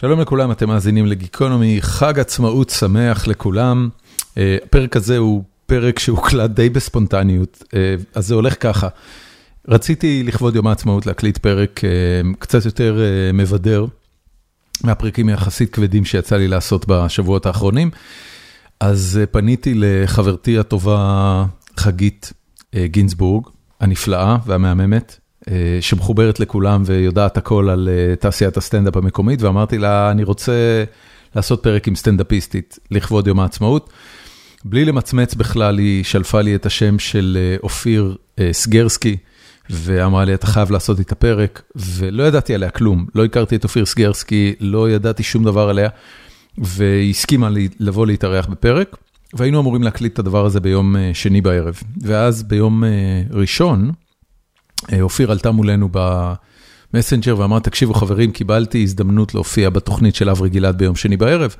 שלום לכולם, אתם מאזינים לגיקונומי, חג עצמאות שמח לכולם. הפרק הזה הוא פרק שהוקלט די בספונטניות, אז זה הולך ככה. רציתי לכבוד יום העצמאות להקליט פרק קצת יותר מבדר, מהפרקים היחסית כבדים שיצא לי לעשות בשבועות האחרונים. אז פניתי לחברתי הטובה חגית גינזבורג, הנפלאה והמהממת. שמחוברת לכולם ויודעת הכל על תעשיית הסטנדאפ המקומית, ואמרתי לה, אני רוצה לעשות פרק עם סטנדאפיסטית לכבוד יום העצמאות. בלי למצמץ בכלל, היא שלפה לי את השם של אופיר סגרסקי, ואמרה לי, אתה חייב לעשות את הפרק, ולא ידעתי עליה כלום, לא הכרתי את אופיר סגרסקי, לא ידעתי שום דבר עליה, והיא הסכימה לבוא להתארח בפרק, והיינו אמורים להקליט את הדבר הזה ביום שני בערב. ואז ביום ראשון, אופיר עלתה מולנו במסנג'ר ואמרה, תקשיבו חברים, קיבלתי הזדמנות להופיע בתוכנית של אברי גלעד ביום שני בערב,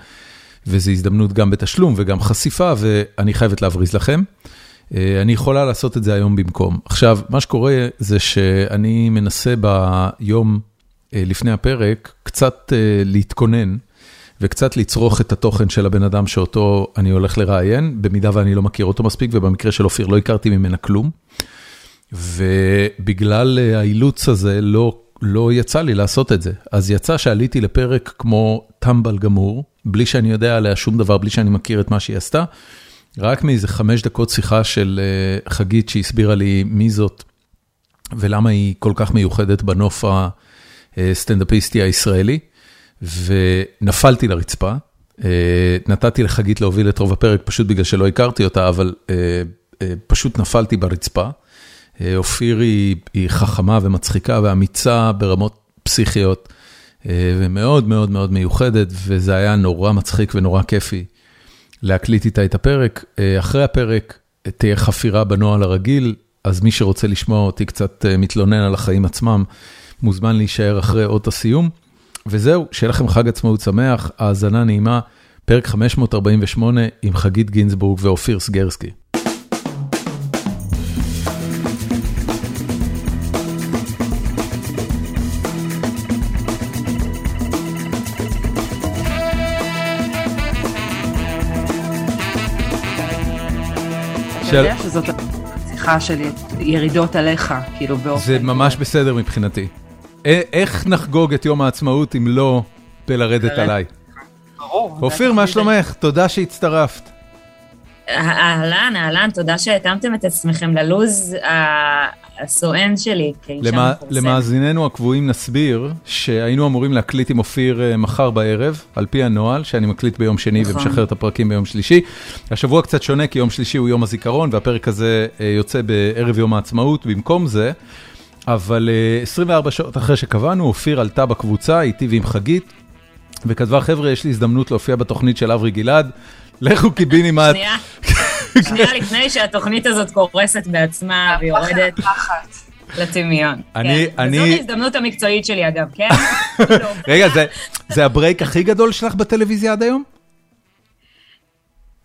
וזו הזדמנות גם בתשלום וגם חשיפה, ואני חייבת להבריז לכם. אני יכולה לעשות את זה היום במקום. עכשיו, מה שקורה זה שאני מנסה ביום לפני הפרק קצת להתכונן, וקצת לצרוך את התוכן של הבן אדם שאותו אני הולך לראיין, במידה ואני לא מכיר אותו מספיק, ובמקרה של אופיר לא הכרתי ממנה כלום. ובגלל האילוץ הזה לא לא יצא לי לעשות את זה. אז יצא שעליתי לפרק כמו טמבל גמור, בלי שאני יודע עליה שום דבר, בלי שאני מכיר את מה שהיא עשתה, רק מאיזה חמש דקות שיחה של חגית שהסבירה לי מי זאת, ולמה היא כל כך מיוחדת בנוף הסטנדאפיסטי הישראלי, ונפלתי לרצפה. נתתי לחגית להוביל את רוב הפרק פשוט בגלל שלא הכרתי אותה, אבל פשוט נפלתי ברצפה. אופיר היא חכמה ומצחיקה ואמיצה ברמות פסיכיות, ומאוד מאוד מאוד מיוחדת, וזה היה נורא מצחיק ונורא כיפי להקליט איתה את הפרק. אחרי הפרק תהיה חפירה בנוהל הרגיל, אז מי שרוצה לשמוע אותי קצת מתלונן על החיים עצמם, מוזמן להישאר אחרי אות הסיום. וזהו, שיהיה לכם חג עצמאות שמח, האזנה נעימה, פרק 548 עם חגית גינזבורג ואופיר סגרסקי. אתה יודע שזאת השיחה של ירידות עליך, כאילו באופן... זה ממש בסדר מבחינתי. איך נחגוג את יום העצמאות אם לא בלרדת עליי? ברור. אופיר, מה שלומך? תודה שהצטרפת. אהלן, אהלן, תודה שהתאמתם את עצמכם ללוז הסואן שלי כאישה מפורסמת. למאזיננו הקבועים נסביר שהיינו אמורים להקליט עם אופיר מחר בערב, על פי הנוהל, שאני מקליט ביום שני ומשחרר את הפרקים ביום שלישי. השבוע קצת שונה, כי יום שלישי הוא יום הזיכרון, והפרק הזה יוצא בערב יום העצמאות במקום זה. אבל 24 שעות אחרי שקבענו, אופיר עלתה בקבוצה, איתי ועם חגית, וכתבה, חבר'ה, יש לי הזדמנות להופיע בתוכנית של אברי גלעד. לכו קיבינימט. שנייה, שנייה לפני שהתוכנית הזאת קורסת בעצמה ויורדת לטמיון. אני, אני... וזאת ההזדמנות המקצועית שלי אגב, כן? רגע, זה הברייק הכי גדול שלך בטלוויזיה עד היום?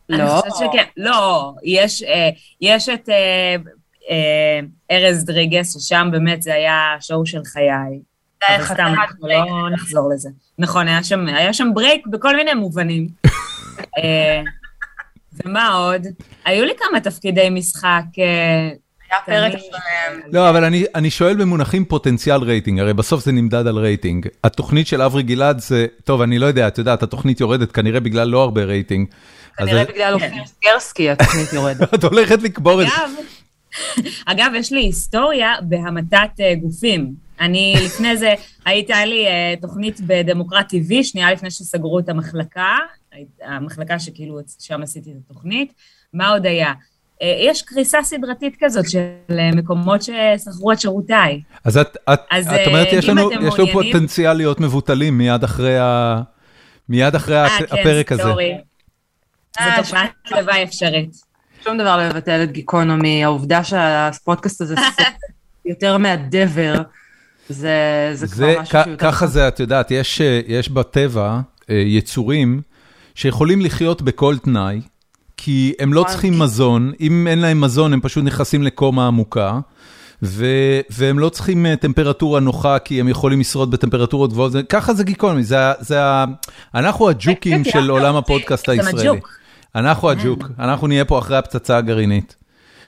לא. אני חושבת שכן, לא, יש את ארז דריגס, ששם באמת זה היה שואו של חיי. אבל סתם, אנחנו לא נחזור לזה. נכון, היה שם break בכל מיני מובנים. ומה עוד? היו לי כמה תפקידי משחק. היה פרק שלם. לא, אבל אני שואל במונחים פוטנציאל רייטינג, הרי בסוף זה נמדד על רייטינג. התוכנית של אברי גלעד זה, טוב, אני לא יודע, את יודעת, התוכנית יורדת כנראה בגלל לא הרבה רייטינג. כנראה בגלל אופיר סגרסקי התוכנית יורדת. את הולכת לקבור את זה. אגב, יש לי היסטוריה בהמתת גופים. אני לפני זה, הייתה לי תוכנית בדמוקרט TV, שנייה לפני שסגרו את המחלקה, המחלקה שכאילו שם עשיתי את התוכנית. מה עוד היה? יש קריסה סדרתית כזאת של מקומות ששכרו את שירותיי. אז את אומרת, יש לנו פוטנציאל להיות מבוטלים מיד אחרי הפרק הזה. אה, כן, סטורי. זו תופעת לוואי אפשרית. שום דבר לא יבטל את גיקונומי, העובדה שהפודקאסט הזה יותר מהדבר, זה כבר משהו שיותר... ככה זה, את יודעת, יש בטבע יצורים שיכולים לחיות בכל תנאי, כי הם לא צריכים מזון, אם אין להם מזון הם פשוט נכנסים לקומה עמוקה, והם לא צריכים טמפרטורה נוחה, כי הם יכולים לשרוד בטמפרטורות גבוהות, ככה זה גיקונומי, אנחנו הג'וקים של עולם הפודקאסט הישראלי. אנחנו הג'וק, אנחנו נהיה פה אחרי הפצצה הגרעינית.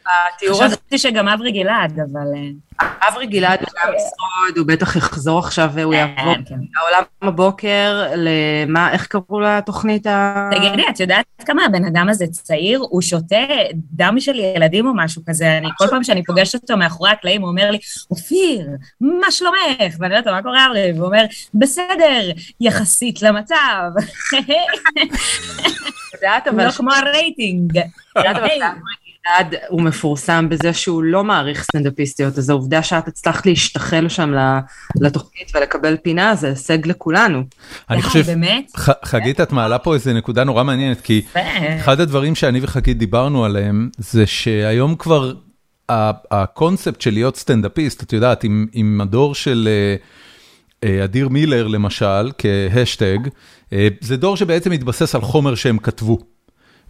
התיאור הזה... חשבתי שגם אברי גלעד, אבל... אה, אברי גלעד הוא גם ישרוד, הוא בטח יחזור עכשיו והוא כן, יעבור כן. לעולם הבוקר, למה, איך קראו לתוכנית ה... תגידי, את יודעת כמה הבן אדם הזה צעיר? הוא שותה דם של ילדים או משהו כזה. אני, כל פעם שאני פוגשת אותו מאחורי הקלעים, הוא אומר לי, אופיר, מה שלומך? ואני יודעת, מה קורה אברי? והוא אומר, בסדר, יחסית למצב. יודעת, אבל... לא כמו הרייטינג. יודעת, אבל אלעד הוא מפורסם בזה שהוא לא מעריך סטנדאפיסטיות, אז העובדה שאת הצלחת להשתחל שם לתוכנית ולקבל פינה, זה הישג לכולנו. אני חושב, חגית, את מעלה פה איזה נקודה נורא מעניינת, כי אחד הדברים שאני וחגית דיברנו עליהם, זה שהיום כבר הקונספט של להיות סטנדאפיסט, את יודעת, עם הדור של... אה, אה, אדיר מילר למשל, כהאשטג, אה, זה דור שבעצם מתבסס על חומר שהם כתבו.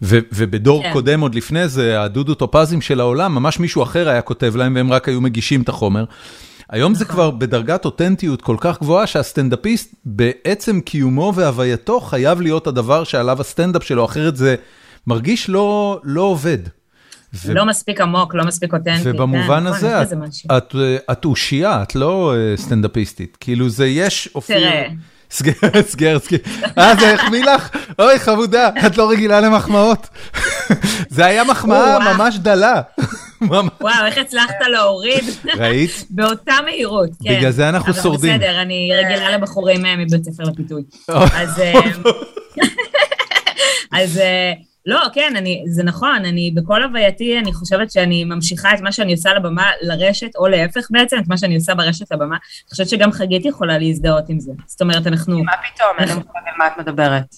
ובדור כן. קודם עוד לפני זה, הדודו טופזים של העולם, ממש מישהו אחר היה כותב להם והם רק היו מגישים את החומר. היום זה נכון. כבר בדרגת אותנטיות כל כך גבוהה שהסטנדאפיסט בעצם קיומו והווייתו חייב להיות הדבר שעליו הסטנדאפ שלו, אחרת זה מרגיש לא, לא עובד. ו... לא מספיק עמוק, לא מספיק אותנטי. ובמובן כן, הזה, את, את, את אושייה, את לא אה, סטנדאפיסטית. כאילו זה יש אופיר... תראה. סגר, סגר, סגר. אה, זה החמיא לך? אוי, חמודה, את לא רגילה למחמאות. זה היה מחמאה ממש דלה. וואו, איך הצלחת להוריד? ראית? באותה מהירות, כן. בגלל זה אנחנו שורדים. אבל בסדר, אני רגילה לבחורים אה, מבית ספר לפיתוי. אז... אה, אז לא, כן, אני, זה נכון, אני בכל הווייתי, אני חושבת שאני ממשיכה את מה שאני עושה בבמה לרשת, או להפך בעצם, את מה שאני עושה ברשת לבמה. אני חושבת שגם חגית יכולה להזדהות עם זה. זאת אומרת, אנחנו... מה פתאום, אני לא מבינה על מה את מדברת.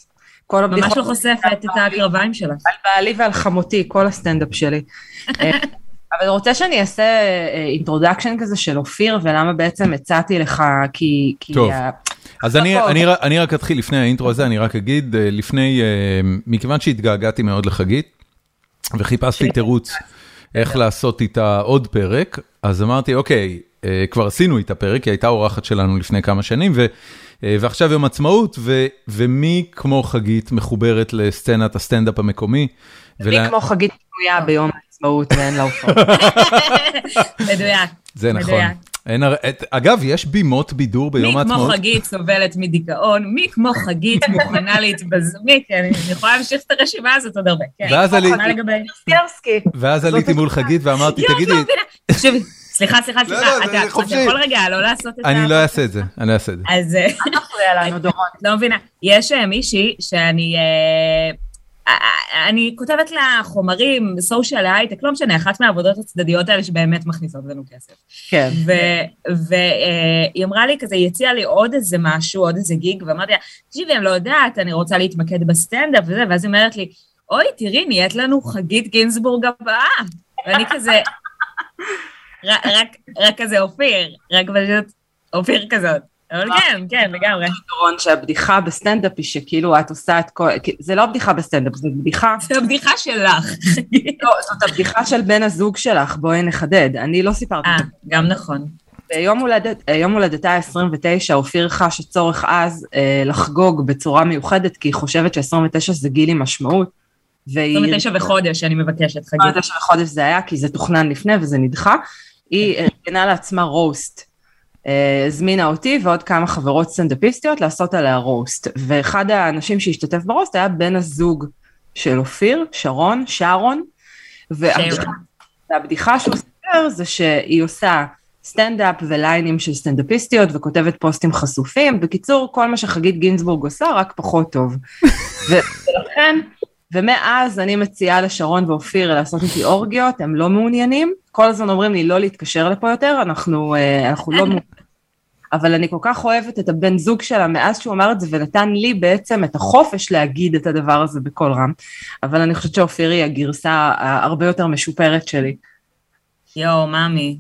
כל ממש לא חושפת את הקרביים שלה. על בעלי ועל חמותי, כל הסטנדאפ שלי. אה, אבל רוצה שאני אעשה introduction אה, כזה של אופיר, ולמה בעצם הצעתי לך, כי... טוב. אז אני, אני, אני רק אתחיל לפני האינטרו הזה, אני רק אגיד, אה, לפני, אה, מכיוון שהתגעגעתי מאוד לחגית, וחיפשתי תירוץ איך לעשות איתה עוד פרק, אז אמרתי, אוקיי, אה, כבר עשינו איתה פרק, היא הייתה אורחת שלנו לפני כמה שנים, ו, ועכשיו יום עצמאות, ו, ומי כמו חגית מחוברת לסצנת הסטנדאפ המקומי. מי ולה... כמו חגית פנויה ביום העצמאות ואין לה הופעות. מדויק. זה נכון. אין, אגב, יש בימות בידור ביום העצמאות. מי כמו חגית סובלת מדיכאון, מי כמו חגית מוכנה להתבז... מי, כן, אני יכולה להמשיך את הרשימה הזאת עוד הרבה. כן, ואז ואז עליתי מול חגית ואמרתי, תגידי... תקשיבי, סליחה, סליחה, סליחה, אתה יכול רגע לא לעשות את זה? אני לא אעשה את זה, אני לא אעשה את זה. אז... אל תפריע לנו, דורון. לא מבינה, יש אה, מישהי שאני... אה, אני כותבת לה חומרים, social הייטק, לא משנה, אחת מהעבודות הצדדיות האלה שבאמת מכניסות לנו כסף. כן. והיא אמרה לי כזה, היא הציעה לי עוד איזה משהו, עוד איזה gig, ואמרתי לה, תקשיבי, אני לא יודעת, אני רוצה להתמקד בסטנדאפ וזה, ואז היא אומרת לי, אוי, תראי, נהיית לנו חגית גינזבורג הבאה. ואני כזה, רק, רק כזה אופיר, רק פשוט אופיר כזאת. אבל כן, כן, לגמרי. דורון, שהבדיחה בסטנדאפ היא שכאילו את עושה את כל... זה לא בדיחה בסטנדאפ, זה בדיחה... זה הבדיחה שלך. לא, זאת הבדיחה של בן הזוג שלך, בואי נחדד. אני לא סיפרתי. אה, גם נכון. ביום הולדת, יום הולדתה ה-29, אופיר חשה צורך אז אה, לחגוג בצורה מיוחדת, כי היא חושבת ש-29 זה גיל עם משמעות. 29 וחודש, אני מבקשת, חגית. 29 וחודש זה היה, כי זה תוכנן לפני וזה נדחה. היא ארגנה לעצמה roast אה, הזמינה אותי ועוד כמה חברות סטנדאפיסטיות לעשות עליה רוסט. ואחד האנשים שהשתתף ברוסט היה בן הזוג של אופיר, שרון, שרון. והבדיחה שהוא סיפר זה שהיא עושה סטנדאפ וליינים של סטנדאפיסטיות וכותבת פוסטים חשופים. בקיצור, כל מה שחגית גינזבורג עושה, רק פחות טוב. ולכן, ומאז אני מציעה לשרון ואופיר לעשות איתי אורגיות, הם לא מעוניינים. כל הזמן אומרים לי לא להתקשר לפה יותר, אנחנו, אה, אנחנו לא מעוניינים. אבל אני כל כך אוהבת את הבן זוג שלה מאז שהוא אמר את זה ונתן לי בעצם את החופש להגיד את הדבר הזה בקול רם. אבל אני חושבת שאופיר היא הגרסה הרבה יותר משופרת שלי. יואו, מאמי.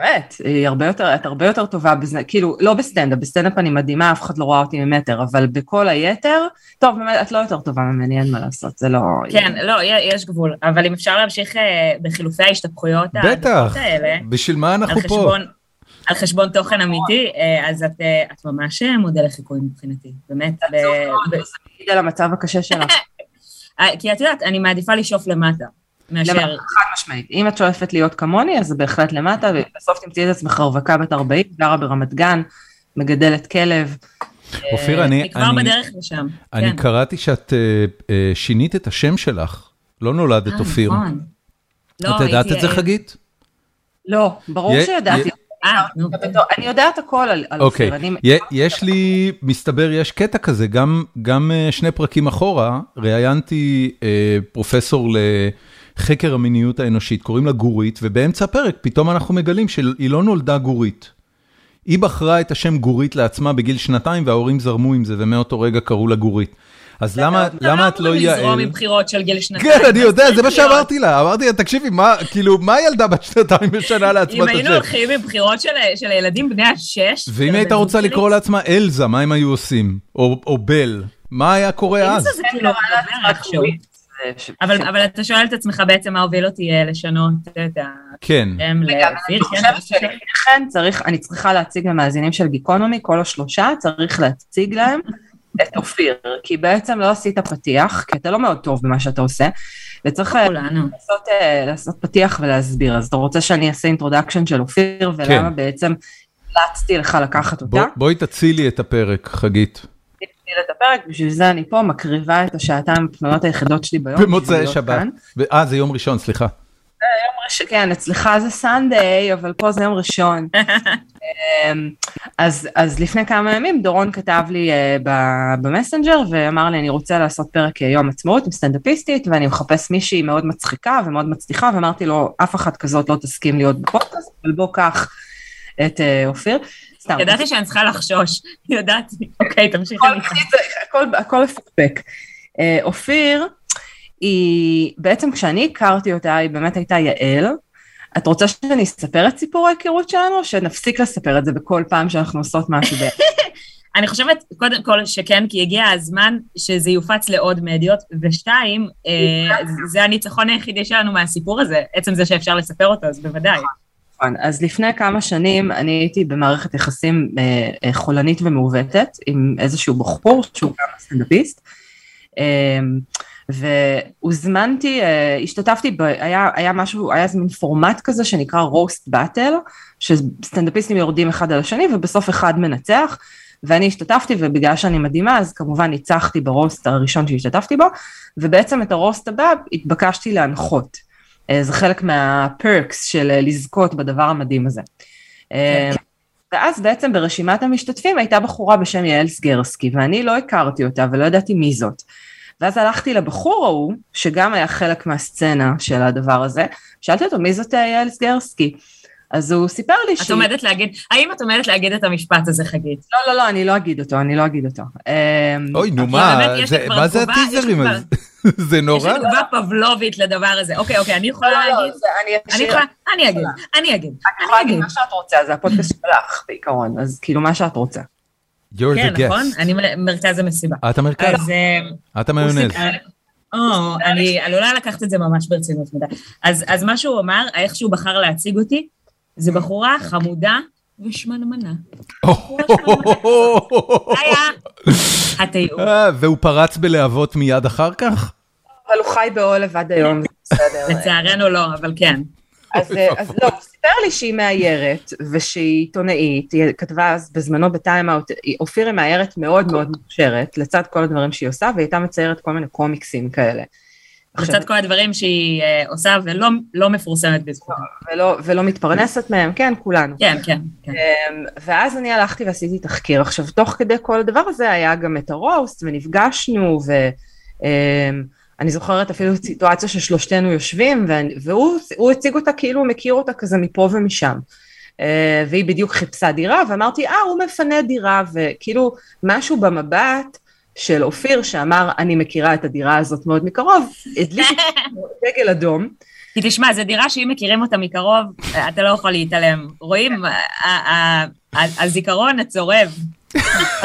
באמת, היא הרבה יותר, את הרבה יותר טובה בזה, כאילו, לא בסטנדאפ, בסטנדאפ אני מדהימה, אף אחד לא רואה אותי ממטר, אבל בכל היתר, טוב, באמת, את לא יותר טובה ממני, אין מה לעשות, זה לא... כן, לא, יש גבול, אבל אם אפשר להמשיך אה, בחילופי ההשתפכויות בטח, בשביל מה אנחנו פה? חשבון, על חשבון תוכן אמיתי, אה, אז את, אה, את ממש מודל לחיקוי מבחינתי, באמת. עצוב מאוד, זה מעיד על המצב הקשה שלך. כי את יודעת, אני מעדיפה לשאוף למטה. מאשר... חד משמעית. אם את שואפת להיות כמוני, אז זה בהחלט למטה, ובסוף תמצאי את עצמך רווקה בת 40, גרה ברמת גן, מגדלת כלב. אופיר, אני... אני כבר בדרך לשם. אני כן. קראתי שאת שינית את השם שלך, לא נולדת אופיר. נכון. את יודעת את זה, חגית? לא, ברור שידעתי. אני יודעת הכל על אופיר. יש לי, מסתבר, יש קטע כזה, גם שני פרקים אחורה, ראיינתי פרופסור לחקר המיניות האנושית, קוראים לה גורית, ובאמצע הפרק פתאום אנחנו מגלים שהיא לא נולדה גורית. היא בחרה את השם גורית לעצמה בגיל שנתיים, וההורים זרמו עם זה, ומאותו רגע קראו לה גורית. אז למה, למה את לא יעל? אתה לא לזרום עם בחירות של גיל שנתיים. כן, אני יודע, זה מה שאמרתי לה. אמרתי לה, תקשיבי, מה, כאילו, מה ילדה בת שנתיים משנה לעצמה את השם? אם היינו הולכים עם בחירות של הילדים בני השש... ואם הייתה רוצה לקרוא לעצמה אלזה, מה הם היו עושים? או בל? מה היה קורה אז? אלזה זה כאילו איכשהו. אבל אתה שואל את עצמך בעצם מה הוביל אותי אה, לשנות את ה... כן. רגע, אני חושבת שלפני כן צריך, אני צריכה להציג למאזינים של גיקונומי, כל השלושה, צריך להציג להם את אופיר, כי בעצם לא עשית פתיח, כי אתה לא מאוד טוב במה שאתה עושה, וצריך אה, לעשות, אה, לעשות פתיח ולהסביר. אז אתה רוצה שאני אעשה introduction של אופיר, ולמה כן. בעצם המלצתי לך לקחת אותה? בוא, בואי תצילי את הפרק, חגית. את הפרק, בשביל זה אני פה מקריבה את השעתיים הפנויות היחידות שלי ביום. במוצאי שבת. אה, זה יום ראשון, סליחה. יום ראשון, כן, אצלך זה Sunday, אבל פה זה יום ראשון. אמ, אז, אז לפני כמה ימים דורון כתב לי uh, במסנג'ר ואמר לי אני רוצה לעשות פרק אה, יום עצמאות עם סטנדאפיסטית ואני מחפש מישהי מאוד מצחיקה ומאוד מצליחה ואמרתי לו אף אחת כזאת לא תסכים להיות בפודקאסט אבל בוא קח את uh, אופיר. סתם. ידעתי שאני צריכה לחשוש, ידעתי, אוקיי תמשיכי. הכל מפקפק. Uh, אופיר היא בעצם כשאני הכרתי אותה היא באמת הייתה יעל את רוצה שאני אספר את סיפור ההיכרות שלנו, או שנפסיק לספר את זה בכל פעם שאנחנו עושות משהו ב... אני חושבת, קודם כל, שכן, כי הגיע הזמן שזה יופץ לעוד מדיות, ושתיים, אה, זה הניצחון היחידי שלנו מהסיפור הזה, עצם זה שאפשר לספר אותו, אז בוודאי. נכון, אז לפני כמה שנים אני הייתי במערכת יחסים אה, אה, חולנית ומעוותת עם איזשהו בחור שהוא גם סטנדאפיסט. והוזמנתי, אה, השתתפתי, ב, היה, היה משהו, היה איזה מין פורמט כזה שנקרא רוסט באטל, שסטנדאפיסטים יורדים אחד על השני ובסוף אחד מנצח, ואני השתתפתי ובגלל שאני מדהימה אז כמובן ניצחתי ברוסט הראשון שהשתתפתי בו, ובעצם את הרוסט הבא התבקשתי להנחות. אה, זה חלק מהפרקס של אה, לזכות בדבר המדהים הזה. כן. ואז בעצם ברשימת המשתתפים הייתה בחורה בשם יעל סגרסקי, ואני לא הכרתי אותה ולא ידעתי מי זאת. ואז הלכתי לבחור ההוא, שגם היה חלק מהסצנה של הדבר הזה, שאלתי אותו, מי זאת יעל סגרסקי? אז הוא סיפר לי את שהיא... את עומדת להגיד, האם את עומדת להגיד את המשפט הזה, חגית? לא, לא, לא, אני לא אגיד אותו, אני לא אגיד אותו. אוי, נו מה, מה זה הטיזרים הזה? זה נורא. יש לי תגובה פבלובית לדבר הזה. אוקיי, אוקיי, אני יכולה לא, לא, להגיד? אני יכולה, אני אגיד, אני אגיד. את יכולה להגיד מה שאת רוצה, זה הפודקאסט שלך בעיקרון, אז כאילו מה שאת רוצה. You're כן, the guest. נכון? אני מרכז המסיבה. את המרכז. אה, את המיונז. או, אני עלולה לקחת את זה ממש ברצינות מדי. אז מה שהוא אמר, איך שהוא בחר להציג אותי, זה בחורה חמודה ושמנמנה. היה התיאור. אה, והוא פרץ בלהבות מיד אחר כך? אבל הוא חי בעולב עד היום, בסדר. לצערנו לא, אבל כן. אז, אז לא, הוא סיפר לי שהיא מאיירת ושהיא עיתונאית, היא כתבה אז בזמנו בטיימאוט, אופיר היא מאיירת מאוד מאוד מוכשרת, לצד כל הדברים שהיא עושה, והיא הייתה מציירת כל מיני קומיקסים כאלה. לצד כל הדברים שהיא uh, עושה ולא לא מפורסמת בזכותה. ולא, ולא מתפרנסת מהם, כן, כולנו. כן, כן. כן. Um, ואז אני הלכתי ועשיתי תחקיר. עכשיו, תוך כדי כל הדבר הזה היה גם את הרוסט, ונפגשנו, ו... אני זוכרת אפילו סיטואציה ששלושתנו יושבים, והוא הציג אותה כאילו הוא מכיר אותה כזה מפה ומשם. אה, והיא בדיוק חיפשה דירה, ואמרתי, אה, הוא מפנה דירה, וכאילו משהו במבט של אופיר שאמר, אני מכירה את הדירה הזאת מאוד מקרוב, הדליק דגל אדום. כי תשמע, זו דירה שאם מכירים אותה מקרוב, אתה לא יכול להתעלם. רואים, הזיכרון הצורב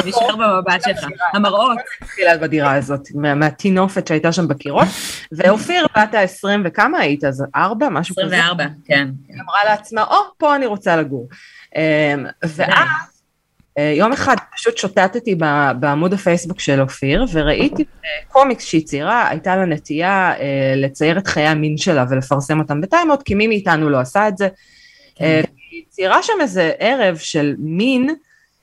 נשאר במבט שלך, המראות. התחילה בדירה הזאת, מהטינופת שהייתה שם בקירות, ואופיר, בת ה-20 וכמה היית אז? ארבע? משהו כזה? 24, כן. היא אמרה לעצמה, או, פה אני רוצה לגור. ואז יום אחד פשוט שוטטתי בעמוד הפייסבוק של אופיר וראיתי קומיקס שהיא ציירה, הייתה לה נטייה לצייר את חיי המין שלה ולפרסם אותם בטיימות, כי מי מאיתנו לא עשה את זה. היא ציירה שם איזה ערב של מין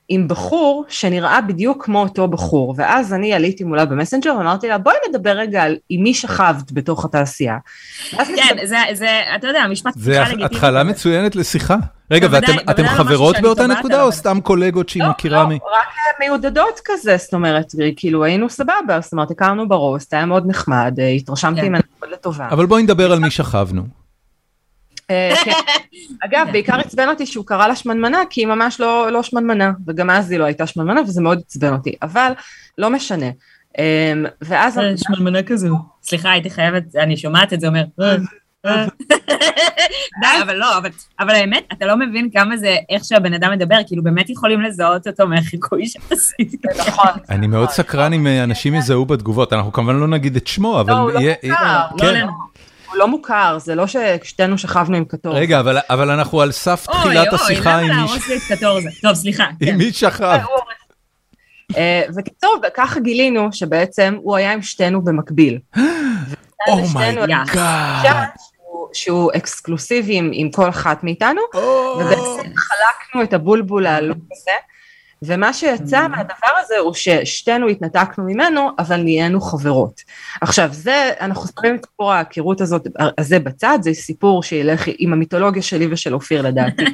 עם בחור שנראה בדיוק כמו אותו בחור, ואז אני עליתי מולה במסנג'ר ואמרתי לה בואי נדבר רגע על עם מי שכבת בתוך התעשייה. כן, זה, אתה יודע, המשפט זה התחלה מצוינת לשיחה. רגע, ואתם חברות באותה נקודה או סתם קולגות שהיא מכירה מ... לא, רק מיודדות כזה, זאת אומרת, כאילו היינו סבבה, זאת אומרת, הכרנו ברוסט, היה מאוד נחמד, התרשמתי ממנו מאוד לטובה. אבל בואי נדבר על מי שכבנו. כן. אגב, בעיקר עצבן אותי שהוא קרא לה שמנמנה, כי היא ממש לא שמנמנה, וגם אז היא לא הייתה שמנמנה, וזה מאוד עצבן אותי, אבל לא משנה. ואז... שמנמנה כזו. סליחה, הייתי חייבת, אני שומעת את זה אומר, די, אבל לא, אבל האמת, אתה לא מבין כמה זה, איך שהבן אדם מדבר, כאילו באמת יכולים לזהות אותו מהחיקוי שעשית. נכון. אני מאוד סקרן אם אנשים יזהו בתגובות, אנחנו כמובן לא נגיד את שמו, אבל... לא, הוא לא מוכר. לא מוכר, זה לא ששתינו שכבנו עם קטור. רגע, אבל אנחנו על סף תחילת השיחה עם מי... אוי, אוי, למה להרוס לי את קטור הזה? טוב, סליחה. עם מי שכב? וקיצור, ככה גילינו שבעצם הוא היה עם שתינו במקביל. oh my God. שהוא אקסקלוסיבי עם כל אחת מאיתנו, ובעצם חלקנו את הבולבול העלוב הזה, ומה שיצא מהדבר הזה הוא ששתינו התנתקנו ממנו, אבל נהיינו חברות. עכשיו זה, אנחנו שמים את סיפור ההכירות הזאת, הזה בצד, זה סיפור שילך עם המיתולוגיה שלי ושל אופיר לדעתי.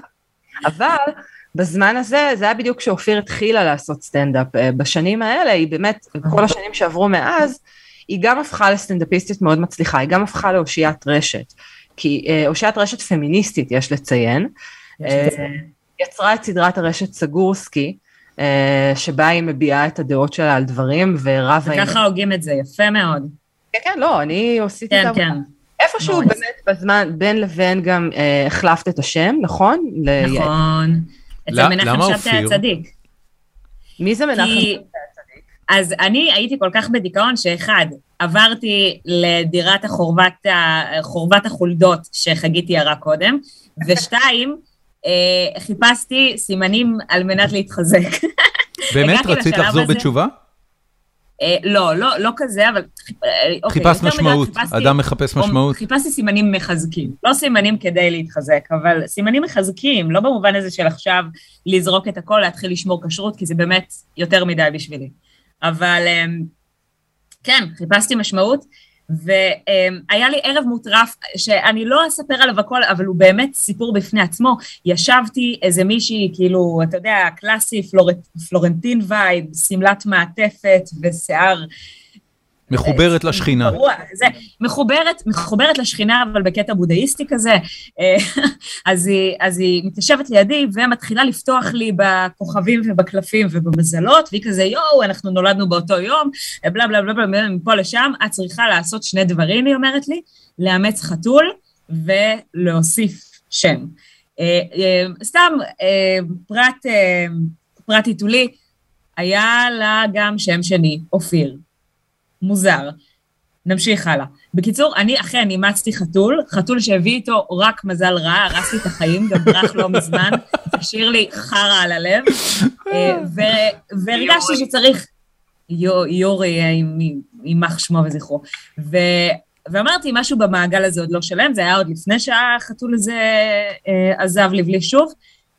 אבל בזמן הזה, זה היה בדיוק כשאופיר התחילה לעשות סטנדאפ. בשנים האלה, היא באמת, כל השנים שעברו מאז, היא גם הפכה לסטנדאפיסטית מאוד מצליחה, היא גם הפכה לאושיית רשת. כי אושיית רשת פמיניסטית, יש לציין. יצרה את סדרת הרשת סגורסקי, שבה היא מביעה את הדעות שלה על דברים, ורבה... וככה הוגים את זה, יפה מאוד. כן, כן, לא, אני עשיתי את העבודה. כן, כן. איפשהו באמת בזמן, בין לבין גם החלפת את השם, נכון? נכון. אצל מנחם שבתאי הצדיק. מי זה מנחם שבתאי הצדיק? אז אני הייתי כל כך בדיכאון שאחד, עברתי לדירת החורבת, חורבת החולדות שחגית תיארה קודם, ושתיים, חיפשתי סימנים על מנת להתחזק. באמת? רצית לחזור בתשובה? לא, לא כזה, אבל... חיפשת משמעות, אדם מחפש משמעות. חיפשתי סימנים מחזקים, לא סימנים כדי להתחזק, אבל סימנים מחזקים, לא במובן הזה של עכשיו לזרוק את הכל, להתחיל לשמור כשרות, כי זה באמת יותר מדי בשבילי. אבל כן, חיפשתי משמעות, והיה לי ערב מוטרף, שאני לא אספר עליו הכל, אבל הוא באמת סיפור בפני עצמו. ישבתי איזה מישהי, כאילו, אתה יודע, קלאסי, פלור... פלורנטין vibe, שמלת מעטפת ושיער. מחוברת לשכינה. זה, מחוברת, מחוברת לשכינה, אבל בקטע בודהיסטי כזה. אז היא, אז היא מתיישבת לידי ומתחילה לפתוח לי בכוכבים ובקלפים ובמזלות, והיא כזה, יואו, אנחנו נולדנו באותו יום, בלה בלה בלה בלה, מפה לשם, את צריכה לעשות שני דברים, היא אומרת לי, לאמץ חתול ולהוסיף שם. סתם פרט, פרט עיתולי, היה לה גם שם שני, אופיר. מוזר. נמשיך הלאה. בקיצור, אני אכן אימצתי חתול, חתול שהביא איתו רק מזל רע, הרס לי את החיים, גם ברח לא מזמן, השאיר לי חרא על הלב, והרגשתי שצריך, יורי, יימח שמו וזכרו, ואמרתי, משהו במעגל הזה עוד לא שלם, זה היה עוד לפני שהחתול הזה עזב לי בלי שוב,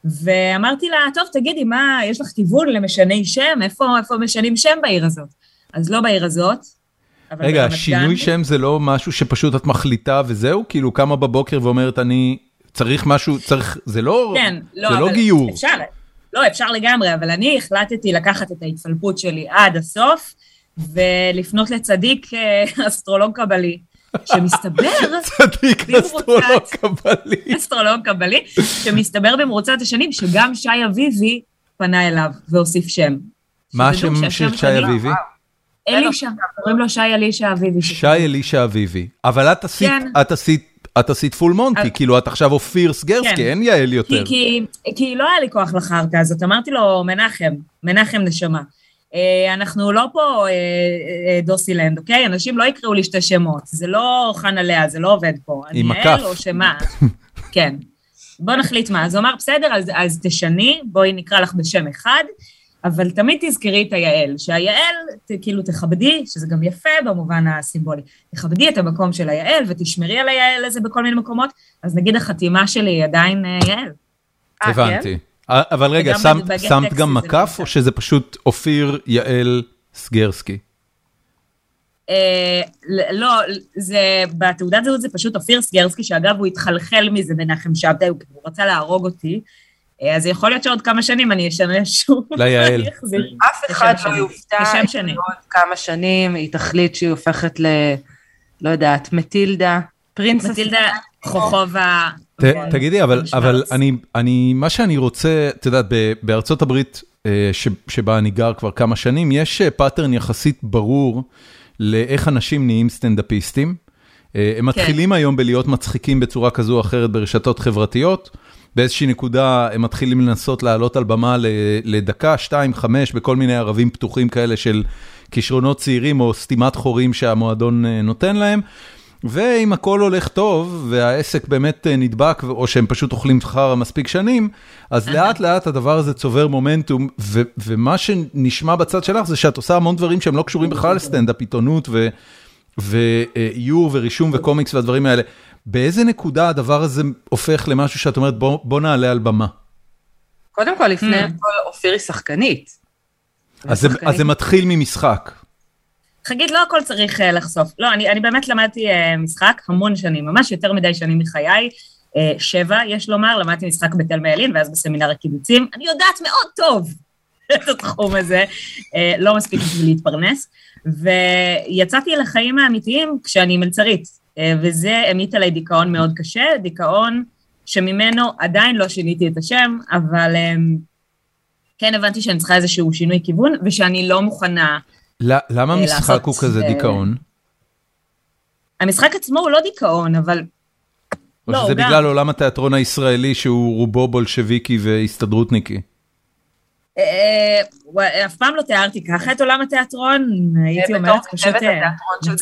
ואמרתי לה, טוב, תגידי, מה, יש לך כיוון למשני שם? איפה, איפה משנים שם בעיר הזאת? אז לא בעיר הזאת. רגע, שינוי שם זה לא משהו שפשוט את מחליטה וזהו? כאילו קמה בבוקר ואומרת אני צריך משהו, צריך, זה לא, כן, לא, זה לא גיור. אפשר, לא, אפשר לגמרי, אבל אני החלטתי לקחת את ההתפלפות שלי עד הסוף, ולפנות לצדיק אסטרולוג קבלי, שמסתבר... צדיק אסטרולוג קבלי. אסטרולוג קבלי, שמסתבר במרוצת השנים שגם שי אביבי פנה אליו והוסיף שם. מה השם של שי אביבי? אלישע, קוראים לו שי אלישע אביבי. שי אלישע אביבי. אבל את עשית, כן. את עשית, את עשית full monty, אז- כאילו את עכשיו אופיר סגרסקי, כן. אין יעל יותר. כי, כי לא היה לי כוח לחרטא הזאת, אמרתי לו, מנחם, מנחם נשמה. אה, אנחנו לא פה אה, אה, דוסילנד, אוקיי? אנשים לא יקראו לי שתי שמות, זה לא חנה לאה, זה לא עובד פה. עם אני יעל הכף. או שמה? כן. בוא נחליט מה. אז הוא אמר, בסדר, אז, אז תשני, בואי נקרא לך בשם אחד, אבל תמיד תזכרי את היעל, שהיעל, ת, כאילו תכבדי, שזה גם יפה במובן הסימבולי, תכבדי את המקום של היעל ותשמרי על היעל הזה בכל מיני מקומות, אז נגיד החתימה שלי היא עדיין אה, יעל. אה, הבנתי. אה, אבל רגע, שמת- גם מקף. או שזה פשוט אופיר יעל סגרסקי? אה, לא, זה, בתעודת זהות זה פשוט אופיר סגרסקי, שאגב, הוא התחלחל מזה מנחם שבתאי, הוא הוא רצה להרוג אותי. אה, אז יכול להיות שעוד כמה שנים אני אשנה שוב. ליעל. אחזיר. אף אחד לא. יופתע כשם שני. בעוד כמה שנים היא תחליט שהיא הופכת ל... לא יודעת, מטילדה, princess... מטילדה חוכובה. ת- תגידי, אבל, אבל אני, אני, מה שאני רוצה, את יודעת, ב- בארצות הברית, אה, ש- שבה אני גר כבר כמה שנים, יש pattern יחסית ברור לאיך אנשים נהיים סטנדאפיסטים. אה, הם מתחילים היום בלהיות מצחיקים בצורה כזו או אחרת ברשתות חברתיות. באיזושהי נקודה הם מתחילים לנסות לעלות על במה לדקה, שתיים, חמש, בכל מיני ערבים פתוחים כאלה של כישרונות צעירים או סתימת חורים שהמועדון אה, נותן להם. ואם הכל הולך טוב, והעסק באמת אה, נדבק, או שהם פשוט אוכלים חרא מספיק שנים, אז לאט לאט הדבר הזה צובר מומנטום, ו- ומה שנשמע בצד שלך זה שאת עושה המון דברים שהם לא קשורים בכלל לסטנדאפ, עיתונות ואיור ורישום וקומיקס והדברים האלה. באיזה נקודה הדבר הזה הופך למשהו שאת אומרת, בוא, בוא נעלה על במה? קודם כל, לפני Hmm. הכל, אופיר היא שחקנית. אז זה. אז זה מתחיל ממשחק. חגית, לא הכל צריך אה, לחשוף. לא, אני, אני באמת למדתי אה, משחק המון שנים, ממש יותר מדי שנים מחיי. אה, שבע, יש לומר, למדתי משחק בתל מעלין, ואז בסמינר הקיבוצים. אני יודעת מאוד טוב את התחום הזה, אה, לא מספיק בשביל להתפרנס. ויצאתי לחיים האמיתיים כשאני מלצרית, וזה המיט עליי דיכאון מאוד קשה, דיכאון שממנו עדיין לא שיניתי את השם, אבל אה, כן הבנתי שאני צריכה איזשהו שינוי כיוון, ושאני לא מוכנה ל- למה אה, משחק לעשות, הוא כזה אה, דיכאון? המשחק עצמו הוא לא דיכאון, אבל... או לא, שזה גם. בגלל עולם התיאטרון הישראלי שהוא רובו בולשביקי והסתדרותניקי? אה, אף פעם לא תיארתי ככה את עולם התיאטרון, הייתי אומרת פשוט אה,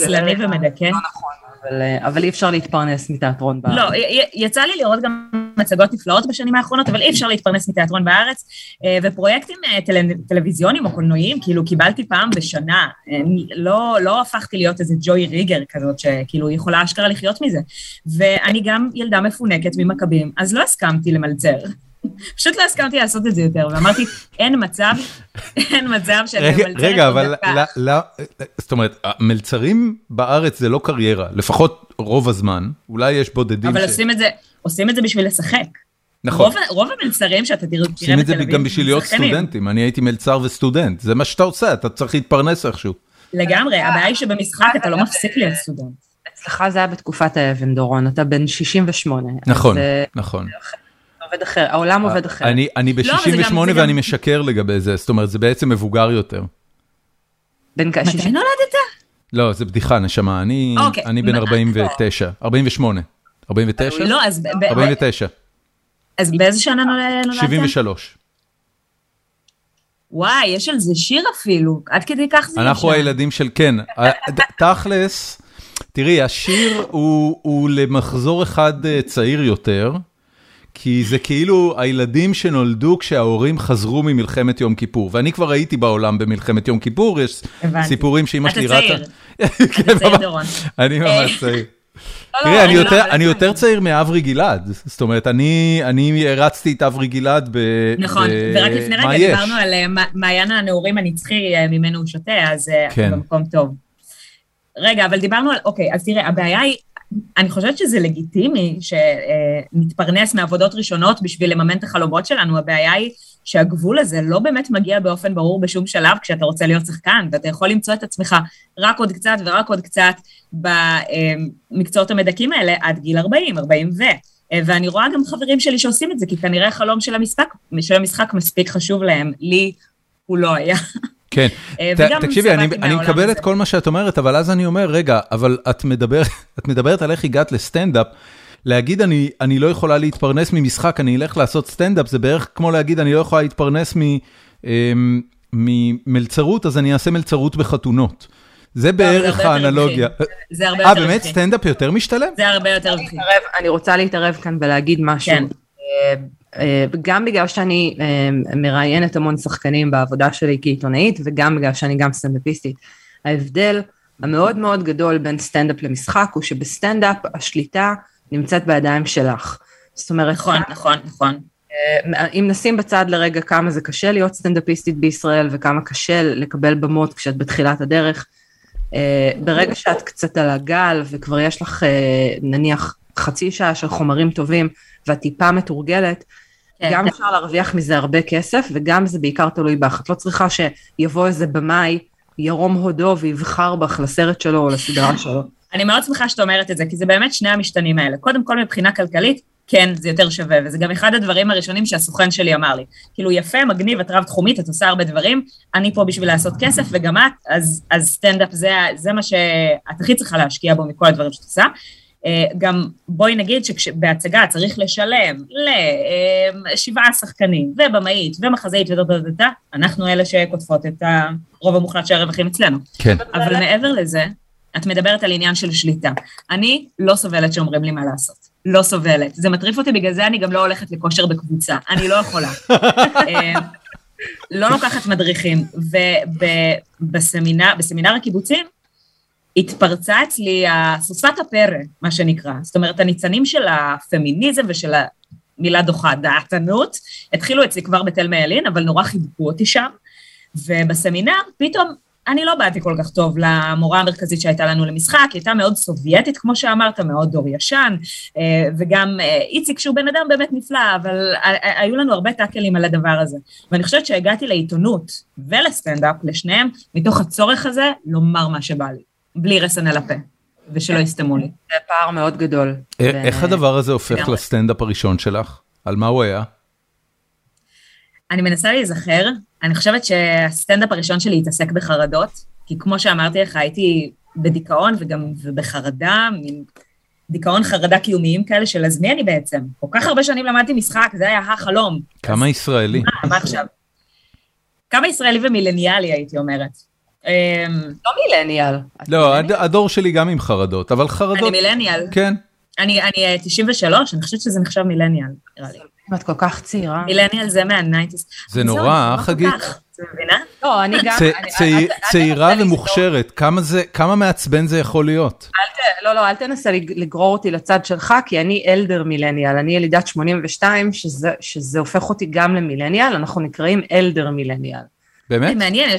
גלריה, ומדכא. לא נכון, אבל, אה, אבל אי אפשר להתפרנס מתיאטרון בארץ. לא, יצא לי לראות גם מצגות נפלאות בשנים האחרונות, אבל אי אפשר להתפרנס מתיאטרון בארץ. אה, ופרויקטים אה, טל- טלוויזיוניים או קולנועיים, כאילו קיבלתי פעם בשנה. לא, לא הפכתי להיות איזה ג'וי ריגר כזאת, שכאילו יכולה אשכרה לחיות מזה. ואני גם ילדה מפונקת ממכבים, אז לא הסכמתי למלצר. פשוט לא הסכמתי לעשות את זה יותר, ואמרתי, אין מצב, אין מצב שאני רגע, ממלצרת רגע, אבל דקה. ל- ל- זאת אומרת, המלצרים בארץ זה לא קריירה, לפחות רוב הזמן, אולי יש בודדים אבל ש... עושים את זה, עושים את זה בשביל לשחק. נכון, רוב, רוב המלצרים שאתה תראה תראה עושים את זה בתל אביב, גם בשביל להיות שחקנים. סטודנטים, אני הייתי מלצר וסטודנט, זה מה שאתה עושה, אתה צריך להתפרנס איכשהו. לגמרי, הבעיה היא שבמשחק אתה לא מפסיק להיות סטודנט. אצלך זה היה בתקופת האבן, דורון, אתה בן 68. נכון, אז, אה, נכון. עובד אחר, העולם עובד אחרת. אני, אני לא, אבל זה ב-68 גם- זה ואני גם- משקר לגבי זה, זאת אומרת, זה בעצם מבוגר יותר. בן כ- מתי 60 נולדת? לא, זה בדיחה, נשמה, אני, אוקיי. אני בן מה- 49, 48, 49? לא, אז ב- ב- 49, אז באיזה שנה נולדת? 73. וואי, יש על זה שיר אפילו, עד כדי כך זה אנחנו ישן. הילדים של כן, ה- ד- תכלס, תראי, השיר הוא, הוא למחזור אחד אה, צעיר יותר, כי זה כאילו הילדים שנולדו כשההורים חזרו ממלחמת יום כיפור, ואני כבר הייתי בעולם במלחמת יום כיפור, יש הבנתי. סיפורים שאמא אתה שלי צעיר. ראתה. אתה כן, צעיר, ממש. דורון. אני ממש צעיר. לא, תראי, אני לא, יותר- אני יותר צעיר מאברי גלעד, זאת אומרת, אני אני הרצתי את אברי גלעד ב... נכון, ב- ורק לפני רגע? דיברנו על אה, מעיין הנעורים הנצחי אה, ממנו הוא שותה, אז אה, כן. במקום טוב. רגע, אבל דיברנו על, אוקיי, אז תראה, הבעיה היא, אני חושבת שזה לגיטימי שנתפרנס מעבודות ראשונות בשביל לממן את החלומות שלנו, הבעיה היא שהגבול הזה לא באמת מגיע באופן ברור בשום שלב כשאתה רוצה להיות שחקן, ואתה יכול למצוא את עצמך רק עוד קצת ורק עוד קצת במקצועות המדכאים האלה עד גיל 40, 40 ו... ואני רואה גם חברים שלי שעושים את זה, כי כנראה החלום של המשחק, של המשחק מספיק חשוב להם. לי הוא לא היה. כן, אה, תקשיבי, אני, אני מקבל. את כל מה שאת אומרת, אבל אז אני אומר, רגע, אבל את, מדבר, את מדברת על איך הגעת לסטנדאפ, להגיד אני, אני לא יכולה להתפרנס ממשחק, אני אלך לעשות סטנדאפ, זה בערך כמו להגיד אני לא יכולה להתפרנס מ, אמ, ממלצרות, אז אני אעשה מלצרות בחתונות. זה בערך הרבה יותר האנלוגיה. רווחי. זה הרבה אה, יותר באמת? רווחי. סטנדאפ יותר משתלם? זה הרבה יותר רווחי. אני רוצה להתערב כאן ולהגיד משהו. אה, גם בגלל שאני אה, מראיינת המון שחקנים בעבודה שלי כעיתונאית, וגם בגלל שאני גם סטנדאפיסטית. ההבדל המאוד מאוד גדול בין סטנדאפ למשחק, הוא שבסטנדאפ השליטה נמצאת בידיים שלך. זאת אומרת, נכון, נכון, נכון. אה, אם נשים בצד לרגע כמה זה קשה להיות סטנדאפיסטית בישראל וכמה קשה לקבל במות כשאת בתחילת הדרך, ברגע שאת קצת על הגל וכבר יש לך נניח חצי שעה של חומרים טובים ואת טיפה מתורגלת, כן, גם כן. אפשר להרוויח מזה הרבה כסף וגם זה בעיקר תלוי בך. את לא צריכה שיבוא איזה במאי, ירום הודו ויבחר בך לסרט שלו או לסדרה שלו. אני מאוד שמחה שאת אומרת את זה, כי זה באמת שני המשתנים האלה. קודם כל, מבחינה כלכלית, כן, זה יותר שווה, וזה גם אחד הדברים הראשונים שהסוכן שלי אמר לי. כאילו, יפה, מגניב, את רב-תחומית, את עושה הרבה דברים, אני פה בשביל לעשות כסף, וגם את, אז, אז סטנדאפ זה, זה מה שאת הכי צריכה להשקיע בו מכל הדברים שאת עושה. אה, גם בואי נגיד שבהצגה צריך לשלם לשבעה שחקנים, ובמאית, ומחזאית ודודודדה, אנחנו אלה שקוטפות את הרוב המוחלט של הרווחים אצלנו. כן. אבל מעבר לזה, את מדברת על עניין של שליטה. אני לא סובלת שאומרים לי מה לעשות. לא סובלת. זה מטריף אותי, בגלל זה אני גם לא הולכת לכושר בקבוצה. אני לא יכולה. אה, לא לוקחת מדריכים. ובסמינר הקיבוצים, התפרצה אצלי סוסת הפרא, מה שנקרא. זאת אומרת, הניצנים של הפמיניזם ושל המילה דוחה, דעתנות, התחילו אצלי כבר בתל מיילין, אבל נורא חיבקו אותי שם. ובסמינר, פתאום אני לא באתי כל כך טוב למורה המרכזית שהייתה לנו למשחק, היא הייתה מאוד סובייטית, כמו שאמרת, מאוד דור ישן, אה, וגם אה, איציק, שהוא בן אדם באמת נפלא, אבל היו לנו הרבה טאקלים על הדבר הזה. ואני חושבת שהגעתי לעיתונות ולסטנדאפ, לשניהם, מתוך הצורך הזה לומר מה שבא לי, בלי רסן על הפה, ושלא יסתמו לי. זה פער מאוד גדול. א- בין, איך אה, הדבר הזה הופך. לסטנדאפ הראשון שלך? על מה הוא היה? אני מנסה להיזכר, אני חושבת שהסטנדאפ הראשון שלי התעסק בחרדות, כי כמו שאמרתי לך, הייתי בדיכאון וגם בחרדה, מין דיכאון חרדה קיומיים כאלה של אז מי אני בעצם? כל כך הרבה שנים למדתי משחק, זה היה החלום. כמה ישראלי? מה, מה עכשיו? כמה ישראלי ומילניאלי, הייתי אומרת. אמ, לא מילניאל. לא, הדור שלי גם עם חרדות, אבל חרדות... אני מילניאל. כן. אני אני, אה, 93, אני חושבת שזה נחשב מילניאל, נראה לי. את כל כך צעירה. מילניאל זה מהניינטיז. זה נורא, חגית. לא, אני גם... צעירה ומוכשרת, כמה זה- כמה מעצבן זה יכול להיות? אל ת- לא, לא, אל תנסה לג- לגרור אותי לצד שלך, כי אני אלדר מילניאל, אני ילידת 82, שזה, שזה הופך אותי גם למילניאל, אנחנו נקראים אלדר מילניאל. באמת? מעניין,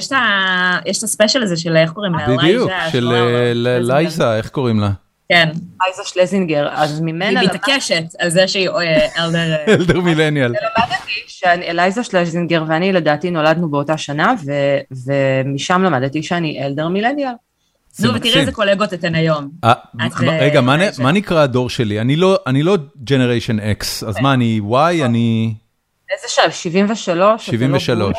יש את הספיישל הזה של איך קוראים לה? בדיוק, לייזה, של אה, לייזה. לייזה, איך קוראים לה? כן, אייזה שלזינגר, אז היא ממנה למדתי מתעקשת על זה שהיא אה, אלדר... אה, אלדר מילניאל. שאלייזה שלזינגר ואני לדעתי נולדנו באותה שנה, ומשם למדתי שאני אלדר מילניאל. נו, מקסים. איזה קולגות אתן היום. רגע, מה לייזה. נקרא הדור שלי? אני לא- אני לא generation X, אז מה, אני Y? אני... איזה שנה? 73? אתה לא 73.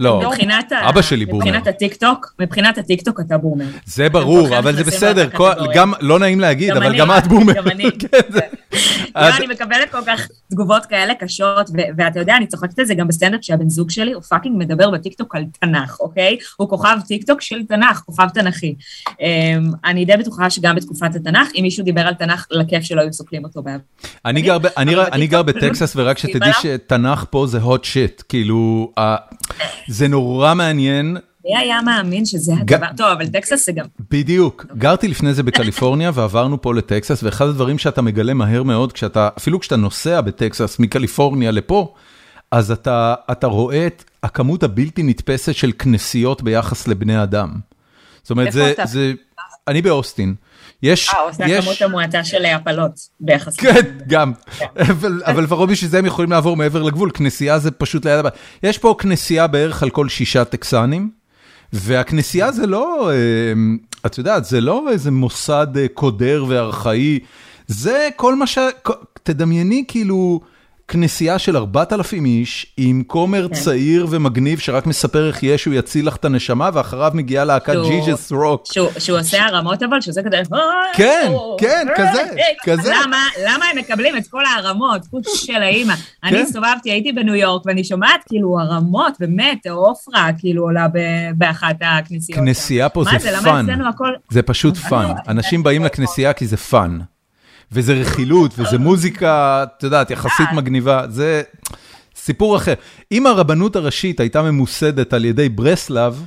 לא, מבחינת ה- אבא שלי boomer. מבחינת הטיקטוק, מבחינת הטיקטוק אתה boomer. זה ברור, אבל זה בסדר. גם, לא נעים להגיד, גם אבל אני, גם את boomer. גם אני. כן, זה- לא, אז- אני מקבלת כל כך תגובות כאלה קשות, ו- ואתה יודע, אני צוחקת על זה גם בסטנדאפ שהבן זוג שלי, הוא fucking מדבר בטיקטוק על תנ"ך, אוקיי? הוא כוכב טיקטוק של תנ"ך, כוכב תנ"כי. אמ, אני די בטוחה שגם בתקופת התנ"ך, אם מישהו דיבר על תנ"ך, לכיף שלא היו סוקלים אותו בעבר. אני גר ב- אני אבל ר- אני גר בטיקטוק- בטקסס, ורק שתדעי? שתנ"ך פה זה hot shit, כאילו, זה נורא מעניין. מי היה מאמין שזה הדבר? טוב, אבל טקסס זה גם... בדיוק, גרתי לפני זה בקליפורניה ועברנו פה לטקסס, ואחד הדברים שאתה מגלה מהר מאוד, כשאתה, אפילו כשאתה נוסע בטקסס מקליפורניה לפה, אז אתה, אתה רואה את הכמות הבלתי נתפסת של כנסיות ביחס לבני אדם. זאת אומרת, זה? זה, אני באוסטין. יש, אה. זה יש, הכמות המועטה של הפלות ביחס. כן, גם. אבל אבל לפחות בשביל זה הם יכולים לעבור מעבר לגבול, כנסייה זה פשוט ליד הבית. יש פה כנסייה בערך על כל שישה טקסנים, והכנסייה זה לא, אה, את יודעת, זה לא איזה מוסד אה, קודר וארכאי, זה כל מה ש... תדמייני כאילו כנסייה של 4,000 איש, עם כומר כן. צעיר ומגניב שרק מספר איך ישו יציל לך את הנשמה, ואחריו מגיעה להקת Jesus rock. שהוא עושה הרמות אבל, שזה כזה... כן, כן, כזה, כזה. למה, למה הם מקבלים את כל הרמות? חוץ של האימא. אני כן. הסתובבתי, הייתי בניו יורק, ואני שומעת כאילו הרמות, באמת, אופרה כאילו עולה באחת הכנסיות. כנסייה פה זה fun. הכל... זה פשוט אה, fun. אנשים באים לכנסייה כי זה fun. וזה רכילות, וזה מוזיקה, את יודעת, יחסית מגניבה. זה סיפור אחר. אם הרבנות הראשית הייתה ממוסדת על ידי ברסלב,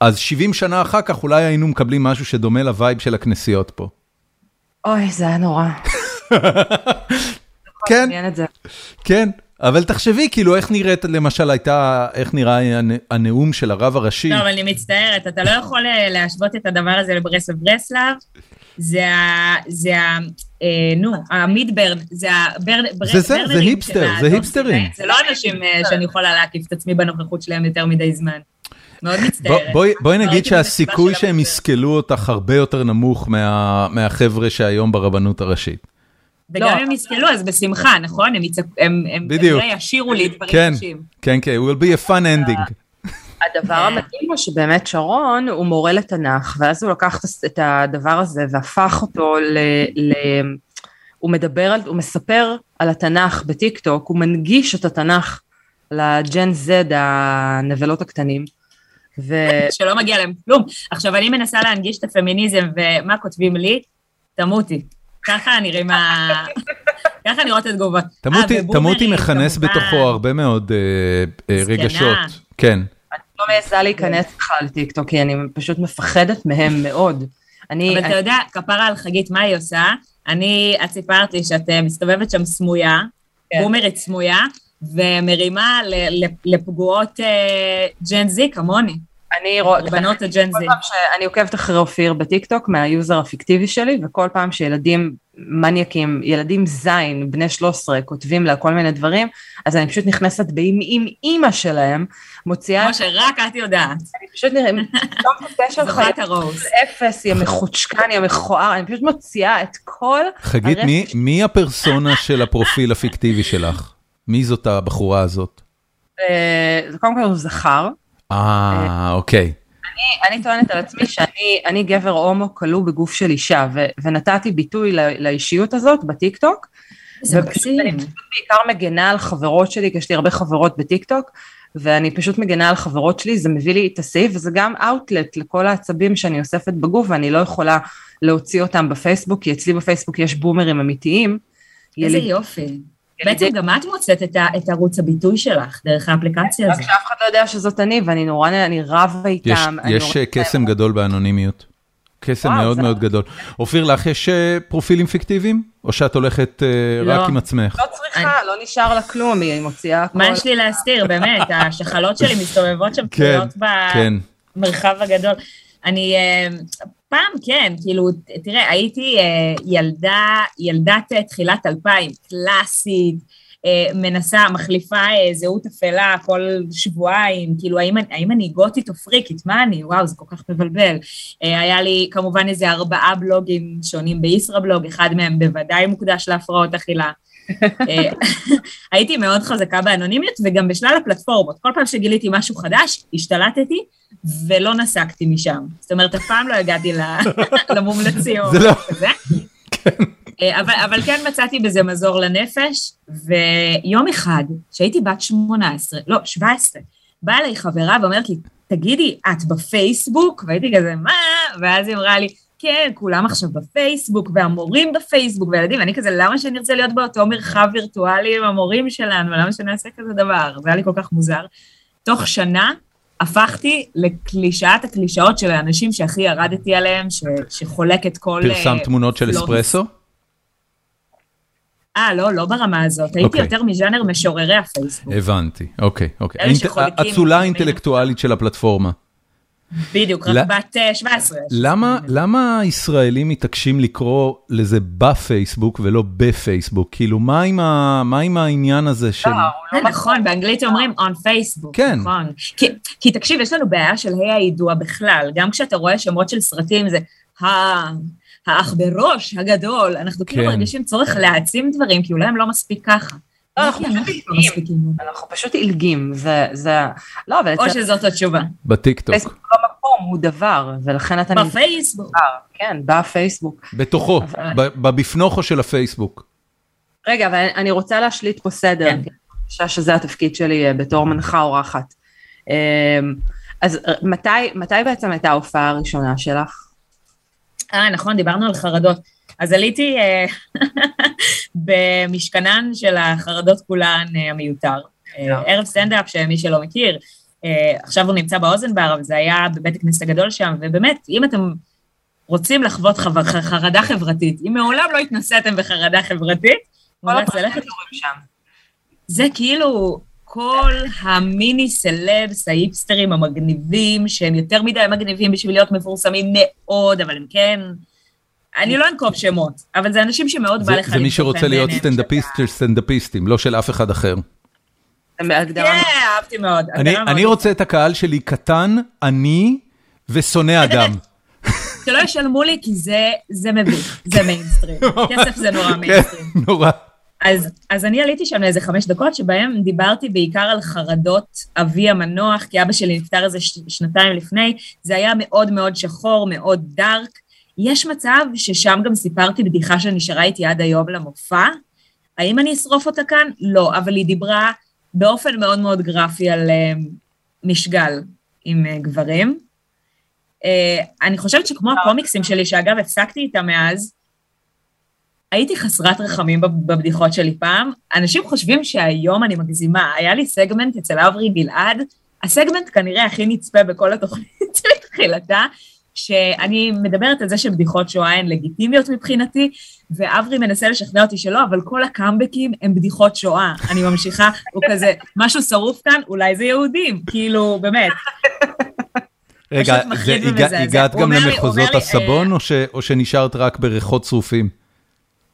אז 70 שנה אחר כך אולי היינו מקבלים משהו שדומה ל vibe של הכנסיות פה. אוי, זה היה נורא. כן. כן. אבל תחשבי, כאילו, איך נראית, למשל, הייתה, איך נראה הנ- הנאום של הרב הראשי? לא, אבל אני מצטערת, אתה לא יכול אה, להשוות את הדבר הזה לברסלב ברסלב. זה ה... זה ה... אה, נו, המידברן, זה הברנ... זה זה, זה היפסטר, זה היפסטרים. זה לא אנשים אה, שאני יכולה להקיף את עצמי בנוכחות שלהם יותר מדי זמן. מאוד מצטערת. בואי בואי נגיד שהסיכוי של שהם. יסקלו אותך הרבה יותר נמוך מה- מהחבר'ה שהיום ברבנות הראשית. וגם לא. אם הם יסכלו, אז בשמחה, נכון? הם ישירו לי דברים כן, קשים. כן, כן, will be a fun ending. הדבר כן. המדהים הוא שבאמת שרון הוא מורה לתנ"ך, ואז הוא לקח את הדבר הזה והפך אותו ל... ל... הוא מדבר, על, הוא מספר על התנ"ך בטיק טוק, הוא מנגיש את התנ"ך לג'ן זד, הנבלות הקטנים. ו... שלא מגיע להם כלום. עכשיו, אני מנסה להנגיש את הפמיניזם, ומה כותבים לי? תמותי. ככה נראים ה... ככה נראות התגובות. תמותי- אה, תמותי מכנס כמובן. בתוכו הרבה מאוד אה, אה. רגשות. כן. לא מעיזה להיכנס בכלל לטיקטוק, כי אני פשוט מפחדת מהם מאוד. אני, אבל אתה יודע, כפרה על חגית, מה היא עושה? אני, את סיפרת לי שאת אה, מסתובבת שם סמויה, כן. בומרית סמויה, ומרימה לפגועות אה, Gen Z כמוני, אני רואה, קורבנות ה Gen כל Z. פעם שאני עוקבת אחרי אופיר בטיקטוק מה user הפיקטיבי שלי, וכל פעם שילדים מניאקים, ילדים זין, בני 13, כותבים לה כל מיני דברים, אז אני פשוט נכנסת עם, עם אימא שלהם, מוציאה, כמו שרק את יודעת. אני פשוט תקש שלך, זוכת הרוז. אפס, יא מחוצ'קן, יא מכוער, אני פשוט מוציאה את כל, חגית, מי- הפרסונה של הפרופיל הפיקטיבי שלך? מי זאת הבחורה הזאת? אה, זה קודם כל הוא זכר, אה, אוקיי. אני, אני טוענת על עצמי שאני אני גבר הומו כלוא בגוף של אישה, ו, ונתתי ביטוי ל, לאישיות הזאת בטיקטוק, זה מקסים. אני בעיקר מגנה על חברות שלי, כי יש לי הרבה חברות בטיקטוק, ואני פשוט מגנה על חברות שלי, זה מביא לי את הסעיף, וזה גם אאוטלט לכל העצבים שאני אוספת בגוף, ואני לא יכולה להוציא אותם בפייסבוק, כי אצלי בפייסבוק יש בומרים אמיתיים. איזה יופי. בעצם גם את מוצאת את ה- את ערוץ הביטוי שלך דרך האפליקציה רק הזאת. שאף אחד לא יודע שזאת אני, ואני נורא, אני רבה יש, איתם. אני יש אה, קסם גדול באנונימיות. קסם מאוד זה- מאוד גדול. אופיר, לך יש אה, פרופילים פיקטיביים? או שאת הולכת אה, לא. רק עם עצמך? לא צריכה, לא נשאר לה כלום, היא מוציאה הכל. מה יש לי להסתיר, באמת, השחלות שלי מסתובבות שם כן, תלויות כן. במרחב הגדול. אני, פעם כן, כאילו, תראה, הייתי אה, ילדה, ילדת אה, תחילת 2000, קלאסית, אה, מנסה, מחליפה אה, זהות אפלה כל שבועיים, כאילו, האם, האם אני גותית או פריקית? מה אני? וואו, זה כל כך מבלבל. אה, היה לי כמובן איזה ארבעה בלוגים שונים בישראבלוג, אחד מהם בוודאי מוקדש להפרעות אכילה. אה, הייתי מאוד חזקה באנונימיות וגם בשלל הפלטפורמות. כל פעם שגיליתי משהו חדש, השתלטתי ולא נסקתי משם. זאת אומרת, אף פעם לא הגעתי למומלצים. זה לא- כזה. אבל, אבל כן מצאתי בזה מזור לנפש, ויום אחד, כשהייתי בת 18, לא, 17, באה אליי חברה ואומרת לי, תגידי, את בפייסבוק? והייתי כזה, מה? ואז היא אמרה לי, כן, כולם עכשיו בפייסבוק, והמורים בפייסבוק, והילדים, ואני כזה, למה שאני ארצה להיות באותו מרחב וירטואלי עם המורים שלנו? למה שנעשה כזה דבר? זה היה לי כל כך מוזר. תוך שנה הפכתי לקלישאת הקלישאות של האנשים שהכי ירדתי עליהם, ש, שחולק את כל... פרסם אה, תמונות של פלוס. אספרסו? אה, לא, לא ברמה הזאת. הייתי אוקיי. יותר מז'אנר משוררי הפייסבוק. הבנתי, אוקיי, אוקיי. אלה האינט- שחולקים האצולה דברים. האינטלקטואלית של הפלטפורמה. בדיוק, לא- רק בת אה, 17. למה, למה הישראלים מתעקשים לקרוא לזה בפייסבוק ולא בפייסבוק? כאילו, מה עם, ה, מה עם העניין הזה של... אה, נכון, באנגלית אומרים on Facebook. כן. נכון. כי, כי תקשיב, יש לנו בעיה של ה' הידוע בכלל. גם כשאתה רואה שמות של סרטים, זה ה- האח בראש הגדול. אנחנו כאילו כן. מרגישים צורך להעצים דברים, כי אולי הם לא מספיק ככה. לא, אנחנו פשוט לא עילגים. מספיקים. אנחנו פשוט עילגים, זה, זה, לא, אבל או שזאת התשובה. בטיקטוק. פייסבוק לא מקום, הוא דבר, ולכן אתה בפייסבוק. כן, בפייסבוק. בתוכו, בבפנוכו של הפייסבוק. רגע, אבל אני רוצה להשליט פה סדר, כן. כי אני חושבת שזה התפקיד שלי אה, בתור מנחה אורחת. אה, אז אה, מתי, מתי בעצם הייתה ההופעה הראשונה שלך? אה, נכון, דיברנו על חרדות. אז עליתי אה, במשכנן של החרדות כולן אה, המיותר. אה, ערב סטנדאפ, שמי שלא מכיר, עכשיו הוא נמצא באוזן אבל זה היה בבית הכנסת הגדול שם, ובאמת, אם אתם רוצים לחוות חרדה חברתית, אם מעולם לא התנסיתם בחרדה חברתית, ללכת הפרזנטורים שם. זה כאילו כל המיני סלבס, ההיפסטרים המגניבים, שהם יותר מדי מגניבים בשביל להיות מפורסמים מאוד, אבל הם כן... אני לא אנקוב שמות, אבל זה אנשים שמאוד בא זה לך זה מי שרוצה להיות. סטנדאפיסט של סטנדאפיסטים, לא של אף אחד אחר. כן, אהבתי מאוד. אני- רוצה את הקהל שלי קטן, עני ושונא אדם. שלא ישלמו לי, כי זה, זה מביך, זה מיינסטרים. כסף זה נורא כן, מיינסטרים. נורא. אז, אז אני עליתי שם לאיזה חמש דקות, שבהם דיברתי בעיקר על חרדות אבי המנוח, כי אבא שלי נפטר איזה שנתיים לפני, זה היה מאוד מאוד שחור, מאוד dark. יש מצב ששם גם סיפרתי בדיחה שנשארה איתי עד היום למופע. האם אני אשרוף אותה כאן? לא, אבל היא דיברה באופן מאוד מאוד גרפי על uh, משגל עם uh, גברים. Uh, אני חושבת שכמו הקומיקסים שלי, שאגב הפסקתי איתם מאז, הייתי חסרת רחמים בב- בבדיחות שלי פעם. אנשים חושבים שהיום אני מגזימה. היה לי סגמנט אצל אברי גלעד, הסגמנט כנראה הכי נצפה בכל התוכנית שלי תחילתה, שאני מדברת על זה שבדיחות שואה הן לגיטימיות מבחינתי, ואברי מנסה לשכנע אותי שלא, אבל כל הקאמבקים הם בדיחות שואה. אני ממשיכה, הוא כזה, משהו שרוף כאן, אולי זה יהודים, כאילו, באמת. רגע, זה- הגע-. הגעת גם למחוזות הסבון, או ש- או שנשארת רק בריחות שרופים?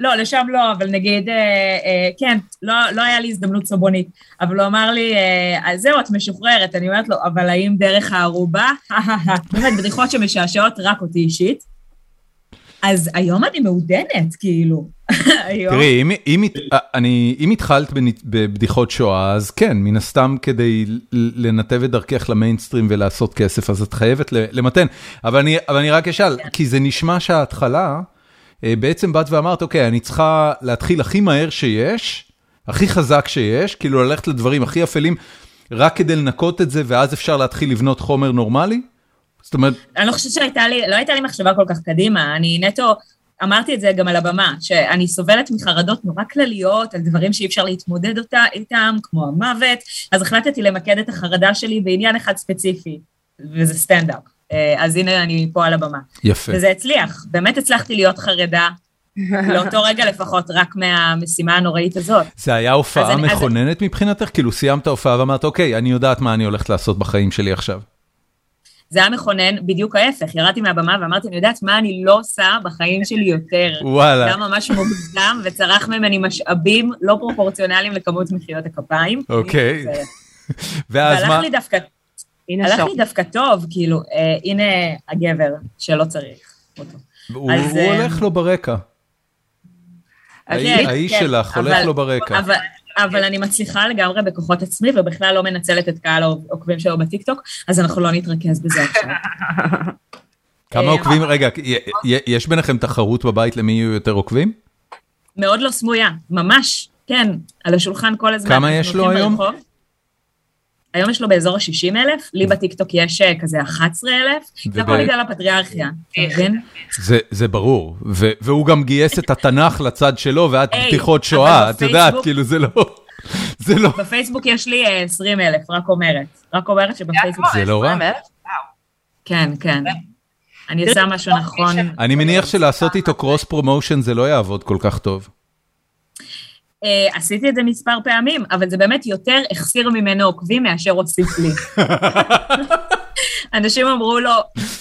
לא, לשם לא, אבל נגיד, אה, אה, כן, לא, לא היה לי הזדמנות סבונית, אבל הוא אמר לי, אה, אז זהו, את משוחררת, אני אומרת לו, אבל האם דרך הערובה? באמת, בדיחות שמשעשעות רק אותי אישית. אז היום אני מעודנת, כאילו. תראי, אם- אם אה, אני- אם התחלת בבדיחות שואה, אז כן, מן הסתם כדי לנתב את דרכך למיינסטרים ולעשות כסף, אז את חייבת למתן. אבל אני אבל אני רק אשאל, כי זה נשמע שההתחלה, אה, בעצם באת ואמרת, אוקיי, אני צריכה להתחיל הכי מהר שיש, הכי חזק שיש, כאילו ללכת לדברים הכי אפלים, רק כדי לנקות את זה, ואז אפשר להתחיל לבנות חומר נורמלי? זאת אומרת, אני לא חושבת שהייתה לי, לא הייתה לי מחשבה כל כך קדימה, אני נטו, אמרתי את זה גם על הבמה, שאני סובלת מחרדות נורא כלליות, על דברים שאי אפשר להתמודד אותה, איתם, כמו המוות, אז החלטתי למקד את החרדה שלי בעניין אחד ספציפי, וזה סטנדאפ. אה, אז הנה אני פה על הבמה. יפה. וזה הצליח, באמת הצלחתי להיות חרדה, לאותו רגע לפחות, רק מהמשימה הנוראית הזאת. זה היה הופעה אז אני- אז- מכוננת מבחינתך? כאילו סיימת הופעה ואמרת, אוקיי, אני יודעת מה אני הולכת לעשות בחיים שלי עכשיו. זה היה מכונן, בדיוק ההפך, ירדתי מהבמה ואמרתי, אני יודעת מה אני לא עושה בחיים שלי יותר. וואלה. זה היה ממש מוגזם, וצרח ממני משאבים לא פרופורציונליים לכמות מחיאות הכפיים. אוקיי. ואז מה? והלך לי דווקא, הלך. לי דווקא טוב, כאילו, אה, הנה הגבר שלא צריך אותו. הוא אז, הוא אה, הולך לו ברקע. האיש- כן, כן, שלך הולך אבל- לו ברקע. אבל, אבל אני מצליחה לגמרי בכוחות עצמי, ובכלל לא מנצלת את קהל העוקבים שלו בטיקטוק, אז אנחנו לא נתרכז בזה עכשיו. כמה אה, עוקבים, רגע, י- י- יש ביניכם תחרות בבית למי יהיו יותר עוקבים? מאוד לא סמויה, ממש, כן, על השולחן כל הזמן. כמה יש לו היום? ברחוב. היום יש לו באזור ה-60 אלף, לי בטיקטוק יש אה, כזה 11 אלף, זה הכל בגלל הפטריארכיה, אתה מבין? זה- זה ברור, והוא גם גייס את התנ"ך לצד שלו, ואת בדיחות שואה, את יודעת, כאילו זה לא... זה לא... בפייסבוק יש לי אה, 20 אלף, רק אומרת. רק אומרת שבפייסבוק... זה לא רע. 20,000? כן, כן. אני עושה משהו נכון. אני מניח שלעשות איתו cross promotion זה לא יעבוד כל כך טוב. אה, עשיתי את זה מספר פעמים, אבל זה באמת יותר החסיר ממנו עוקבים מאשר הוסיף לי. אנשים אמרו לו,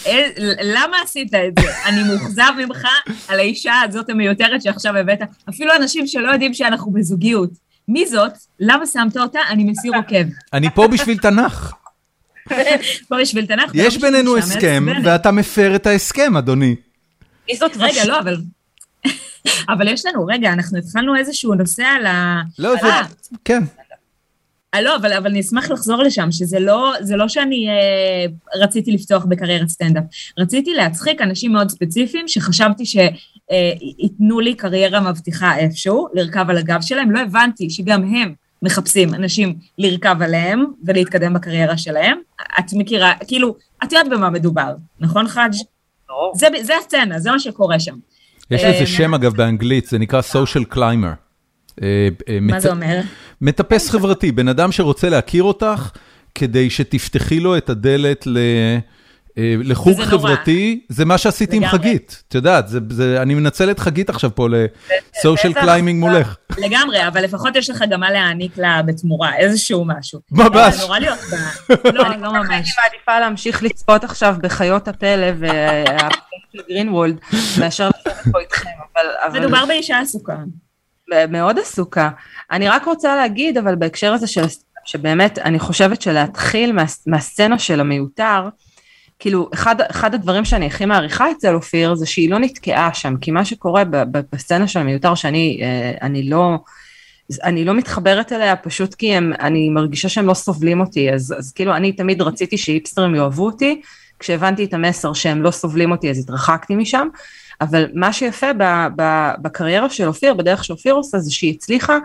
"אה, למה עשית את זה? אני מאוכזב ממך על האישה הזאת המיותרת שעכשיו הבאת. אפילו אנשים שלא יודעים שאנחנו בזוגיות. מי זאת? למה שמת אותה? אני מסיר עוקב. אני פה בשביל תנ"ך. פה בשביל תנ"ך. יש בינינו הסכם. ואתה מפר את ההסכם, אדוני. מי זאת רגע, לא, אבל... אבל יש לנו, רגע, אנחנו התחלנו איזשהו נושא על ה... לא, זה... אה, כן. אה, לא, אבל, אבל אני אשמח לחזור לשם, שזה לא, זה לא שאני אה, רציתי לפתוח בקריירת סטנדאפ. רציתי להצחיק אנשים מאוד ספציפיים שחשבתי שייתנו לי קריירה מבטיחה איפשהו, לרכב על הגב שלהם. לא הבנתי שגם הם מחפשים אנשים לרכב עליהם ולהתקדם בקריירה שלהם. את מכירה, כאילו, את יודעת במה מדובר, נכון חאג'? זה, זה הסצנה, זה מה שקורה שם. יש אה, לזה שם אגב באנגלית, זה נקרא social climber. אה, אה, מה זה אומר? מטפס חברתי, בן אדם שרוצה להכיר אותך, כדי שתפתחי לו את הדלת ל... אה, לחוג. חברתי, זה מה שעשיתי עם. חגית. את יודעת, זה- זה- אני מנצל את חגית עכשיו פה ל social climbing מולך. לגמרי, אבל לפחות יש לך גם מה להעניק לה בתמורה, איזשהו משהו. ממש. נורא להיות ב... לא, לא ממש. אני מעדיפה להמשיך לצפות עכשיו בחיות הפלא והפרק של גרינוולד, מאשר לשבת פה איתכם, אבל... מדובר באישה עסוקה. מאוד עסוקה. אני רק רוצה להגיד, אבל בהקשר הזה של שבאמת, אני חושבת שלהתחיל מה, מהסצנה של המיותר, כאילו, אחד, אחד הדברים שאני הכי מעריכה אצל אופיר, זה שהיא לא נתקעה שם, כי מה שקורה בסצנה של המיותר, שאני אה, אני לא... אני לא מתחברת אליה פשוט כי הם, אני מרגישה שהם לא סובלים אותי, אז, אז כאילו אני תמיד רציתי שהיפסטרים יאהבו אותי, כשהבנתי את המסר שהם לא סובלים אותי אז התרחקתי משם, אבל מה שיפה ב, ב, בקריירה של אופיר, בדרך שאופיר עושה, זה שהיא הצליחה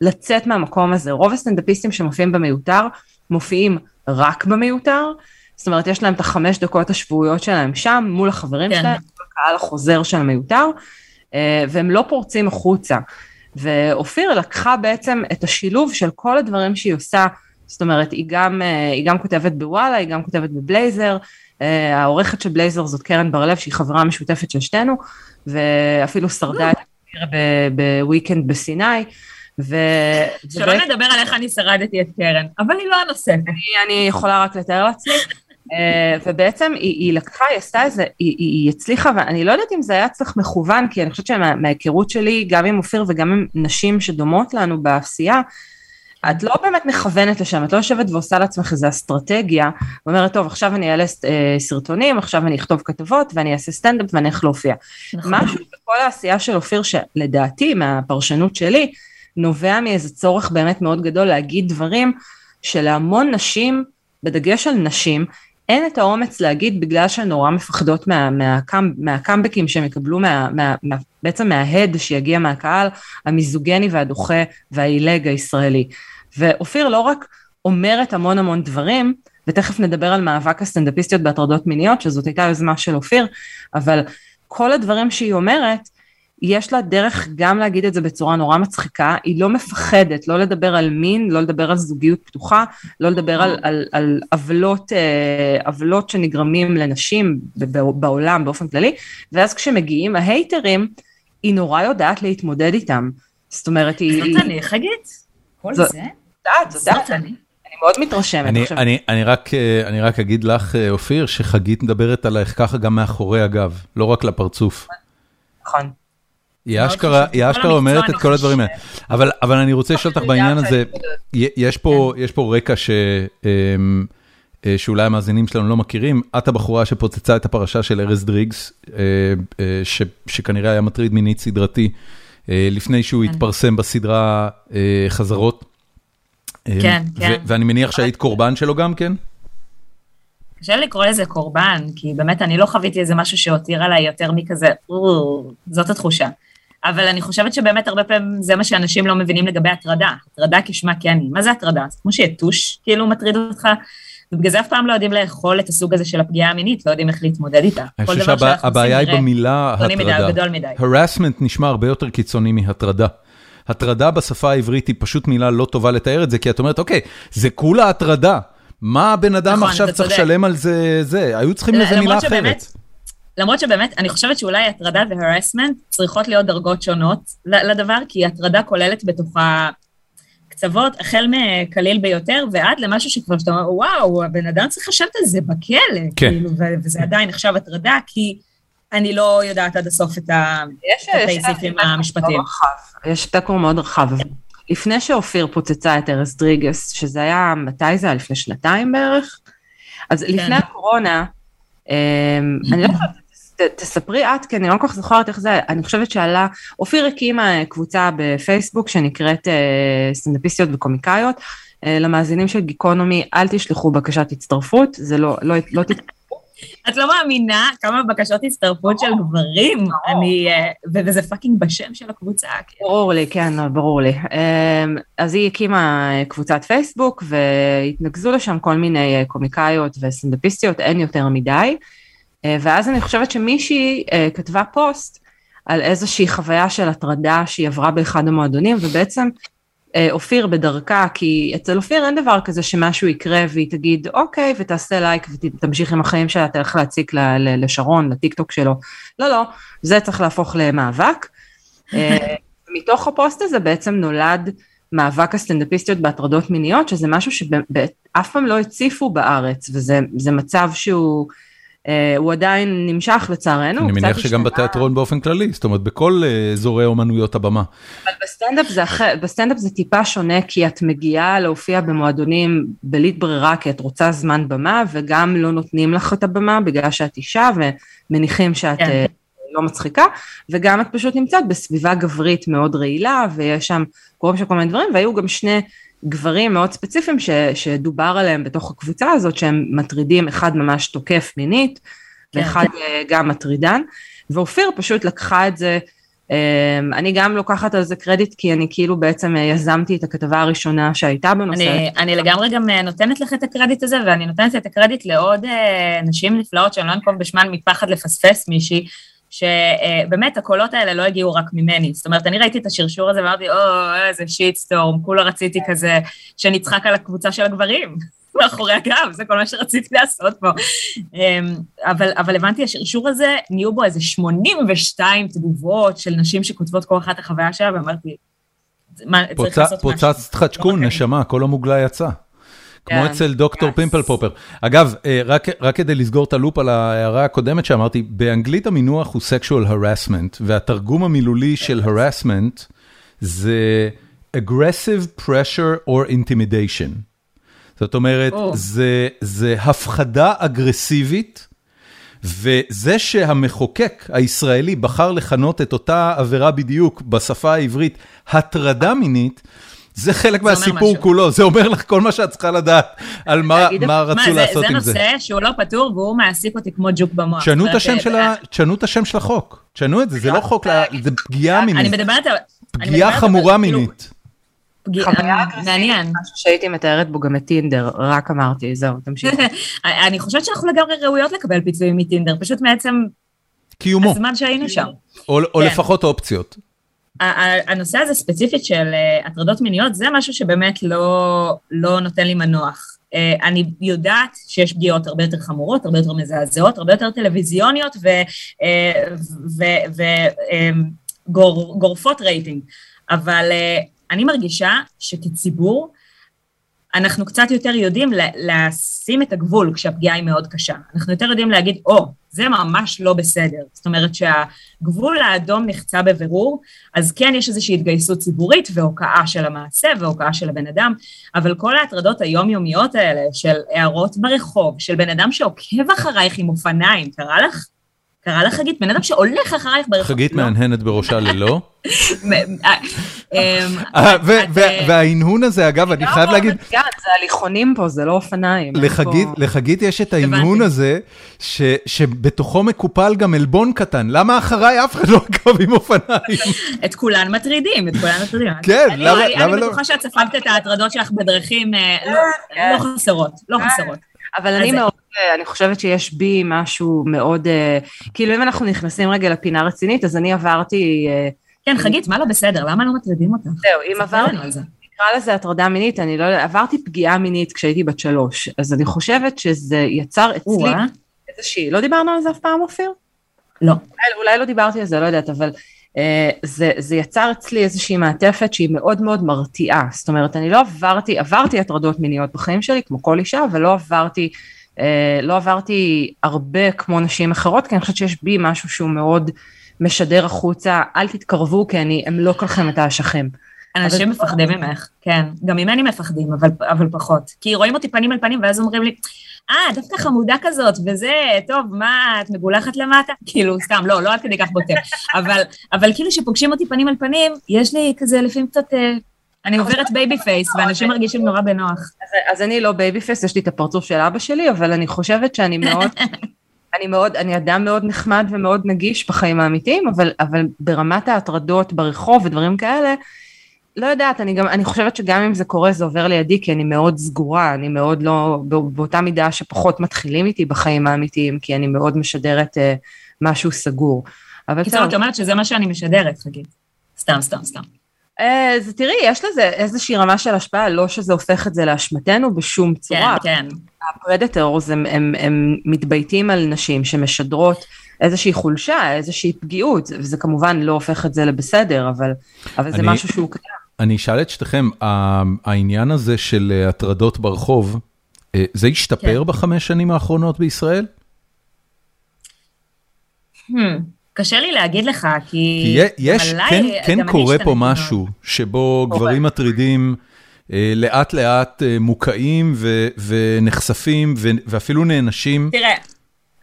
לצאת מהמקום הזה. רוב הסטנדאפיסטים שמופיעים במיותר, מופיעים רק במיותר, זאת אומרת יש להם את החמש דקות השבועיות שלהם שם, מול החברים כן. שלהם, הקהל החוזר של המיותר, אה, והם לא פורצים החוצה. ואופיר לקחה בעצם את השילוב של כל הדברים שהיא עושה, זאת אומרת, היא גם, אה, היא גם כותבת בוואלה, היא גם כותבת בבלייזר, אה, העורכת של בלייזר זאת קרן בר-לב, שהיא חברה משותפת של שתינו, ואפילו שרדה את אופיר בוויקנד בסיני. ו... שלא ובעצם- נדבר על איך אני שרדתי את קרן, אבל היא לא הנושא. אני, אני יכולה רק לתאר לעצמי. אה, ובעצם היא, היא לקחה, היא עשתה איזה, היא, היא, הצליחה, ואני לא יודעת אם זה היה אצלך מכוון, כי אני חושבת שמההיכרות שלי, גם עם אופיר וגם עם נשים שדומות לנו בעשייה, את לא באמת מכוונת לשם, את לא יושבת ועושה לעצמך איזו אסטרטגיה, ואומרת, טוב, עכשיו אני אעלה אה, סרטונים, עכשיו אני אכתוב כתבות, ואני אעשה סטנדאפ ואני אלך להופיע. נכון. משהו בכל העשייה של אופיר, שלדעתי, מהפרשנות שלי, נובע מאיזה צורך באמת מאוד גדול להגיד דברים שלהמון נשים, בדגש על נשים, אין את האומץ להגיד בגלל שהן נורא מפחדות מה, מהקאמ, מהקאמבקים שהם יקבלו מה, מה, מה, בעצם מההד שיגיע מהקהל המיזוגני והדוחה והעילג הישראלי. ואופיר לא רק אומרת המון המון דברים, ותכף נדבר על מאבק הסטנדאפיסטיות בהטרדות מיניות, שזאת הייתה יוזמה של אופיר, אבל כל הדברים שהיא אומרת, יש לה דרך גם להגיד את זה בצורה נורא מצחיקה, היא לא מפחדת לא לדבר על מין, לא לדבר על זוגיות פתוחה, לא לדבר על, על, על עוולות, אה, עוולות שנגרמים לנשים בעולם באופן כללי, ואז כשמגיעים ההייטרים, היא נורא יודעת להתמודד איתם. זאת אומרת, היא... זאת אני, חגית? כל זה? יודעת, זאת זאת יודעת, אני. אני מאוד מתרשמת. אני, עכשיו. אני, אני, רק, אה, אני רק אגיד לך, אה, אופיר, שחגית מדברת עלייך ככה גם מאחורי הגב, לא רק לפרצוף. נכון. היא אשכרה, אומרת את כל הדברים האלה. אבל, אבל אני רוצה לשאול אותך בעניין הזה, יש פה, יש פה רקע ש, אמ, אה, שאולי המאזינים שלנו לא מכירים. את הבחורה שפוצצה את הפרשה של ארז דריגס, אה, אה, ש, שכנראה היה מטריד מינית סדרתי, לפני שהוא כן. התפרסם בסדרה חזרות. אה, כן, כן. ואני מניח שהיית קורבן שלו גם כן? קשה לקרוא לזה קורבן, כי באמת אני לא חוויתי איזה משהו שהותיר עליי יותר מכזה, זאת התחושה. אבל אני חושבת שבאמת הרבה פעמים זה מה שאנשים לא מבינים לגבי הטרדה. הטרדה כשמה כן היא. מה זה הטרדה? זה כמו שיתוש כאילו מטריד אותך, ובגלל זה אף פעם לא יודעים לאכול את הסוג הזה של הפגיעה המינית, לא יודעים איך להתמודד איתה. אני חושב שהבעיה היא במילה הטרדה. harassment נשמע הרבה יותר קיצוני מהטרדה. הטרדה בשפה העברית היא פשוט מילה לא טובה לתאר את זה, כי את אומרת, אוקיי, זה כולה הטרדה. מה הבן אדם נכון, עכשיו צריך. לשלם על זה, זה, היו צריכים לזה מילה אחרת. למרות שבאמת, אני חושבת שאולי הטרדה והרסמנט צריכות להיות דרגות שונות לדבר, כי הטרדה כוללת בתוכה קצוות, החל מקליל ביותר ועד למשהו שכבר שאתה אומר, וואו, הבן אדם צריך לשבת על זה בכלא, כן. כאילו, וזה עדיין נחשב הטרדה, כי אני לא יודעת עד הסוף את הסעיפים המשפטיים. יש ספקטרום מאוד רחב. לפני שאופיר פוצצה את ארז דריגס, שזה היה, מתי זה היה? לפני שנתיים בערך? אז לפני הקורונה, אמ, אני לא יודעת, תספרי את, כי אני לא כל כך זוכרת איך זה, אני חושבת שעלה, אופיר הקימה קבוצה בפייסבוק שנקראת סטנדאפיסטיות וקומיקאיות, למאזינים של גיקונומי, אל תשלחו בקשת הצטרפות, זה לא, לא, לא את לא מאמינה כמה בקשות הצטרפות של גברים, אני, אה, וזה fucking בשם של הקבוצה. כן. ברור לי, כן, ברור לי. אמ, אז היא הקימה קבוצת פייסבוק, והתנקזו לשם כל מיני אה, קומיקאיות וסטנדאפיסטיות, אין יותר מדי. אה, ואז אני חושבת שמישהי כתבה פוסט על איזושהי חוויה של הטרדה שהיא עברה באחד המועדונים, ובעצם אה, אופיר בדרכה, כי אצל אופיר אין דבר כזה שמשהו יקרה והיא תגיד אוקיי ותעשה לייק ותמשיך עם החיים שלה, תלך להציק לשרון, לטיק טוק שלו. לא, לא, זה צריך להפוך למאבק. אה, מתוך הפוסט הזה בעצם נולד מאבק הסטנדאפיסטיות בהטרדות מיניות, שזה משהו שאף פעם לא הציפו בארץ, וזה מצב שהוא... אה, הוא עדיין נמשך לצערנו. אני מניח שגם בתיאטרון באופן כללי, זאת אומרת בכל אה, אזורי אומנויות הבמה. אבל בסטנדאפ זה, בסטנדאפ זה טיפה שונה, כי את מגיעה להופיע במועדונים בלית ברירה, כי את רוצה זמן במה, וגם לא נותנים לך את הבמה בגלל שאת אישה, ומניחים שאת כן. אה, לא מצחיקה, וגם את פשוט נמצאת בסביבה גברית מאוד רעילה, ויש שם קוראים שם כל מיני דברים, והיו גם שני... גברים מאוד ספציפיים ש, שדובר עליהם בתוך הקבוצה הזאת שהם מטרידים, אחד ממש תוקף מינית כן, ואחד כן. גם מטרידן, ואופיר פשוט לקחה את זה, אמ, אני גם לוקחת על זה קרדיט כי אני כאילו בעצם אה, יזמתי את הכתבה הראשונה שהייתה בנושא. אני, אני לגמרי גם אה, נותנת לך את הקרדיט הזה ואני נותנת את הקרדיט לעוד נשים נפלאות שאני לא אנקוב בשמן מפחד לפספס מישהי. שבאמת הקולות האלה לא הגיעו רק ממני. זאת אומרת, אני ראיתי את השרשור הזה ואמרתי, או, איזה שיטסטורם, כולה רציתי כזה שנצחק על הקבוצה של הגברים. מאחורי הגב, זה כל מה שרציתי לעשות פה. אמ, אבל, אבל הבנתי, השרשור הזה, נהיו בו איזה 82 תגובות של נשים שכותבות כל אחת החוויה שלה, ואמרתי, מה, צריך לעשות משהו. פוצצת חצ'קון, נשמה, כל המוגלה יצא. כמו כן. אצל דוקטור פימפל פופר. אגב, אה, רק כדי לסגור את הלופ על ההערה הקודמת שאמרתי, באנגלית המינוח הוא sexual harassment, והתרגום המילולי של harassment זה aggressive pressure or intimidation. זאת אומרת, זה הפחדה אגרסיבית, וזה שהמחוקק הישראלי בחר לכנות את אותה עבירה בדיוק בשפה העברית, הטרדה מינית, זה חלק מהסיפור כולו, זה אומר לך כל מה שאת צריכה לדעת על מה רצו לעשות עם זה. זה נושא שהוא לא פתור והוא מעסיק אותי כמו ג'וק במוח. תשנו את השם של החוק, תשנו את זה, זה לא חוק, זה פגיעה מינית. אני מדברת על... פגיעה חמורה כאילו- מינית. מעניין. משהו שהייתי מתארת בו גם את טינדר, רק אמרתי, זהו, תמשיך. אני חושבת שאנחנו לגמרי ראויות לקבל פיצויים מטינדר, פשוט מעצם... קיומו. הזמן שהיינו שם. או כן. לפחות אופציות. הנושא הזה ספציפית של אה, הטרדות מיניות, זה משהו שבאמת לא, לא נותן לי מנוח. אה, אני יודעת שיש פגיעות הרבה יותר חמורות, הרבה יותר מזעזעות, הרבה יותר טלוויזיוניות וגורפות אה, רייטינג, אבל אני מרגישה שכציבור, אנחנו קצת יותר יודעים לשים את הגבול כשהפגיעה היא מאוד קשה. אנחנו יותר יודעים להגיד, או, oh, זה ממש לא בסדר. זאת אומרת שהגבול האדום נחצה בבירור, אז כן יש איזושהי התגייסות ציבורית והוקעה של המעשה והוקעה של הבן אדם, אבל כל ההטרדות היומיומיות האלה של הערות ברחוב, של בן אדם שעוקב אחרייך עם אופניים, קרה לך? קרה לך חגית? בן אדם שהולך אחרייך ברחוב. חגית לא. מהנהנת בראשה ללא. וההנהון הזה, אגב, אני חייב להגיד... זה הליכונים פה, זה לא אופניים. לחגית יש את ההנהון הזה, שבתוכו מקופל גם עלבון קטן. למה אחריי אף אחד לא עקב עם אופניים? את כולן מטרידים, את כולן מטרידים. כן, למה לא? אני בטוחה שאת ספגת את ההטרדות שלך בדרכים אה, לא, לא חסרות, לא חסרות. אבל אני מאוד, אני חושבת שיש בי משהו מאוד, כאילו אם אנחנו נכנסים רגע לפינה רצינית, אז אני עברתי... כן, חגית, מה לא בסדר? למה לא מטרידים אותך? זהו, אם עברתי, נקרא לזה הטרדה מינית, אני לא, עברתי פגיעה מינית כשהייתי בת שלוש, אז אני חושבת שזה יצר אצלי איזושהי, לא דיברנו על זה אף פעם, אופיר? לא. אולי לא דיברתי על זה, לא יודעת, אבל אה, זה, זה יצר אצלי איזושהי מעטפת שהיא מאוד מאוד מרתיעה. זאת אומרת, אני לא עברתי, עברתי הטרדות מיניות בחיים שלי, כמו כל אישה, אבל לא עברתי, אה, לא עברתי הרבה כמו נשים אחרות, כי אני חושבת שיש בי משהו שהוא מאוד משדר החוצה, אל תתקרבו כי אני אמלוק לכם את האשכים. אנשים מפחדים ממך, כן. גם ממני מפחדים, אבל, אבל פחות. כי רואים אותי פנים על פנים, ואז אומרים לי, אה, דווקא חמודה כזאת, וזה, טוב, מה, את מגולחת למטה? כאילו, סתם, לא, לא עד כדי כך בוטה. אבל, אבל כאילו שפוגשים אותי פנים על פנים, יש לי כזה לפעמים קצת... אה, אני עוברת baby face, ואנשים מרגישים נורא בנוח. אז, אז אני לא baby פייס, יש לי את הפרצוף של אבא שלי, אבל אני חושבת שאני מאוד, אני מאוד, אני אדם מאוד נחמד ומאוד נגיש בחיים האמיתיים, אבל, אבל ברמת ההטרדות ברחוב ודברים כאלה, לא יודעת, אני גם, אני חושבת שגם אם זה קורה זה עובר לידי, כי אני מאוד סגורה, אני מאוד לא, באותה מידה שפחות מתחילים איתי בחיים האמיתיים, כי אני מאוד משדרת uh, משהו סגור. אבל קיצור, את אומרת שזה מה שאני משדרת, חגית. סתם, סתם, סתם. אז תראי, יש לזה איזושהי רמה של השפעה, לא שזה הופך את זה לאשמתנו בשום צורה. כן, כן. הפרדטורס הם, הם, הם מתבייתים על נשים שמשדרות איזושהי חולשה, איזושהי פגיעות, וזה כמובן לא הופך את זה לבסדר, אבל, אבל זה אני, משהו שהוא קיים. אני אשאל את שתיכם, העניין הזה של אה, הטרדות ברחוב, אה, זה השתפר כן. בחמש שנים האחרונות בישראל? Hmm. קשה לי להגיד לך, כי... כי יש, כן, כן קורה פה משהו, שבו גברים מטרידים אה, לאט לאט אה, מוקעים ו, ונחשפים ו, ואפילו נענשים. תראה,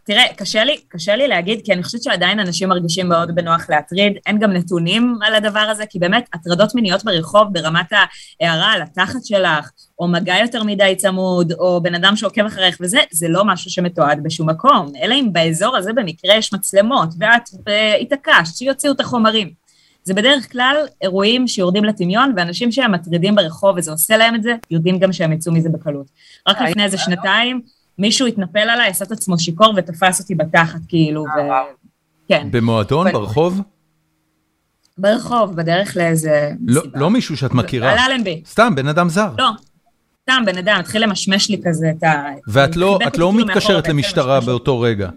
תראה, קשה לי, קשה לי להגיד, כי אני חושבת שעדיין אנשים מרגישים מאוד בנוח להטריד, אין גם נתונים על הדבר הזה, כי באמת, הטרדות מיניות ברחוב ברמת ההערה על התחת שלך, או מגע יותר מדי צמוד, או בן אדם שעוקב אחריך וזה, זה לא משהו שמתועד בשום מקום, אלא אם באזור הזה במקרה יש מצלמות, ואת התעקשת שיוציאו את החומרים. זה בדרך כלל אירועים שיורדים לטמיון, ואנשים שהם מטרידים ברחוב וזה עושה להם את זה, יודעים גם שהם יצאו מזה בקלות. רק לפני איזה שנתיים, מישהו התנפל עליי, עשה את עצמו שיכור ותפס אותי בתחת, כאילו, ו... כן. במועדון, ברחוב? ברחוב, בדרך לאיזה לא, לא מישהו שאת מכירה. על אלנבי. סתם, בן אדם זר. לא, סתם בן אדם, התחיל למשמש לי כזה את ה... ואת לא, את לא מתקשרת למשטרה באותו רגע.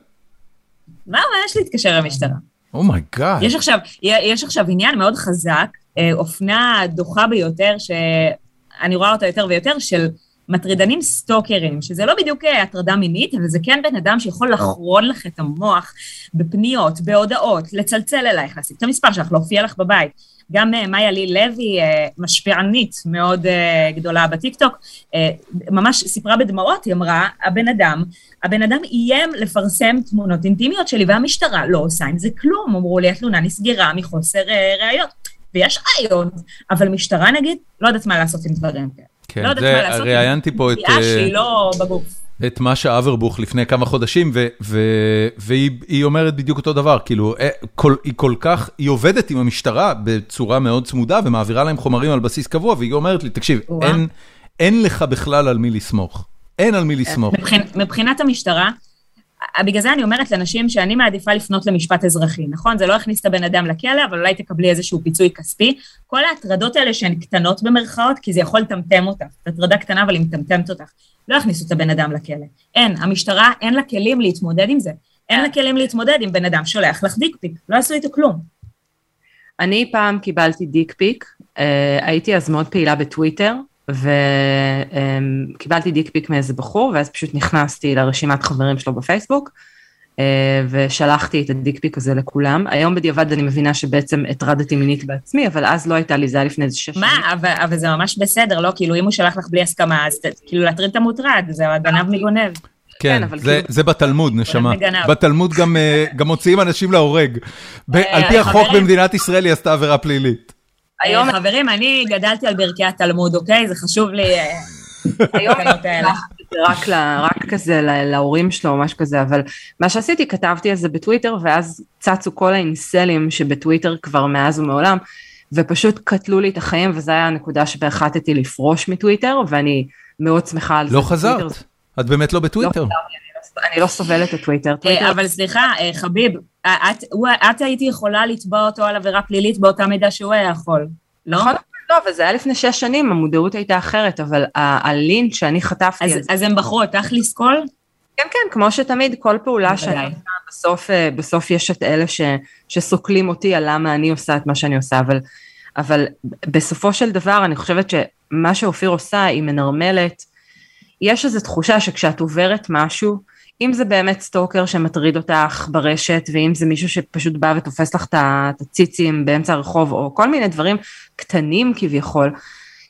מה, מה יש להתקשר למשטרה? Oh my god. Oh יש עכשיו, יש עכשיו עניין מאוד חזק, אה, אופנה דוחה ביותר, שאני רואה אותה יותר ויותר, של מטרידנים סטוקרים, שזה לא בדיוק אה, הטרדה מינית, אבל זה כן בן אדם שיכול לחרפן לך את המוח בפניות, בהודעות, לצלצל אלייך, לשים את המספר שלך, להופיע לך בבית. גם אה, מאיה לי לוי, אה, משפיענית מאוד גדולה בטיקטוק, ממש סיפרה בדמעות, היא אמרה, הבן אדם, הבן אדם איים לפרסם תמונות אינטימיות שלי, והמשטרה לא עושה עם זה כלום. אמרו לי, התלונה נסגרה מחוסר ראיות. ויש ראיות, אבל משטרה נגיד, לא יודעת מה לעשות עם דברים כאלה. כן, לא יודעת מה לעשות. ראיינתי פה את... פגיעה שהיא לא בגוף. את משה אברבוך לפני כמה חודשים, והיא אומרת בדיוק אותו דבר, כאילו, אה, היא כל כך, היא עובדת עם המשטרה בצורה מאוד צמודה ומעבירה להם חומרים על בסיס קבוע, והיא אומרת לי, תקשיב, אין לך בכלל על מי לסמוך. אין על מי לסמוך. מבחינת המשטרה, בגלל זה אני אומרת לנשים שאני מעדיפה לפנות למשפט אזרחי, נכון? זה לא יכניס את הבן אדם לכלא, אבל אולי תקבלי איזשהו פיצוי כספי. כל ההטרדות האלה שהן קטנות במרכאות, כי זה יכול לטמטם אותך. זו הטרדה קטנה, אבל היא מטמטמת אותך. לא יכניסו את הבן אדם לכלא. אין, המשטרה אין לה כלים להתמודד עם זה. אין לה כלים להתמודד עם בן אדם שולח לך דיק פיק, לא עשו איתו כלום. אני פעם קיבלתי דיק פיק, אה, הייתי אז מאוד פעילה בטוויטר, וקיבלתי דיק פיק מאיזה בחור, ואז פשוט נכנסתי לרשימת חברים שלו בפייסבוק, אה, ושלחתי את הדיק פיק הזה לכולם. היום בדיעבד אני מבינה שבעצם הטרדתי מינית בעצמי, אבל אז לא הייתה לי, זה היה לפני איזה שש שנים. מה, אבל, אבל זה ממש בסדר, לא? כאילו, אם הוא שלח לך בלי הסכמה, אז כאילו להטריד את המוטרד, זה הגנב מגונב. כן, כן זה, כאילו... זה בתלמוד, נשמה. בתלמוד גם, אה, גם מוציאים אנשים להורג. אה, על פי החוק במדינת ישראל היא עשתה עבירה פלילית. היום... חברים, אני גדלתי על ברכי התלמוד, אוקיי? זה חשוב לי... אה, היום רק, רק כזה להורים שלו או משהו כזה, אבל מה שעשיתי, כתבתי על זה בטוויטר, ואז צצו כל האינסלים שבטוויטר כבר מאז ומעולם, ופשוט קטלו לי את החיים, וזו הייתה הנקודה שבה החלטתי לפרוש מטוויטר, ואני מאוד שמחה על זה. לא חזרת, את באמת לא בטוויטר. לא, אני לא סובלת את טוויטר. אה, אבל סליחה, אה, חביב, את הייתי יכולה לתבוע אותו על עבירה פלילית באותה מידה שהוא היה יכול, לא? נכון, לא, אבל זה היה לפני שש שנים, המודעות הייתה אחרת, אבל הלינץ' שאני חטפתי... אז הם בחרו אותך לסקול? כן, כן, כמו שתמיד, כל פעולה שאני עושה, בסוף, אה, בסוף יש את אלה ש, שסוקלים אותי על למה אני עושה את מה שאני עושה, אבל, אבל בסופו של דבר אני חושבת שמה שאופיר עושה, היא מנרמלת, יש איזו תחושה שכשאת עוברת משהו, אם זה באמת סטוקר שמטריד אותך ברשת, ואם זה מישהו שפשוט בא ותופס לך את הציצים באמצע הרחוב, או כל מיני דברים קטנים כביכול,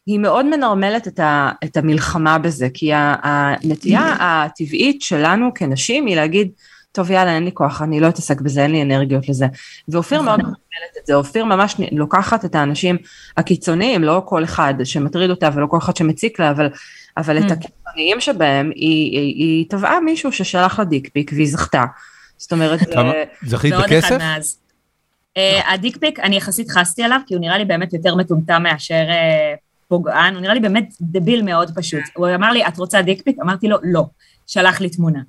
היא מאוד מנרמלת את, ה, את המלחמה בזה, כי הנטייה הטבעית שלנו כנשים היא להגיד, טוב יאללה אין לי כוח, אני לא אתעסק בזה, אין לי אנרגיות לזה. ואופיר מאוד מנרמלת את זה, אופיר ממש לוקחת את האנשים הקיצוניים, לא כל אחד שמטריד אותה ולא כל אחד שמציק לה, אבל, אבל את הקיצוניים שבהם, היא, היא, היא תבעה מישהו ששלח לה דיקפיק והיא זכתה. זאת אומרת, זכית בכסף? אה, הדיקפיק, אני יחסית חסתי עליו, כי הוא נראה לי באמת יותר מטומטם מאשר אה, פוגען, הוא נראה לי באמת דביל מאוד פשוט. הוא אמר לי, את רוצה דיקפיק? אמרתי לו, לא. שלח לי תמונה.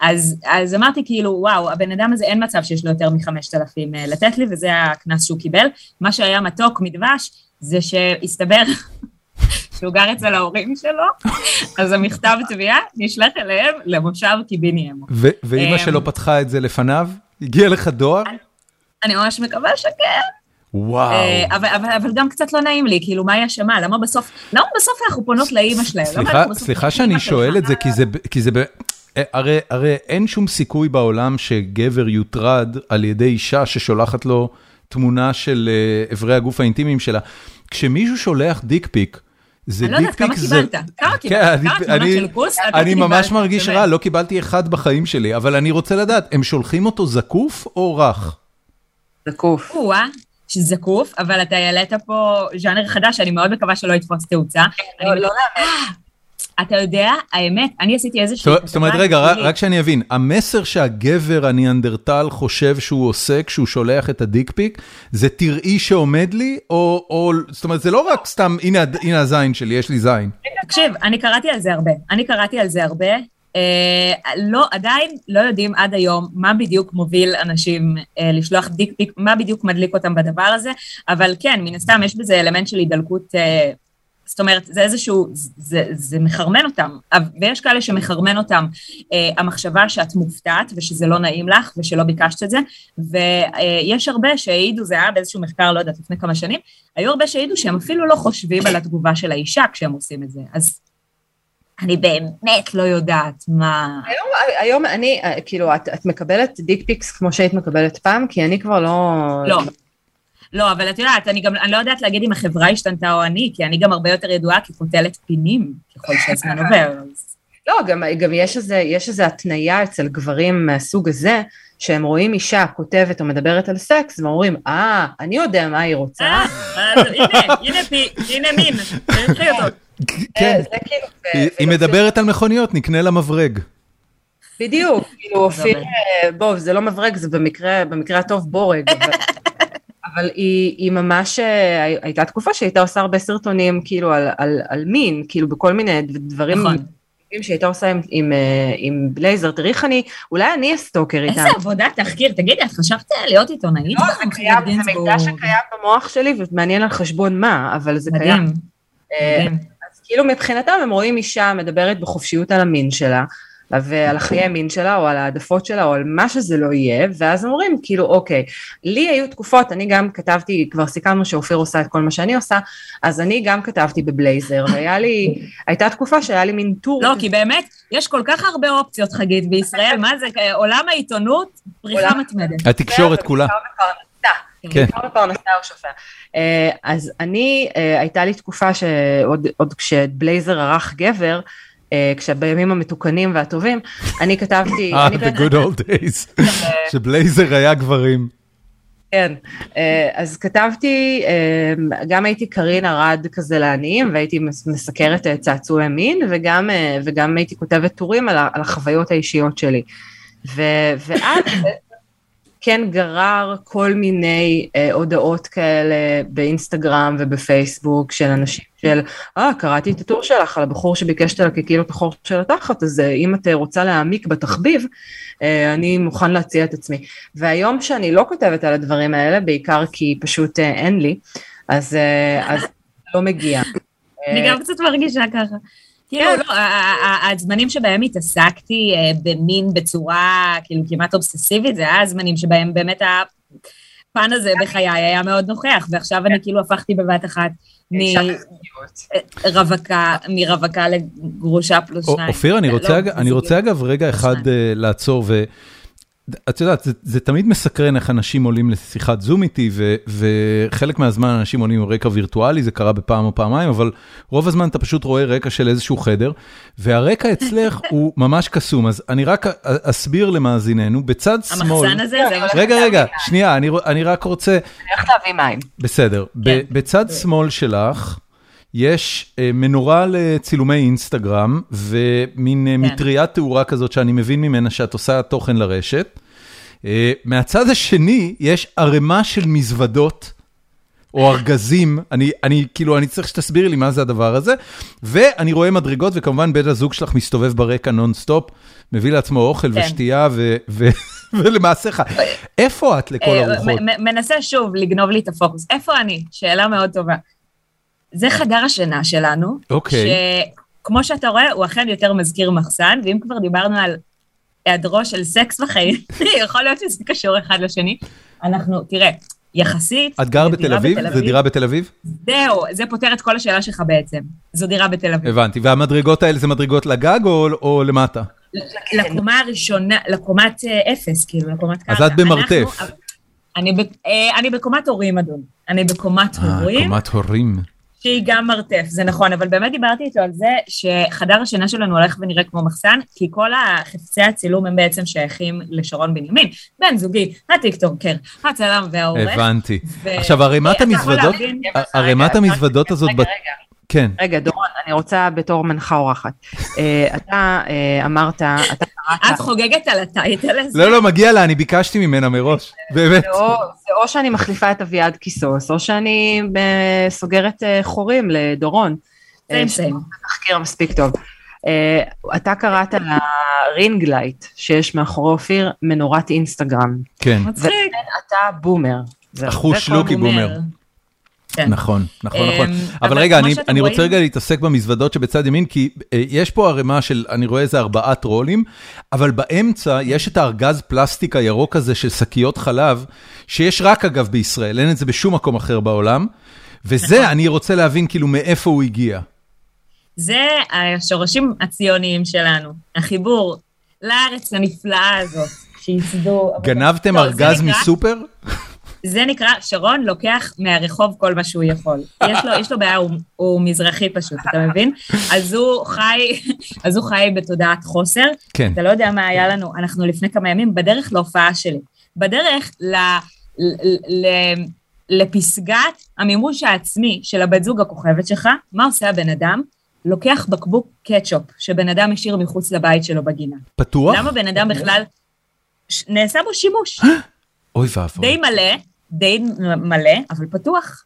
אז, אז אמרתי כאילו, וואו, הבן אדם הזה אין מצב שיש לו יותר מחמשת אלפים אה, לתת לי, וזה הקנס שהוא קיבל. מה שהיה מתוק מדבש, זה שהסתבר שהוא גר אצל ההורים שלו, אז המכתב תביעה נשלח אליהם למושב קיביניאמו. ואימא שלו פתחה את זה לפניו? הגיע לך דואר? אני ממש מקווה שכן. וואו. אה, אבל, אבל, אבל גם קצת לא נעים לי, כאילו, מה היא אשמה? למה בסוף, למה בסוף אנחנו פונות לאימא שלהם? סליחה, סליחה שאני שואל את זה, כי זה, כי זה, אה, הרי, הרי אין שום סיכוי בעולם שגבר יוטרד על ידי אישה ששולחת לו תמונה של איברי אה, הגוף האינטימיים שלה. כשמישהו שולח דיק פיק, זה. אני לא יודעת, כמה קיבלת? כמה קיבלת? כמה תמונות של כוס? אני ממש מרגיש רע, לא קיבלתי אחד בחיים שלי, אבל אני רוצה לדעת, הם שולחים אותו זקוף או רך? זקוף. זקוף, אבל אתה העלית פה ז'אנר חדש, אני מאוד מקווה שלא יתפוס תאוצה. לא, לא אתה יודע, האמת, אני עשיתי איזושהי... זאת אומרת, רגע, רק שאני אבין, המסר שהגבר הניאנדרטל חושב שהוא עושה כשהוא שולח את הדיקפיק, זה תראי שעומד לי, או... זאת אומרת, זה לא רק סתם, הנה הזין שלי, יש לי זין. תקשיב, אני קראתי על זה הרבה. אני קראתי על זה הרבה. Uh, לא, עדיין לא יודעים עד היום מה בדיוק מוביל אנשים uh, לשלוח דיק פיק, מה בדיוק מדליק אותם בדבר הזה, אבל כן, מן הסתם יש בזה אלמנט של הידלקות, uh, זאת אומרת, זה איזשהו, זה, זה מחרמן אותם, ויש כאלה שמחרמן אותם uh, המחשבה שאת מופתעת ושזה לא נעים לך ושלא ביקשת את זה, ויש uh, הרבה שהעידו, זה היה באיזשהו מחקר, לא יודעת, לפני כמה שנים, היו הרבה שהעידו שהם אפילו לא חושבים על התגובה של האישה כשהם עושים את זה, אז אני באמת לא יודעת מה... היום, היום אני, כאילו, את, את מקבלת דיק פיקס כמו שהיית מקבלת פעם? כי אני כבר לא... לא. לא, אבל את יודעת, אני גם, אני לא יודעת להגיד אם החברה השתנתה או אני, כי אני גם הרבה יותר ידועה כפותלת פינים, ככל שהזמן עובר. לא, גם, גם יש איזה, יש איזה התניה אצל גברים מהסוג הזה, שהם רואים אישה כותבת או מדברת על סקס, והם אומרים, אה, אני יודע מה היא רוצה. אה, אז הנה, הנה פי, הנה מין, אותו. כן, כאילו, היא מדברת על מכוניות, נקנה לה מברג. בדיוק, כאילו אופיר, בוא, זה לא מברג, זה במקרה הטוב בורג. אבל היא, היא ממש, הייתה תקופה שהייתה עושה הרבה סרטונים כאילו על, על, על מין, כאילו בכל מיני דברים. נכון. שהייתה עושה עם, עם, עם בלייזר, תראי איך אני, אולי אני הסטוקר איתה. איזה עבודת תחקיר, תגידי, את חשבת להיות עיתונאית? לא, זה קיים, זה מידע שקיים במוח שלי, ומעניין על חשבון מה, אבל זה קיים. מדהים. כאילו מבחינתם הם רואים אישה מדברת בחופשיות על המין שלה, ועל החיי המין שלה, או על העדפות שלה, או על מה שזה לא יהיה, ואז אומרים, כאילו, אוקיי, לי היו תקופות, אני גם כתבתי, כבר סיכמנו שאופיר עושה את כל מה שאני עושה, אז אני גם כתבתי בבלייזר, והיה לי, הייתה תקופה שהיה לי מין טור. לא, כי באמת, יש כל כך הרבה אופציות, חגית, בישראל, מה זה, עולם העיתונות, פריחה מתמדת. התקשורת כולה. כן. בעיקר בפרנסה הוא שופע. אה, אז אני, אה, הייתה לי תקופה שעוד כשבלייזר ערך גבר, אה, כשבימים המתוקנים והטובים, אני כתבתי... אה, the good old days, שבלייזר היה גברים. כן, אז כתבתי, גם הייתי קרין ארד כזה לעניים, והייתי מסקרת צעצועי מין, וגם, וגם הייתי כותבת טורים על החוויות האישיות שלי. ואז כן גרר כל מיני אה, הודעות כאלה באינסטגרם ובפייסבוק של אנשים של, אה, קראתי את הטור שלך על הבחור שביקש את החור של התחת, אז אה, אם את רוצה להעמיק בתחביב, אה, אני מוכן להציע את עצמי. והיום שאני לא כותבת על הדברים האלה, בעיקר כי פשוט אה, אין לי, אז, אה, אז לא מגיע. אני גם קצת מרגישה ככה. כאילו, כן. לא, הזמנים שבהם התעסקתי אה, במין בצורה כאילו כמעט אובססיבית, זה היה הזמנים שבהם באמת הפן הזה בחיי היה מאוד נוכח, ועכשיו אני כאילו הפכתי בבת אחת מרווקה, מרווקה לגרושה פלוס שניים. אופיר, אני רוצה אגב רגע אחד אה, לעצור, את יודעת, זה, זה תמיד מסקרן איך אנשים עולים לשיחת זום איתי, ו, וחלק מהזמן אנשים עולים עם רקע וירטואלי, זה קרה בפעם או פעמיים, אבל רוב הזמן אתה פשוט רואה רקע של איזשהו חדר, והרקע אצלך הוא ממש קסום, אז אני רק אסביר למאזיננו, בצד שמאל... המחסן הזה, זה מה רגע, רגע, שנייה, אני, אני רק רוצה... אני הולכת להביא מים. בסדר, כן. בצד שמאל שלך, יש אה, מנורה לצילומי אינסטגרם ומין אה, כן. מטריית תאורה כזאת שאני מבין ממנה שאת עושה תוכן לרשת. אה, מהצד השני יש ערימה של מזוודות. או ארגזים, אני, אני כאילו, אני צריך שתסבירי לי מה זה הדבר הזה, ואני רואה מדרגות, וכמובן בן הזוג שלך מסתובב ברקע נונסטופ, מביא לעצמו אוכל כן. ושתייה, ו, ו, ולמעשה חי. איפה את לכל הרוחות? מנסה שוב לגנוב לי את הפוקוס. איפה אני? שאלה מאוד טובה. זה חדר השינה שלנו. אוקיי. שכמו שאתה רואה, הוא אכן יותר מזכיר מחסן, ואם כבר דיברנו על היעדרו של סקס בחיים, יכול להיות שזה קשור אחד לשני. אנחנו, תראה, יחסית... את גר בתל אביב? זו דירה בתל אביב? זהו, זה פותר את כל השאלה שלך בעצם. זו דירה בתל אביב. הבנתי, והמדרגות האלה זה מדרגות לגג או, או למטה? לקומה הראשונה, לקומת אה, אפס, כאילו, לקומת קרקע. אז את במרתף. אני, אה, אני בקומת הורים, אדון. אני בקומת אה, הורים. קומת הורים. שהיא גם מרתף, זה נכון, אבל באמת דיברתי איתו על זה שחדר השינה שלנו הולך ונראה כמו מחסן, כי כל החפצי הצילום הם בעצם שייכים לשרון בנימין, בן זוגי, הטיקטוקר, הצלם והעורך. הבנתי. ו... עכשיו, ערימת המזוודות, ערימת המזוודות הזאת... רגע, רגע. כן. רגע, דורון, אני רוצה בתור מנחה אורחת. אה, אתה אה, אמרת, אתה קראת... את חוגגת על ה title הזה? לא, לא, מגיע לה, אני ביקשתי ממנה מראש, באמת. זה או שאני מחליפה את אביעד קיסוס, או שאני אה, סוגרת חורים לדורון. סיים. תחקיר מספיק טוב. אתה קראת על ה ring light שיש מאחורי אופיר מנורת אינסטגרם. כן. מצחיק. אתה boomer. אחוז שלוקי בומר. כן. נכון, נכון, נכון. אבל רגע, אני רוצה רגע להתעסק במזוודות שבצד ימין, כי אה, יש פה ערימה של, אני רואה איזה ארבעה טרולים, אבל באמצע יש את הארגז פלסטיק הירוק הזה של שקיות חלב, שיש רק אגב בישראל, אין את זה בשום מקום אחר בעולם, וזה, נכון. אני רוצה להבין כאילו מאיפה הוא הגיע. זה השורשים הציוניים שלנו, החיבור לארץ הנפלאה הזאת, שייסדו... גנבתם לא, ארגז מסופר? זה נקרא, שרון לוקח מהרחוב כל מה שהוא יכול. יש לו, יש לו בעיה, הוא, הוא מזרחי פשוט, אתה מבין? אז הוא חי, אז הוא חי בתודעת חוסר. כן. אתה לא יודע מה היה לנו, אנחנו לפני כמה ימים בדרך להופעה שלי. בדרך ל... ל, ל לפסגת המימוש העצמי של הבת זוג הכוכבת שלך, מה עושה הבן אדם? לוקח בקבוק קטשופ שבן אדם השאיר מחוץ לבית שלו בגינה. פתוח? למה בן אדם בכלל... נעשה בו שימוש. אוי ואבוי. די מלא, די מלא, אבל פתוח.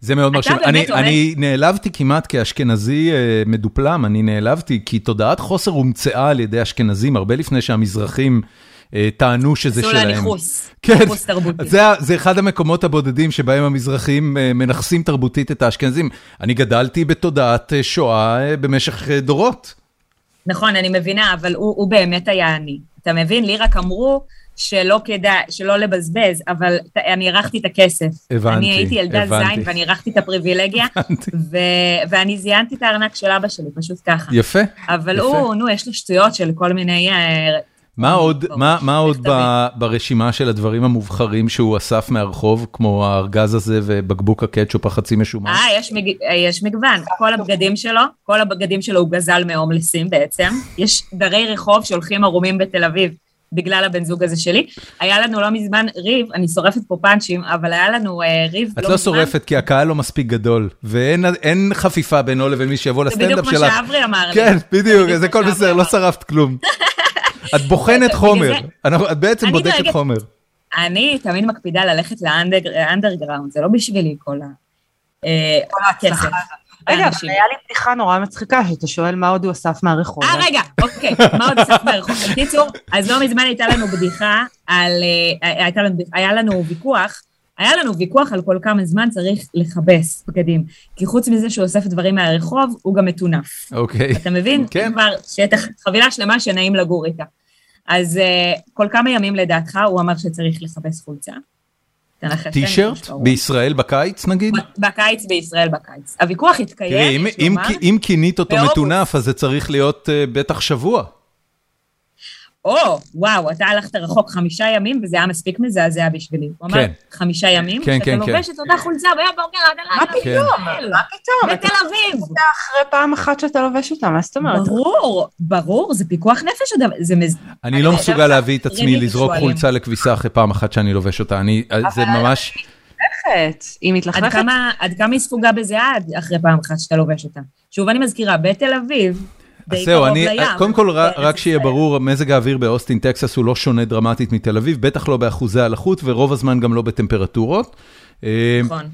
זה מאוד מרשים. אני, אני נעלבתי כמעט כאשכנזי אה, מדופלם, אני נעלבתי כי תודעת חוסר הומצאה על ידי אשכנזים הרבה לפני שהמזרחים אה, טענו שזה שלהם. עשו לה ניכוס, כן, ניכוס תרבותי. זה, זה אחד המקומות הבודדים שבהם המזרחים אה, מנכסים תרבותית את האשכנזים. אני גדלתי בתודעת אה, שואה אה, במשך דורות. נכון, אני מבינה, אבל הוא, הוא באמת היה עני. אתה מבין? לי רק אמרו שלא כדאי, שלא לבזבז, אבל אני ארחתי את הכסף. הבנתי, אני הייתי ילדה הבנתי. זין ואני ארחתי את הפריבילגיה, ו- ואני זיינתי את הארנק של אבא שלי, פשוט ככה. יפה, אבל יפה. הוא, נו, יש לו שטויות של כל מיני... אה, מה עוד, מה, מה עוד ב, ברשימה של הדברים המובחרים שהוא אסף מהרחוב, כמו הארגז הזה ובקבוק הקטשופ החצי משומן? אה, יש, מג... יש מגוון. כל הבגדים שלו, כל הבגדים שלו הוא גזל מהומלסים בעצם. יש דרי רחוב שהולכים ערומים בתל אביב. בגלל הבן זוג הזה שלי. היה לנו לא מזמן ריב, אני שורפת פה פאנצ'ים, אבל היה לנו אה, ריב לא מזמן. את לא שורפת כי הקהל לא מספיק גדול, ואין חפיפה בינו לבין מי שיבוא לסטנדאפ שלך. זה בדיוק כמו שאברי אמר לי. כן, בדיוק, זה הכל בסדר, לא שרפת כלום. את בוחנת חומר, את בעצם בודקת חומר. אני תמיד מקפידה ללכת לאנדרגראונד, זה לא בשבילי כל אה, הכסף. רגע, אבל היה לי בדיחה נורא מצחיקה, שאתה שואל מה עוד הוא אסף מהרחוב. אה, רגע, אוקיי, מה עוד אסף מהרחוב? בקיצור, אז לא מזמן הייתה לנו בדיחה על, אה, הייתה לנו, היה לנו ויכוח, היה לנו ויכוח על כל כמה זמן צריך לכבס בגדים. כי חוץ מזה שהוא אוסף דברים מהרחוב, הוא גם מטונף. אוקיי. אתה מבין? כן. כבר, שאת חבילה שלמה שנעים לגור איתה. אז uh, כל כמה ימים לדעתך הוא אמר שצריך לכבס חולצה. טישרט? בישראל בקיץ נגיד? בקיץ בישראל בקיץ. הוויכוח התקיים, תראי, אם כינית אותו מטונף, אז זה צריך להיות uh, בטח שבוע. או, וואו, אתה הלכת רחוק חמישה ימים, וזה היה מספיק מזעזע בשבילי. הוא אמר, כן. חמישה ימים, כן, שאתה כן, לובש את אותה חולצה ביום בוקר עד מה הלילה. פתאום? בישראל. מה פתאום? בתל אביב. אתה אחרי פעם אחת שאתה לובש אותה, מה זאת אומרת? ברור, ברור, זה פיקוח נפש, זה מז... אני לא מסוגל להביא את עצמי לזרוק שואלים. חולצה לכביסה אחרי פעם אחת שאני לובש אותה, אני, זה ממש, מתלכלכת. היא מתלכלכת. עד כמה היא ספוגה בזיעה עד- אחרי פעם אחת שאתה לובש אותה. שוב, אני מזכירה, בתל אביב, די קרוב אני, לים. קודם כל, רק- שיהיה. ברור, מזג האוויר באוסטין, טקסס הוא לא שונה דרמטית מתל אביב, בטח לא באחוזי הלחות, ורוב הזמן גם לא בטמפרטורות. אה, נכון.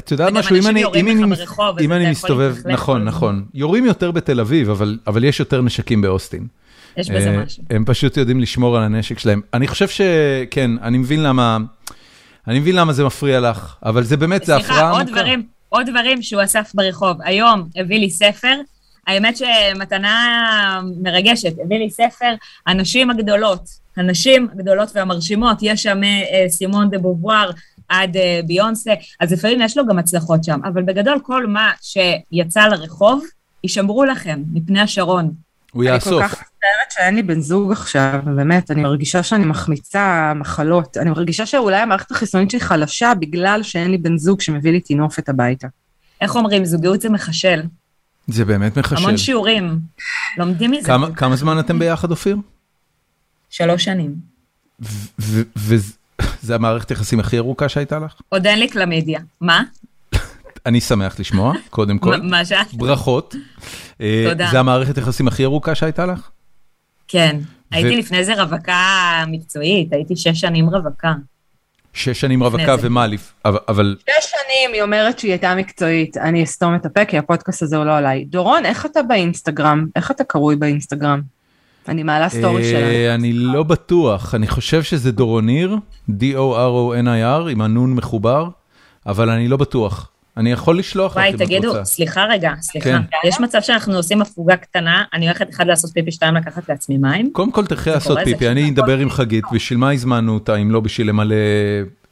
את יודעת משהו, אם אני, אם אני, ברחוב, אם אני מסתובב, נכון. נכון, יורים יותר בתל אביב, אבל, אבל יש יותר נשקים באוסטין. יש בזה אה, משהו. הם פשוט יודעים לשמור על הנשק שלהם. אני חושב שכן, אני מבין למה, אני מבין למה זה מפריע לך, אבל זה באמת, זה הפרעה סליחה, עמוקה. דברים, עוד דברים שהוא אסף ברחוב. היום הביא לי ספר, האמת שמתנה מרגשת, הביא לי ספר, הנשים הגדולות, הנשים הגדולות והמרשימות, יש שם אה, סימון דה בובואר עד אה, ביונסה, אז לפעמים יש לו גם הצלחות שם, אבל בגדול כל מה שיצא לרחוב, יישמרו לכם מפני השרון. הוא אני כל יאסוף. כך מצטערת שאין לי בן זוג עכשיו, באמת, אני מרגישה שאני מחמיצה מחלות. אני מרגישה שאולי המערכת החיסונית שלי חלשה בגלל שאין לי בן זוג שמביא לי טינופת הביתה. איך אומרים, זוגיות זה מחשל. זה באמת מחשל. המון שיעורים. לומדים מזה. כמה, כמה זמן אתם ביחד, אופיר? שלוש שנים. וזה המערכת יחסים הכי ארוכה שהייתה לך? עוד אין לי קלמידיה. מה? אני שמח לשמוע, קודם כל. מה- מה שאת? ברכות. אה, תודה. זה המערכת יחסים הכי ארוכה שהייתה לך? כן. הייתי לפני זה רווקה מקצועית, הייתי שש שנים רווקה. שש שנים רווקה. ומה, אבל שש שנים היא אומרת שהיא הייתה מקצועית, אני אסתום את הפה כי הפודקאסט הזה הוא לא עליי. דורון, איך אתה באינסטגרם? איך אתה קרוי באינסטגרם? אני מעלה סטורי אה, שלנו. אני לא בטוח, אני חושב שזה דורוניר, D-O-R-O-N-I-R, עם הנון מחובר, אבל אני לא בטוח. אני יכול לשלוח לך וואי, אם את תגידו, רוצה. סליחה רגע, סליחה. כן. יש מצב שאנחנו עושים הפוגה קטנה, אני הולכת אחד לעשות פיפי, שתיים לקחת לעצמי מים? קודם כל תלכי לעשות פיפי, אני אדבר עם חגית, בשביל מה הזמנו אותה אם לא בשביל למלא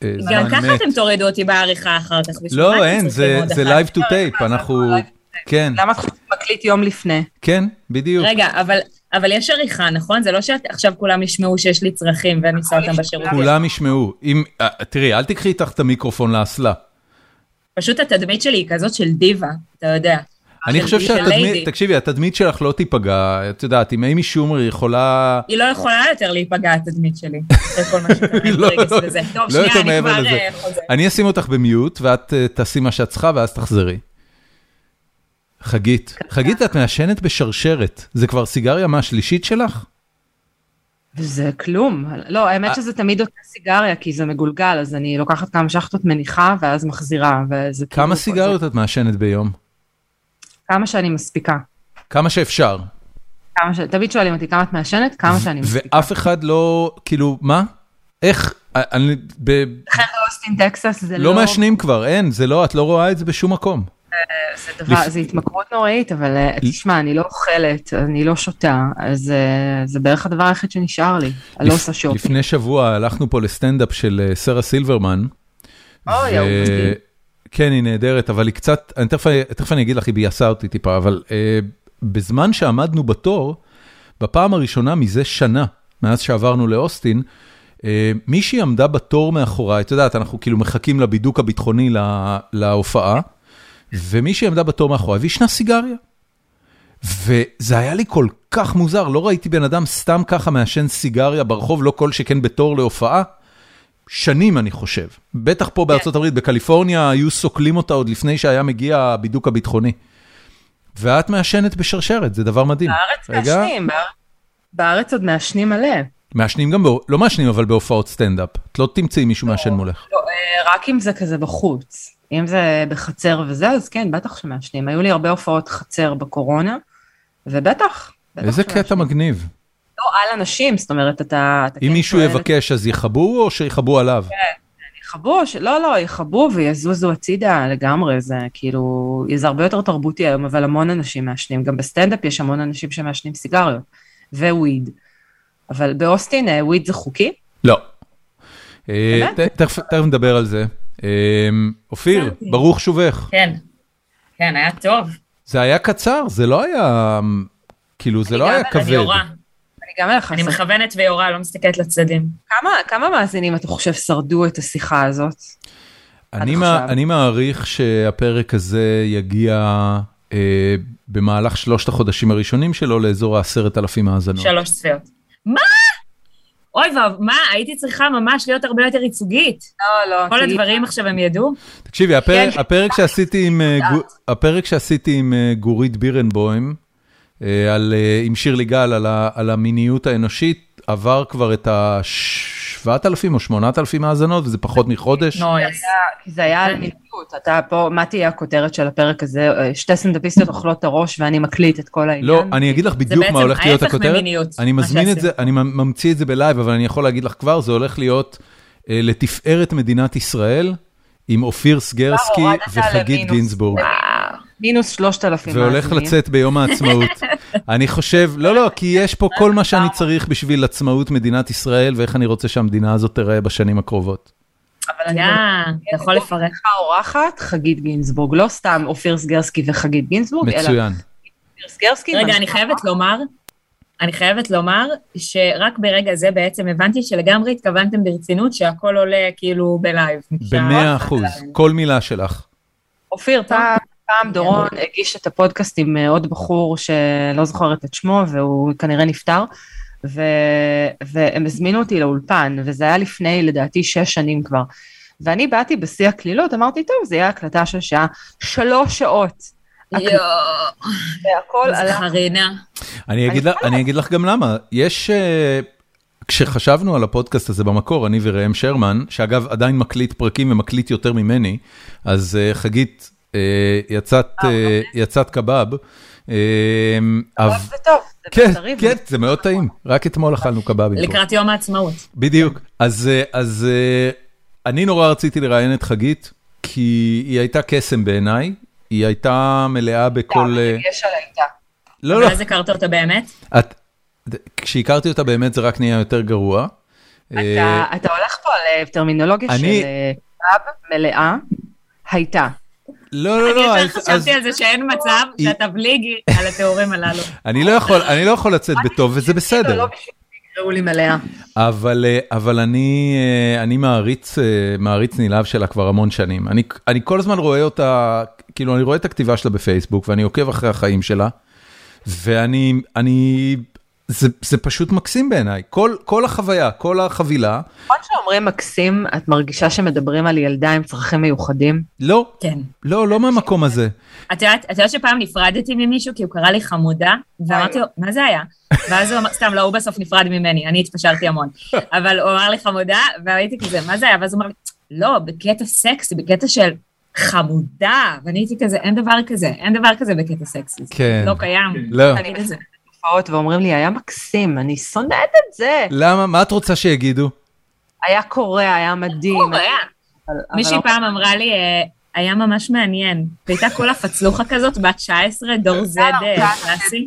אה, זמן גם מת. ככה אתם תורידו אותי בעריכה אחר כך. לא, אין, זה live to tape, אנחנו... כן, למה את חושבת מקליט יום לפני? כן, בדיוק. רגע, אבל, אבל יש עריכה, נכון? זה לא שעכשיו כולם ישמעו שיש לי צרכים ואני אשא אותם בשירות. כולם ישמעו. אם, אה, תראי, אל תקחי איתך את המיקרופון לאסלה. פשוט התדמית שלי היא כזאת של דיבה, אתה יודע. אני חושב שהתדמית. תקשיבי, התדמית שלך לא תיפגע, את יודעת, אם אימי שומר יכולה... היא לא יכולה יותר להיפגע, התדמית שלי. לא, לא, יותר אני מעבר כבר לזה. אה. אני אשים אותך במיוט, ואת אה, תעשי מה שאת צריכה, ואז תחזרי. חגית, חגית, את מעשנת בשרשרת, זה כבר סיגריה מהשלישית שלך? וזה כלום. לא, האמת שזה תמיד אותה סיגריה, כי זה מגולגל, אז אני לוקחת כמה שחטות מניחה, ואז מחזירה, וזה כאילו... כמה סיגריות את מעשנת ביום? כמה שאני מספיקה. כמה שאפשר. כמה ש... תמיד שואלים אותי כמה את מעשנת, כמה שאני מספיקה. ואף אחד לא, כאילו, מה? איך? אני, ב, לכן באוסטין טקסס זה לא... לא מעשנים כבר, אין, זה לא, את לא רואה את זה בשום מקום. זה דבר, זה התמכרות נוראית, אבל אה, תשמע, אני לא אוכלת, אני לא שותה, אז אה, זה בערך הדבר היחיד שנשאר לי. אני לא עושה שופ. לפני שבוע הלכנו פה לסטנדאפ של אה, שרה סילברמן. אוי, ו-. כן, היא נהדרת, אבל היא קצת, אני תכף, תכף אני אגיד לך, היא ביאסה אותי טיפה, אבל אה, בזמן שעמדנו בתור, בפעם הראשונה מזה שנה, מאז שעברנו לאוסטין, אה, מישהי עמדה בתור מאחוריי, את יודעת, אנחנו כאילו מחכים לבידוק הביטחוני לה, להופעה, ומישהי עמדה בתור מאחוריי והשנה סיגריה. וזה היה לי כל כך מוזר, לא ראיתי בן אדם סתם ככה מעשן סיגריה ברחוב, לא כל שכן בתור להופעה. שנים אני חושב, בטח פה בארצות הברית, בקליפורניה היו סוקלים אותה עוד לפני שהיה מגיע הבידוק הביטחוני. ואת מעשנת בשרשרת, זה דבר מדהים. בארץ מעשנים, בארץ- עוד מעשנים מלא. מעשנים גם, לא מעשנים אבל בהופעות סטנדאפ. את לא תמצאי מישהו מעשן מולך. לא, אה, רק אם זה כזה בחוץ. אם זה בחצר וזה, אז כן, בטח שמעשנים. היו לי הרבה הופעות חצר בקורונה, ובטח. בטח איזה שמעשנים. קטע מגניב. לא, על אנשים, זאת אומרת, אתה... אתה אם כן מישהו שואל יבקש אז יכבו או שיכבו עליו? יכבו, ש- לא, לא, יכבו ויזוזו הצידה לגמרי, זה כאילו, זה הרבה יותר תרבותי היום, אבל המון אנשים מעשנים, גם בסטנדאפ יש המון אנשים שמעשנים סיגריות, ווויד. אבל באוסטין אה, וויד זה חוקי? לא. אה, תכף נדבר על זה. אה, אופיר. ברוך שובך. כן, כן, היה טוב. זה היה קצר, זה לא היה, כאילו זה לא אני היה כבד. אני יורה. גם אלך אני לעשות. מכוונת ויורה, לא מסתכלת לצדדים. כמה- כמה מאזינים אתה חושב שרדו את השיחה הזאת? אני. אני מעריך שהפרק הזה יגיע אה, במהלך שלושת החודשים הראשונים שלו לאזור העשרת אלפים האזנות. שלוש צפיות. מה? אוי ואב, מה? הייתי צריכה ממש להיות הרבה יותר ייצוגית. לא, לא. כל הדברים עכשיו הם ידעו? תקשיבי, הפרק, כן. הפרק שעשיתי עם, אה, יודעת. גו- הפרק שעשיתי עם אה, גורית בירנבוים, אה, על, עם שירלי גל, על, ה, על המיניות האנושית, עבר כבר את ה-7,000 או 8,000 האזנות, וזה פחות מחודש. נויס. כי זה היה על מיניות, אתה פה, מה תהיה הכותרת של הפרק הזה? שתי סטנדאפיסטיות אוכלות את הראש ואני מקליט את כל העניין. לא, אני אגיד לך בדיוק מה בעצם הולך להיות ההפך הכותרת. ממיניות, אני מזמין את זה. אני ממציא את זה ב live, אבל אני יכול להגיד לך כבר, זה הולך להיות אה, לתפארת מדינת ישראל, עם אופיר סגרסקי וחגית. גינזבורג. מינוס שלושת אלפים והולך לצאת ביום העצמאות. אני חושב, לא, לא, כי יש פה כל מה שאני צריך בשביל עצמאות מדינת ישראל, ואיך אני רוצה שהמדינה הזאת תיראה בשנים הקרובות. אבל אני אתה יכול לפרט. לך אורחת, חגית גינזבורג, לא סתם אופיר סגרסקי וחגית גינזבורג, אלא מצוין. אופיר סגרסקי. רגע, אני חייבת לומר, אני חייבת לומר שרק ברגע זה בעצם הבנתי שלגמרי התכוונתם ברצינות שהכל עולה כאילו ב live. במאה אחוז, כל מילה שלך. אופיר, פעם, פעם דורון הגיש את הפודקאסט עם אה, עוד בחור שלא זוכרת את שמו, והוא כנראה נפטר, ו... והם הזמינו אותי לאולפן, וזה היה לפני, לדעתי, שש שנים כבר. ואני באתי בשיא הקלילות, אמרתי, טוב, זה יהיה הקלטה של שעה, שלוש שעות. יואו, והכל חרינה. אני אגיד לך- אני אגיד לך גם למה, יש... אה, כשחשבנו על הפודקאסט הזה במקור, אני וראם שרמן, שאגב עדיין מקליט פרקים ומקליט יותר ממני, אז אה, חגית, יצאת, אה, יצאת קבב. אה, אבל אבל- זה טוב, זה כן, בשרי, כן, זה מאוד טעים, רק אתמול אכלנו קבבים. לקראת יום העצמאות. בדיוק. אז, אה, אז אה, אני נורא רציתי לראיין את חגית, כי היא הייתה קסם בעיניי, היא הייתה מלאה בכל... אה, יש עליי איתה. לא, לא, ואז הכרת אותה באמת? את- כשהכרתי אותה באמת זה רק נהיה יותר גרוע. אה, אתה אתה הולך פה על אה, טרמינולוגיה של אני- אה, קאב מלאה, הייתה. לא, לא, אני לא, יותר אז- אז חשבתי על זה שאין מצב שאתה בלי על התיאורים הללו. אני לא יכול, אני לא לצאת בטוב וזה בסדר. לא שיקראו לי מלאה. אבל, אה, אבל אני, אה, אני מעריץ, אה, מעריץ נלהב שלה כבר המון שנים. אני, אני כל הזמן רואה אותה, כאילו אני רואה את הכתיבה שלה בפייסבוק ואני עוקב אחרי החיים שלה, ואני, אני, זה, זה פשוט מקסים בעיניי. כל, כל החוויה, כל החבילה, נכון שאומרים מקסים, את מרגישה שמדברים על ילדה עם צרכים מיוחדים? לא, כן. לא, לא מהמקום הזה. את יודעת, את יודעת שפעם נפרדתי ממישהו כי הוא קרא לי חמודה, ואמרתי לו, מה זה היה? ואז הוא אמר, סתם, לא, הוא בסוף נפרד ממני, אני התפשרתי המון. אבל הוא אמר לי חמודה, והייתי כזה, מה זה היה? ואז הוא אמר לי, לא, בקטע סקסי, בקטע של חמודה. ואני הייתי כזה, אין דבר כזה, אין דבר כזה בקטע סקסי. כן. לא קיים. לא. הופעות ואומרים לי, היה מקסים, אני שונאת את זה. למה? מה את רוצה שיגידו? היה קורע, היה מדהים. קורע. אבל מישהי לא- פעם אמרה לי, אה, היה ממש מעניין. והייתה כל הפצלוחה כזאת, בת 19, דור על אה, קלאסי.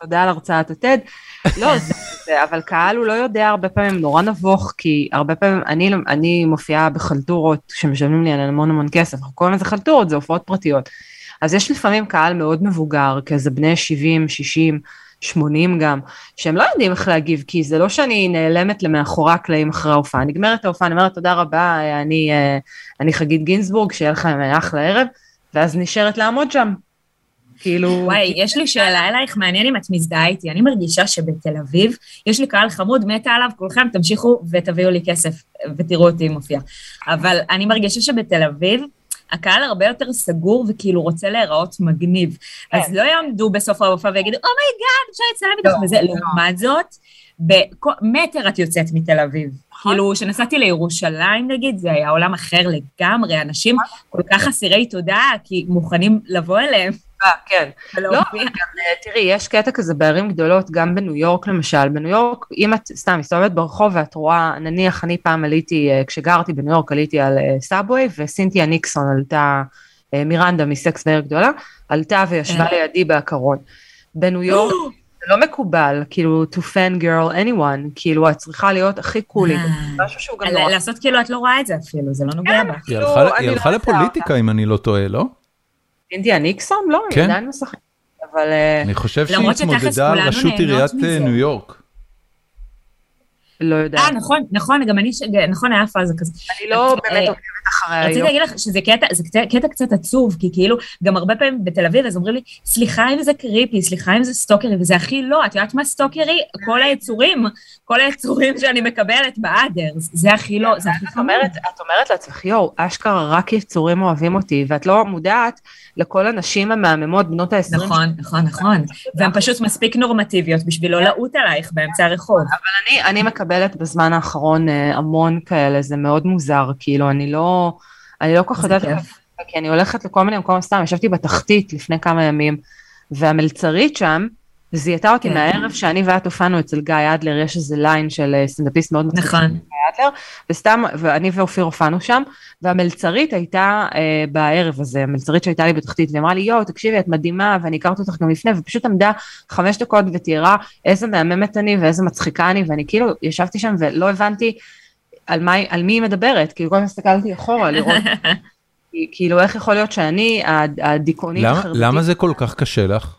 תודה על הרצאת הטד. לא, זה, זה, אבל קהל הוא לא יודע הרבה פעמים, נורא נבוך, כי הרבה פעמים, אני, אני מופיעה בחלטורות שמשלמים לי על המון המון כסף, אנחנו קוראים לזה חלטורות, זה הופעות פרטיות. אז יש לפעמים קהל מאוד מבוגר, כזה בני 70, 60, 80 גם, שהם לא יודעים איך להגיב, כי זה לא שאני נעלמת למאחורי הקלעים אחרי ההופעה, נגמרת ההופעה, אני אומרת תודה רבה, אני, אה, אני חגית גינזבורג, שיהיה לכם אחלה ערב, ואז נשארת לעמוד שם. כאילו... וואי, יש לי שאלה אלייך, מעניין אם את מזדהה איתי. אני מרגישה שבתל אביב, יש לי קהל חמוד, מתה עליו, כולכם תמשיכו ותביאו לי כסף ותראו אותי מופיע. אבל אני מרגישה שבתל אביב, הקהל הרבה יותר סגור וכאילו רוצה להיראות מגניב. אז לא יעמדו בסוף ההופעה ויגידו, oh my god, אפשר לצלם איתך לא, וזה. לא. לעומת זאת, מטר את יוצאת מתל אביב. כאילו, כשנסעתי לירושלים נגיד, זה היה עולם אחר לגמרי, אנשים כל כך אסירי תודה, כי מוכנים לבוא אליהם כן. לא, גם, אה, תראי, יש קטע כזה בערים גדולות, גם בניו יורק למשל. בניו יורק, אם את סתם מסתובבת ברחוב ואת רואה, נניח אני פעם עליתי, אה, כשגרתי בניו יורק עליתי על subway, וסינתיה ניקסון עלתה, אה, מירנדה מסקס בעיר גדולה, עלתה וישבה כן. לידי בעקרון. בניו יורק זה לא מקובל, כאילו, to fan girl anyone, כאילו, את צריכה להיות הכי קולית, אה. משהו שהוא גם נורא. לעשות כאילו את לא רואה את זה אפילו, זה לא נוגע בה. היא כאילו, הלכה- היא לא הלכה עושה לפוליטיקה אם אני לא טועה, לא? סינתיה ניקסון? לא, כן. היא עדיין משחקת. אבל... אה, אני חושב שהיא התמודדה על ראשות עיריית. אה, ניו יורק. לא יודעת. אה, נכון, נכון, גם אני, ש... נכון, היה פאזה כזה. אני לא אה, באמת עוקבת אחרי רציתי היום. להגיד לך שזה קטע, זה קטע, קטע קצת עצוב, כי כאילו, גם הרבה פעמים בתל אביב, אז אומרים לי, סליחה אם זה קריפי, סליחה אם זה סטוקרי, וזה הכי לא, את יודעת מה סטוקרי? כל היצורים, כל היצורים שאני מקבלת באדרס, זה הכי לא, זה הכי אומרת, את אומרת לעצמך, יואו, אשכרה רק יצורים אוהבים אותי, ואת לא מודעת לכל הנשים המהממות, בנות ה-20. נכון, נכון, נכון. והן פשוט מספיק נורמטיביות בשביל לא לעוט עלייך באמצע הרחוב. אני, אני מקבלת בזמן האחרון אה, המון כאלה, זה מאוד מוזר, כאילו, אני לא, אני לא כל כך יודעת. כי אני הולכת לכל מיני מקומות סתם, ישבתי בתחתית לפני כמה ימים, והמלצרית שם, זיהתה אותי כן. מהערב שאני ואת הופענו אצל גיא אדלר, יש איזה line של אה, סטנדאפיסט מאוד. נכון. גיא אדלר, וסתם, ואני ואופיר הופענו שם, והמלצרית הייתה אה, בערב הזה, המלצרית שהייתה לי בתחתית, והיא אמרה לי, יואו, תקשיבי, את מדהימה, ואני הכרתי אותך גם לפני, ופשוט עמדה חמש דקות ותיארה איזה מהממת אני ואיזה מצחיקה אני, ואני כאילו ישבתי שם ולא הבנתי על, מה, על מי היא מדברת, כאילו כל הזמן הסתכלתי אחורה לראות, כאילו איך יכול להיות שאני הד- הדיכאונית החרדתית, למה זה כל כך קשה לך?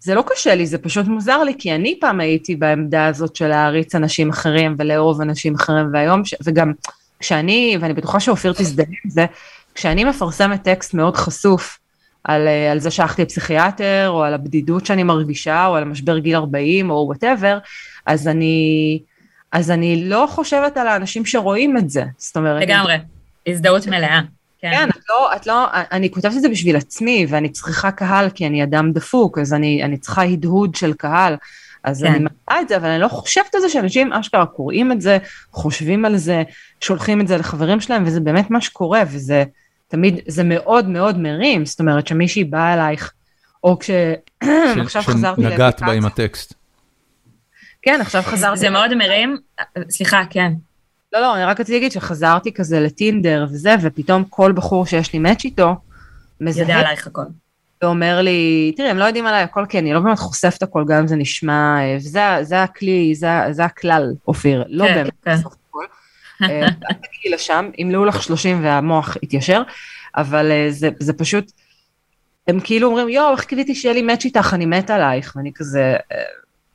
זה לא קשה לי, זה פשוט מוזר לי, כי אני פעם הייתי בעמדה הזאת של להעריץ אנשים אחרים ולאהוב אנשים אחרים, והיום, ש... וגם כשאני, ואני בטוחה שאופיר תזדהה עם זה, כשאני מפרסמת טקסט מאוד חשוף על, אה, על זה שהלכתי לפסיכיאטר, או על הבדידות שאני מרגישה, או על משבר גיל 40, או whatever, אז אני, אז אני לא חושבת על האנשים שרואים את זה. זאת אומרת, לגמרי. הזדהות מלאה. כן. כן, את לא, את לא, אני כותבת את זה בשביל עצמי, ואני צריכה קהל כי אני אדם דפוק, אז אני, אני צריכה הדהוד של קהל. אז כן. אני מעלה את זה, אבל אני לא חושבת על זה שאנשים אשכרה קוראים את זה, חושבים על זה, שולחים את זה לחברים שלהם, וזה באמת מה שקורה, וזה תמיד, זה מאוד מאוד מרים, זאת אומרת שמישהי באה אלייך, או כש... עכשיו חזרתי שנגעת לאפליקציה. בה עם הטקסט. כן, עכשיו חזרתי. זה מאוד מרים. סליחה, כן. לא, לא, אני רק רציתי להגיד שחזרתי כזה לטינדר וזה, ופתאום כל בחור שיש לי מאץ' איתו, יודע מזהה עלייך הכל. ואומר לי, תראי, הם לא יודעים עליי הכל, כי אני לא באמת חושפת הכל, גם אם זה נשמע, אה, וזה זה הכלי, זה, זה הכלל, אופיר, לא כן, באמת כן. הכל. אה, אל תגיעי לשם, ימלאו לך 30 והמוח יתיישר, אבל אה, זה, זה פשוט, הם כאילו אומרים, יואו, איך קיוויתי שיהיה לי מאץ' איתך, אני מת עלייך, ואני כזה,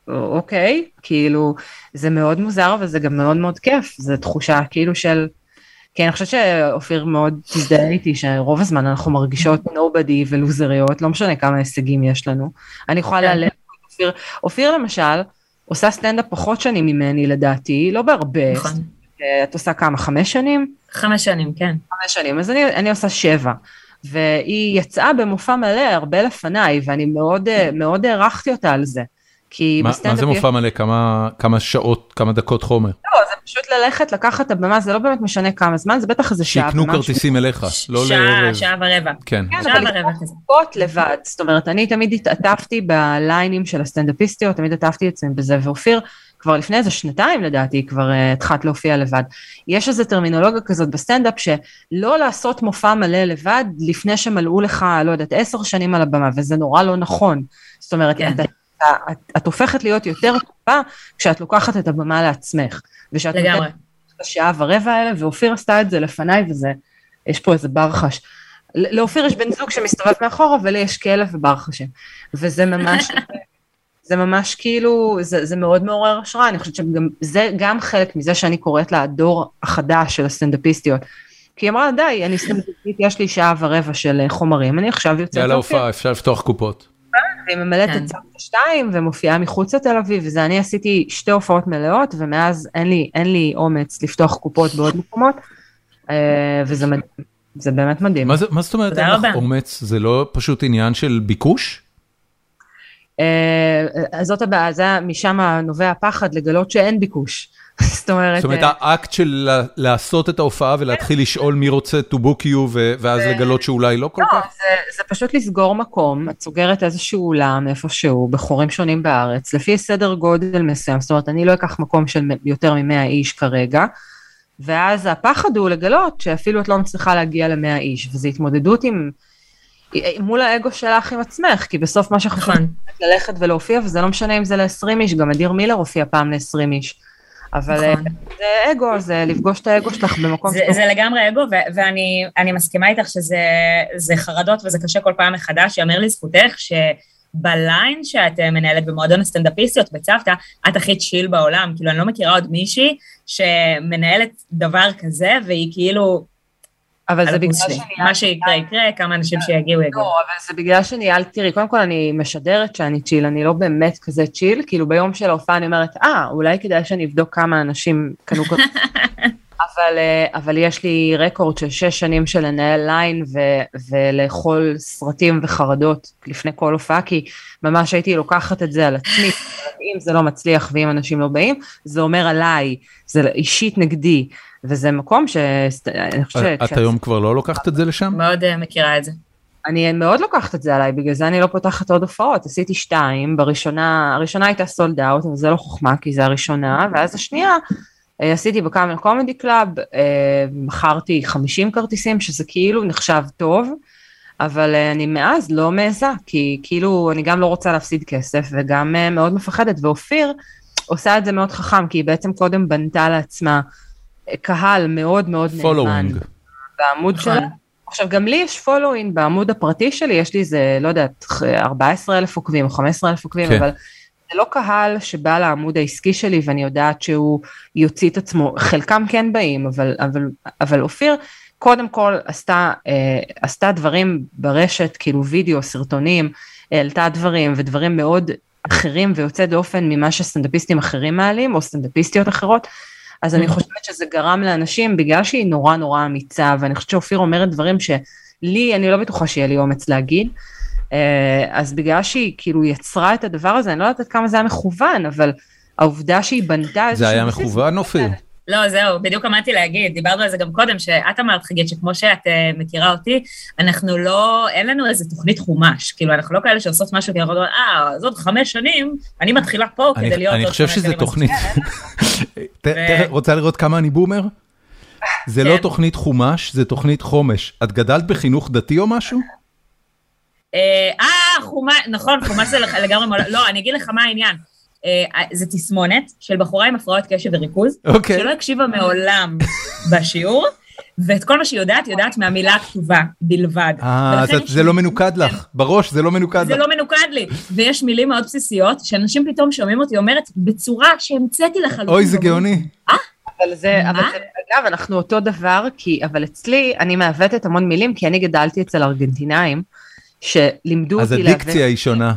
אוקיי, כאילו, זה מאוד מוזר, וזה גם מאוד מאוד כיף, זו תחושה כאילו של... כי אני חושבת שאופיר מאוד תזדהה איתי שרוב הזמן אנחנו מרגישות נובדי ולוזריות, לא משנה כמה הישגים יש לנו. אני יכולה כן. להעלם את אופיר. אופיר למשל עושה סטנדאפ פחות שנים ממני לדעתי, לא בהרבה. נכון. את עושה כמה? חמש שנים? חמש שנים, כן. חמש שנים, אז אני, אני עושה שבע. והיא יצאה במופע מלא הרבה לפניי, ואני מאוד, אה, מאוד הערכתי אותה על זה. כי מה בסטנדאפ מה זה מופע מלא? כמה- כמה שעות, כמה דקות חומר? לא, זה פשוט ללכת, לקחת את הבמה, זה לא באמת משנה כמה זמן, זה בטח איזה שעה. שיקנו. כרטיסים אליך, לא שעה, לערב. שעה ורבע. כן. כן, שעה אבל ורבע כזה. לבד, זאת אומרת, אני תמיד התעטפתי בליינים של הסטנדאפיסטיות, תמיד התעטפתי אצלם בזה, ואופיר, כבר לפני איזה שנתיים לדעתי, כבר uh, התחלת להופיע לבד. יש איזו טרמינולוגיה כזאת בסטנדאפ, שלא לעשות מופע מלא לבד, לפני שמלאו לך, לא יודעת, עשר שנים על הבמה, וזה נורא לא נכון. זאת אומרת, כן. את, את, את, את הופכת להיות יותר טובה כשאת לוקחת את הבמה לעצמך. ושאת לגמרי. נותנת את השעה ורבע האלה, ואופיר עשתה את זה לפניי, וזה, יש פה איזה ברחש. ל- לאופיר יש בן זוג שמסתובב מאחורה, ולי יש כלב וברחשים. וזה ממש, זה ממש כאילו, זה, זה מאוד מעורר השראה, אני חושבת שגם, זה גם חלק מזה שאני קוראת לה הדור החדש של הסטנדאפיסטיות. כי היא אמרה, די, אני סטנדאפיסטית, יש לי שעה ורבע של אה, חומרים, אני עכשיו יוצאת יאללה. הופעה, אפשר לפתוח קופות. והיא ממלאת כן. את סבתא שתיים ומופיעה מחוץ לתל אביב, וזה אני עשיתי שתי הופעות מלאות, ומאז אין לי, אין לי אומץ לפתוח קופות בעוד מקומות, אה, וזה מדהים, זה באמת מדהים. מה זה- מה זאת אומרת אין לך. אומץ? זה לא פשוט עניין של ביקוש? אה, אז זאת הבעיה, משם נובע הפחד לגלות שאין ביקוש. זאת אומרת, זאת אומרת אה, האקט של לעשות את ההופעה ולהתחיל לשאול מי רוצה to book you ואז לגלות שאולי לא כל לא, כך? זה, זה פשוט לסגור מקום, את סוגרת איזשהו אולם איפשהו, בחורים שונים בארץ, לפי סדר גודל מסוים, זאת אומרת, אני לא אקח מקום של יותר מ-100 איש כרגע, ואז הפחד הוא לגלות שאפילו את לא מצליחה להגיע ל-100 איש, וזו התמודדות עם, מול האגו שלך עם עצמך, כי בסוף מה שחשוב נכון. זה ללכת ולהופיע, וזה לא משנה אם זה ל-20 איש, גם אדיר מילר הופיע פעם ל-20 איש. אבל אה, נכון. זה אגו, זה לפגוש את האגו שלך במקום זה, זה לגמרי אגו, ו- ואני אני מסכימה איתך שזה זה חרדות וזה קשה כל פעם מחדש, יאמר לזכותך בליין שאת אה, מנהלת במועדון הסטנדאפיסטיות בצוותא, את הכי צ'יל בעולם, כאילו אני לא מכירה עוד מישהי שמנהלת דבר כזה, והיא כאילו... אבל זה בגלל שניהלתי... מה שיקרה יקרה, כמה אנשים שיגיעו יגיעו. לא, אבל זה בגלל שניהלתי, תראי, קודם כל אני משדרת שאני צ'יל, אני לא באמת כזה צ'יל, כאילו ביום של ההופעה אני אומרת, אה, אולי כדאי שאני אבדוק כמה אנשים קנו כזה. אבל, אה, אבל יש לי רקורד של שש שנים של לנהל ליין ו, ולאכול סרטים וחרדות לפני כל הופעה, כי ממש הייתי לוקחת את זה על עצמי, אם זה לא מצליח ואם אנשים לא באים, זה אומר עליי, זה אישית נגדי, וזה מקום ש... אני חושבת... את היום כבר לא לוקחת את זה לשם? מאוד uh, מכירה את זה. אני מאוד לוקחת את זה עליי, בגלל זה אני לא פותחת עוד הופעות, עשיתי שתיים, בראשונה, הראשונה הייתה sold out, אבל זה לא חוכמה, כי זה הראשונה, ואז השנייה, אה, עשיתי ב Camel Comedy Club, מכרתי 50 כרטיסים, שזה כאילו נחשב טוב, אבל אה, אני מאז לא מעיזה, כי כאילו אני גם לא רוצה להפסיד כסף וגם אה, מאוד מפחדת, ואופיר עושה את זה מאוד חכם, כי היא בעצם קודם בנתה לעצמה קהל מאוד מאוד נאמן. בעמוד שלה. נכון. עכשיו גם לי יש following בעמוד הפרטי שלי, יש לי איזה, לא יודעת, 14 אלף עוקבים או 15 אלף עוקבים, כן. אבל זה לא קהל שבא לעמוד העסקי שלי ואני יודעת שהוא יוציא את עצמו, חלקם כן באים, אבל, אבל, אבל אופיר קודם כל עשתה, אה, עשתה דברים ברשת, כאילו וידאו, סרטונים, העלתה דברים ודברים מאוד אחרים ויוצא דופן ממה שסטנדאפיסטים אחרים מעלים או סטנדאפיסטיות אחרות. אז אני mm. חושבת שזה גרם לאנשים, בגלל שהיא נורא נורא אמיצה, ואני חושבת שאופיר אומרת דברים שלי, אני לא בטוחה שיהיה לי אומץ להגיד, אה, אז בגלל שהיא כאילו יצרה את הדבר הזה, אני לא יודעת כמה זה היה מכוון, אבל העובדה שהיא בנתה זה היה מכוון אופיר? לא, זהו, בדיוק עמדתי להגיד, דיברנו על זה גם קודם, שאת אמרת, חגית, שכמו שאת uh, מכירה אותי, אנחנו לא, אין לנו איזה תוכנית חומש, כאילו, אנחנו לא כאלה שעושות משהו, כי אנחנו אומרים, אה, אז עוד חמש שנים, אני מתחילה פה אני, כדי להיות אני חושב שזה תוכנית, רוצה לראות כמה אני בומר? זה לא כן. תוכנית חומש, זה תוכנית חומש. את גדלת בחינוך דתי או משהו? אה, אה, חומש, נכון, חומש זה לגמרי, לא, אני אגיד לך מה העניין. אה, זה תסמונת של בחורה עם הפרעות קשב וריכוז, okay. אוקיי. שלא הקשיבה מעולם בשיעור, ואת כל מה שהיא יודעת, יודעת מהמילה הכתובה בלבד. אה, אז זה לא מנוקד לך, בראש זה לא מנוקד לך. זה לא מנוקד לי, ויש מילים מאוד בסיסיות, שאנשים פתאום שומעים אותי אומרת בצורה שהמצאתי לחלוטין. אוי, זה גאוני. אה? אבל זה, אבל זה, אגב, אנחנו אותו דבר, כי, אבל אצלי, אני מעוותת המון מילים, כי אני גדלתי אצל ארגנטינאים, שלימדו אותי... אז הדיקציה היא שונה.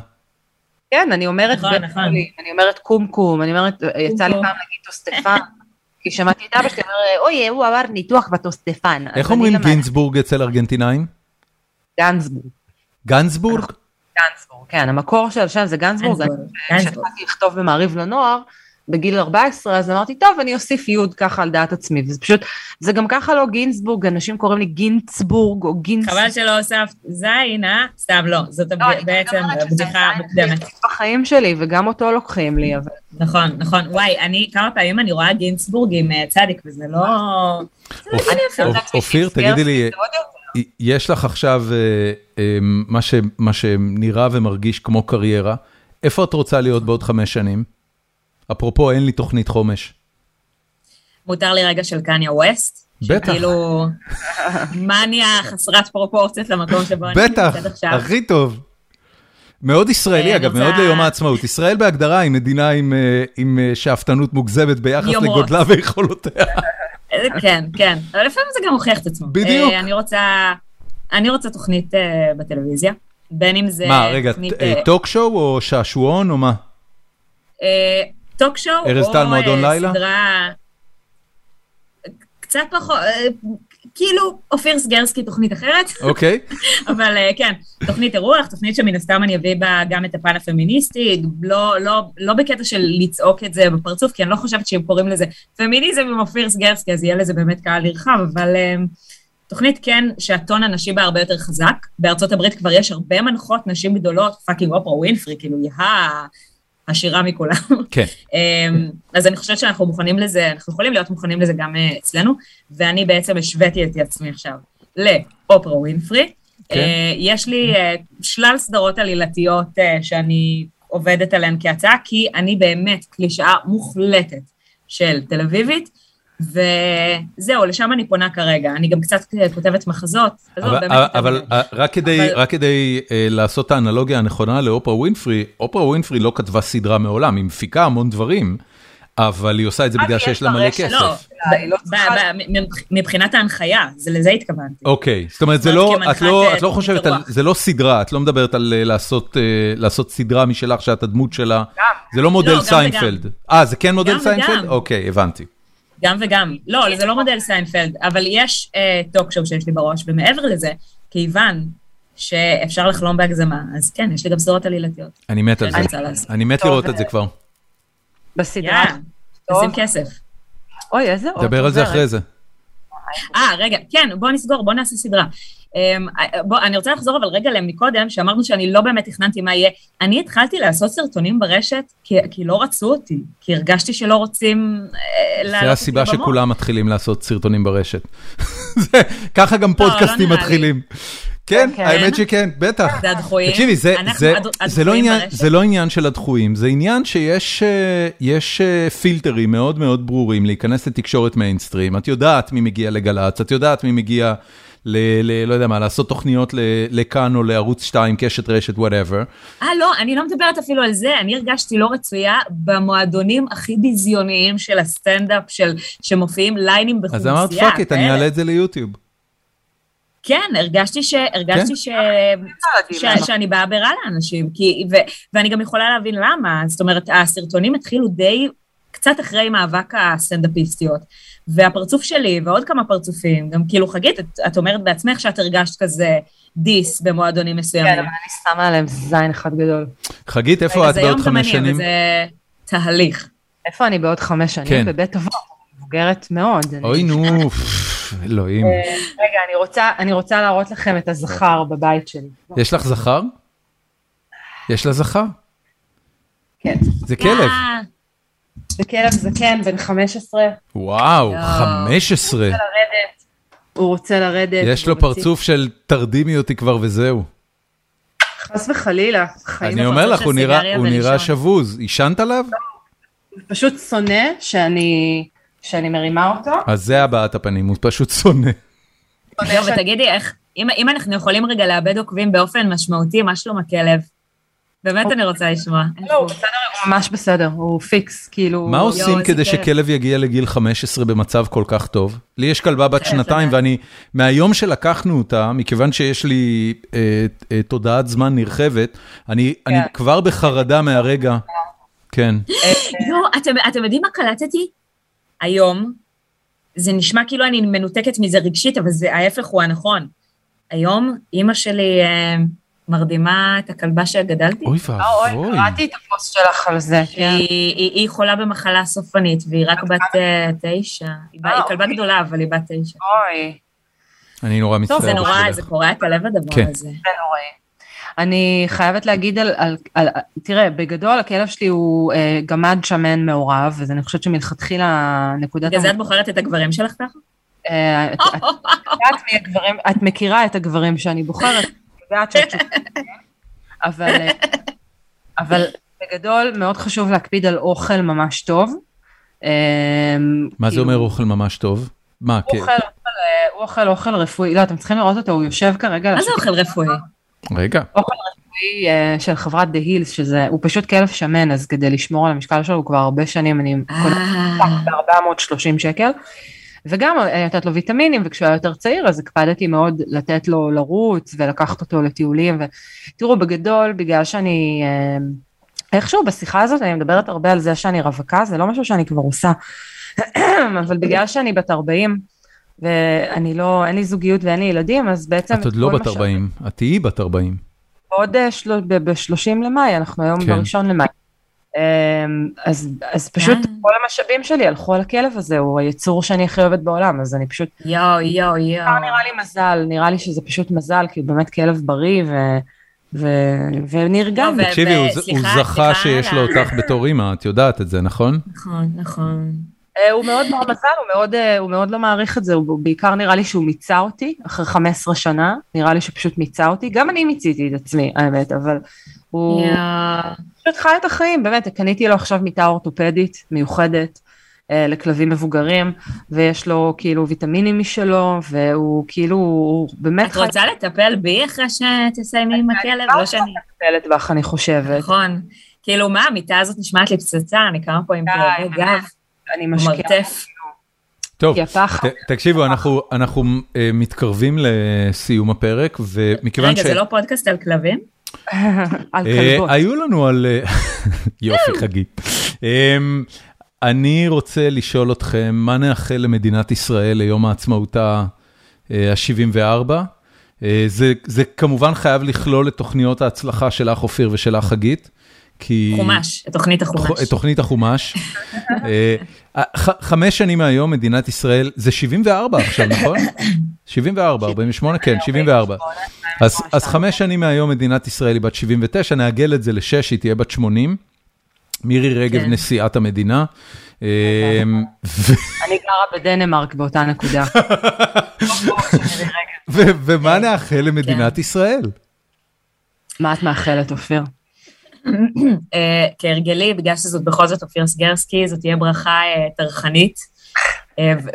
כן, אני אומרת, נכון, נכון. אני אומרת קומקום, אני אומרת, יצא לי פעם להגיד טוסטפן, כי שמעתי את אבא שלי אומר, אוי, הוא עבר ניתוח בטוסטפן. איך אומרים גינזבורג אצל ארגנטינאים? גנזבורג. גנזבורג? גנזבורג, כן, המקור של השם זה גנזבורג. כשהתחלתי לכתוב במעריב לנוער, בגיל 14, אז אמרתי, טוב, אני אוסיף יוד ככה על דעת עצמי, וזה פשוט, זה גם ככה לא גינצבורג, אנשים קוראים לי גינצבורג או גינצ... חבל שלא הוספת זין, אה? סתם לא, זאת לא, בעצם בדיחה מוקדמת. בחיים שלי, וגם אותו לוקחים לי, אבל... נכון, נכון. וואי, אני, כמה פעמים אני רואה גינצבורג עם אה, צדיק, וזה לא... אופיר, תגידי לי, יש לך עכשיו אה, אה, מה שנראה ומרגיש כמו קריירה, איפה את רוצה להיות בעוד חמש שנים? אפרופו, אין לי תוכנית חומש. מותר לי רגע של קניה ווסט? בטח. שכאילו, מניה חסרת פרופורציות למקום שבו אני נמצאת עכשיו. בטח, הכי טוב. מאוד ישראלי, אה, אגב, מאוד ליום העצמאות. ישראל בהגדרה היא מדינה עם עם אה, שאפתנות מוגזמת ביחס לגודלה ויכולותיה. כן, כן, אבל לפעמים זה גם הוכיח את עצמו. בדיוק. אה, אני רוצה אני רוצה תוכנית בטלוויזיה, בין אם זה... מה, רגע, טוק שואו או שעשועון או מה? talk show, ארז טל מועדון אה, לילה? סדרה... קצת פחות, אה, כאילו אופיר סגרסקי תוכנית אחרת. אוקיי. אבל אה, כן, תוכנית אירוח, תוכנית שמן הסתם אני אביא בה גם את הפן הפמיניסטי, לא, לא, לא בקטע של לצעוק את זה בפרצוף, כי אני לא חושבת שאם קוראים לזה פמיניזם עם אופיר סגרסקי, אז יהיה לזה באמת קהל נרחב, אבל תוכנית כן שהטון הנשי בה הרבה יותר חזק. בארצות הברית כבר יש הרבה מנחות נשים גדולות, fucking אופרה ווינפרי, כאילו yeah, עשירה מכולם. כן. אמ, אז אני חושבת שאנחנו מוכנים לזה, אנחנו יכולים להיות מוכנים לזה גם אה, אצלנו, ואני בעצם השוויתי את עצמי עכשיו לאופרה ווינפרי. כן. אה, יש לי אה, שלל סדרות עלילתיות שאני עובדת עליהן כהצעה, כי אני באמת קלישאה מוחלטת של תל אביבית. וזהו, לשם אני פונה כרגע. אני גם קצת כותבת מחזות. עזוב, אבל. רק כדי, אבל- רק כדי uh, לעשות את האנלוגיה הנכונה לאופרה ווינפרי, אופרה ווינפרי לא כתבה סדרה מעולם, היא מפיקה המון דברים, אבל היא עושה את זה אבל בגלל יש שיש לה מלא. כסף. לא, לא מבחינת ההנחיה, זה לזה התכוונתי. אוקיי, זאת אומרת, לא, את לא, אה, לא חושבת. זה לא סדרה, את לא מדברת על אה, לעשות, אה, סדרה משלך שאת הדמות שלה. זה לא מודל לא, סיינפלד. אה, זה כן מודל סיינפלד? אוקיי, הבנתי. גם וגם. לא, זה לא מודל סיינפלד, אבל יש talk show שיש לי בראש, ומעבר לזה, כיוון שאפשר לחלום בהגזמה, אז כן, יש לי גם סדרות עלילתיות. אני מת על זה. אני מת לראות את זה כבר. בסדרה. תשים כסף. אוי, איזה אות דבר על זה. אחרי זה. אה, רגע, כן, בוא נסגור, בוא נעשה סדרה. אמ, בוא, אני רוצה לחזור אבל רגע למקודם, שאמרנו שאני לא באמת תכננתי מה יהיה. אני התחלתי לעשות סרטונים ברשת, כי, כי לא רצו אותי, כי הרגשתי שלא רוצים אה, זה הסיבה. שכולם מתחילים לעשות סרטונים ברשת. זה- ככה גם פודקאסטים לא לי. מתחילים. כן, כן. האמת שכן, בטח. זה הדחויים. תקשיבי, זה, אנחנו זה, הד- זה, לא עניין. זה לא עניין של הדחויים, זה עניין שיש אה, יש, אה, פילטרים מאוד מאוד ברורים להיכנס לתקשורת מיינסטרים. את יודעת מי מגיע לגל"צ, את יודעת מי מגיע, לא יודע מה, לעשות תוכניות ל- לכאן או לערוץ 2, קשת רשת, whatever. אה, לא, אני לא מדברת אפילו על זה, אני הרגשתי לא רצויה במועדונים הכי ביזיוניים של הסטנדאפ, של, שמופיעים ליינים בחומוסייה. אז אמרת fuck it, אני. אעלה את זה ליוטיוב. כן, הרגשתי, ש, הרגשתי כן? ש, להגיד ש, למה. שאני באה ברע לאנשים, כי, ו, ואני גם יכולה להבין למה. זאת אומרת, הסרטונים התחילו די קצת אחרי מאבק הסטנדאפיסטיות. והפרצוף שלי, ועוד כמה פרצופים, גם כאילו, חגית, את, את אומרת בעצמך שאת הרגשת כזה דיס במועדונים כן, מסוימים. אבל אני שמה עליהם זין אחד גדול. חגית, איפה את בעוד חמש שנים? זה תהליך. איפה אני בעוד חמש שנים? כן. בבית אבות. מבוגרת מאוד. אוי נו, אלוהים. רגע, אני רוצה, אני רוצה להראות לכם את הזכר בבית שלי. יש לך זכר? יש לה זכר? כן. זה כלב. אה, זה כלב זקן, בן 15, וואו, יואו. 15. לרדת. הוא רוצה לרדת. יש לו. פרצוף של תרדימי אותי כבר וזהו. חס וחלילה. חיים אני אומר לך, הוא נראה- הוא נראה. שבוז. עישנת עליו? הוא פשוט שונא שאני, שאני מרימה אותו. אז זה הבעת הפנים, הוא פשוט שונא. ותגידי, איך, אם, אם אנחנו יכולים רגע לאבד עוקבים באופן משמעותי, מה שלום הכלב? באמת אני רוצה לשמוע. לא, הוא ממש בסדר, הוא פיקס, כאילו... מה עושים כדי. שכלב יגיע לגיל 15 במצב כל כך טוב? לי יש כלבה בת שנתיים. ואני, מהיום שלקחנו אותה, מכיוון שיש לי אה, אה, תודעת זמן נרחבת, אני כן. כבר בחרדה מהרגע. כן. יואו, אתם, יודעים מה קלטתי? היום, זה נשמע כאילו אני מנותקת מזה רגשית, אבל זה ההפך הוא הנכון. היום אימא שלי אה, מרדימה את הכלבה שגדלתי. אוי אה, אוי, ואבוי. קראתי את הפוסט שלך על זה. כן. היא, חולה במחלה סופנית, והיא רק בת אה, תשע. היא, כלבה אוקיי. גדולה, אבל היא בת תשע. אוי, אני נורא מצטער. זה נורא. זה קורע את הלב הדבר כן. הזה. זה נוראי. אני חייבת להגיד על, על, על, תראה, בגדול הכלב שלי הוא אה, גמד שמן מעורב, אז אני חושבת שמלכתחילה נקודת... בגלל זה את בוחרת את הגברים שלך ככה? אה, את, את, מי הגברים, את מכירה את הגברים שאני בוחרת, את יודעת שאת שותפת, אבל, אה, אבל בגדול מאוד חשוב להקפיד על אוכל ממש טוב. אה, מה זה כאילו, אומר אוכל ממש טוב? מה, הוא כן. אוכל, אה, הוא אוכל אוכל רפואי, לא, אתם צריכים לראות אותו, הוא יושב כרגע, מה זה. אוכל רפואי? רגע. אוכל רפואי אה, של חברת דה הילס, שזה, הוא פשוט כלב שמן, אז כדי לשמור על המשקל שלו, הוא כבר הרבה שנים, אני קונה אה, ב-430 שקל. וגם אה, נתת לו ויטמינים, וכשהוא היה יותר צעיר, אז הקפדתי מאוד לתת לו לרוץ ולקחת אותו לטיולים. ותראו, בגדול, בגלל שאני, אה, איכשהו בשיחה הזאת אני מדברת הרבה על זה שאני רווקה, זה לא משהו שאני כבר עושה. אבל בגלל שאני בת 40, ואני לא, אין לי זוגיות ואין לי ילדים, אז בעצם... את עוד לא בת מה ש- 40, את תהיי בת 40. בעוד ב-30 למאי, אנחנו היום כן. בראשון למאי. אמ, אז, אז פשוט אה. כל המשאבים שלי הלכו על הכלב הזה, הוא היצור שאני הכי אוהבת בעולם, אז אני פשוט, יואו, יואו, יואו. נראה לי מזל, נראה לי שזה פשוט מזל, כי הוא באמת כלב בריא ו, ו, ונרגן. לא, ו- תקשיבי, הוא ז- הוא וסליחה, זכה סליחה שיש לו אותך בתור אימא, את יודעת את זה, נכון? נכון, נכון. אה, הוא מאוד בר מזל, הוא מאוד, אה, הוא מאוד לא מעריך את זה, הוא הוא בעיקר נראה לי שהוא מיצה אותי, אחרי 15 שנה, נראה לי שפשוט מיצה אותי, גם אני מיציתי את עצמי, האמת, אבל הוא... יואו. פשוט חי את החיים, באמת, קניתי לו עכשיו מיטה אורתופדית מיוחדת, אה, לכלבים מבוגרים, ויש לו כאילו ויטמינים משלו, והוא כאילו, הוא באמת... את רוצה לטפל בי אחרי שתסיימי עם הכלב? לא שאני... אני מטפלת בך, אני חושבת. נכון. כאילו, מה, המיטה הזאת נשמעת לי פצצה, אני קמה פה עם כאבי גב, אני משקיעה. מרתף. טוב, ת- תקשיבו, אנחנו- אנחנו אה, מתקרבים לסיום הפרק, ומכיוון ש... רגע, זה לא פודקאסט על כלבים? על אה, כלבות. היו לנו על... אה, יופי, חגית. אמ, אני רוצה לשאול אתכם, מה נאחל למדינת ישראל ליום העצמאותה ה-74? זה זה כמובן חייב לכלול את תוכניות ההצלחה שלך, אופיר, ושלך, חגית. כי... חומש, את תוכנית החומש. את תוכנית החומש. אה, חמש שנים מהיום מדינת ישראל, זה 74 עכשיו, נכון? 74, 48, כן, 74. אז חמש שנים מהיום מדינת ישראל היא בת 79, נעגל את זה לשש, היא תהיה בת 80. מירי רגב כן. נשיאת המדינה. אה, ו- אני גרה בדנמרק באותה נקודה. ומה נאחל למדינת ישראל? מה את מאחלת, אופיר? אה, כהרגלי, בגלל שזאת בכל זאת אופיר סגרסקי, זאת תהיה ברכה אה, טרחנית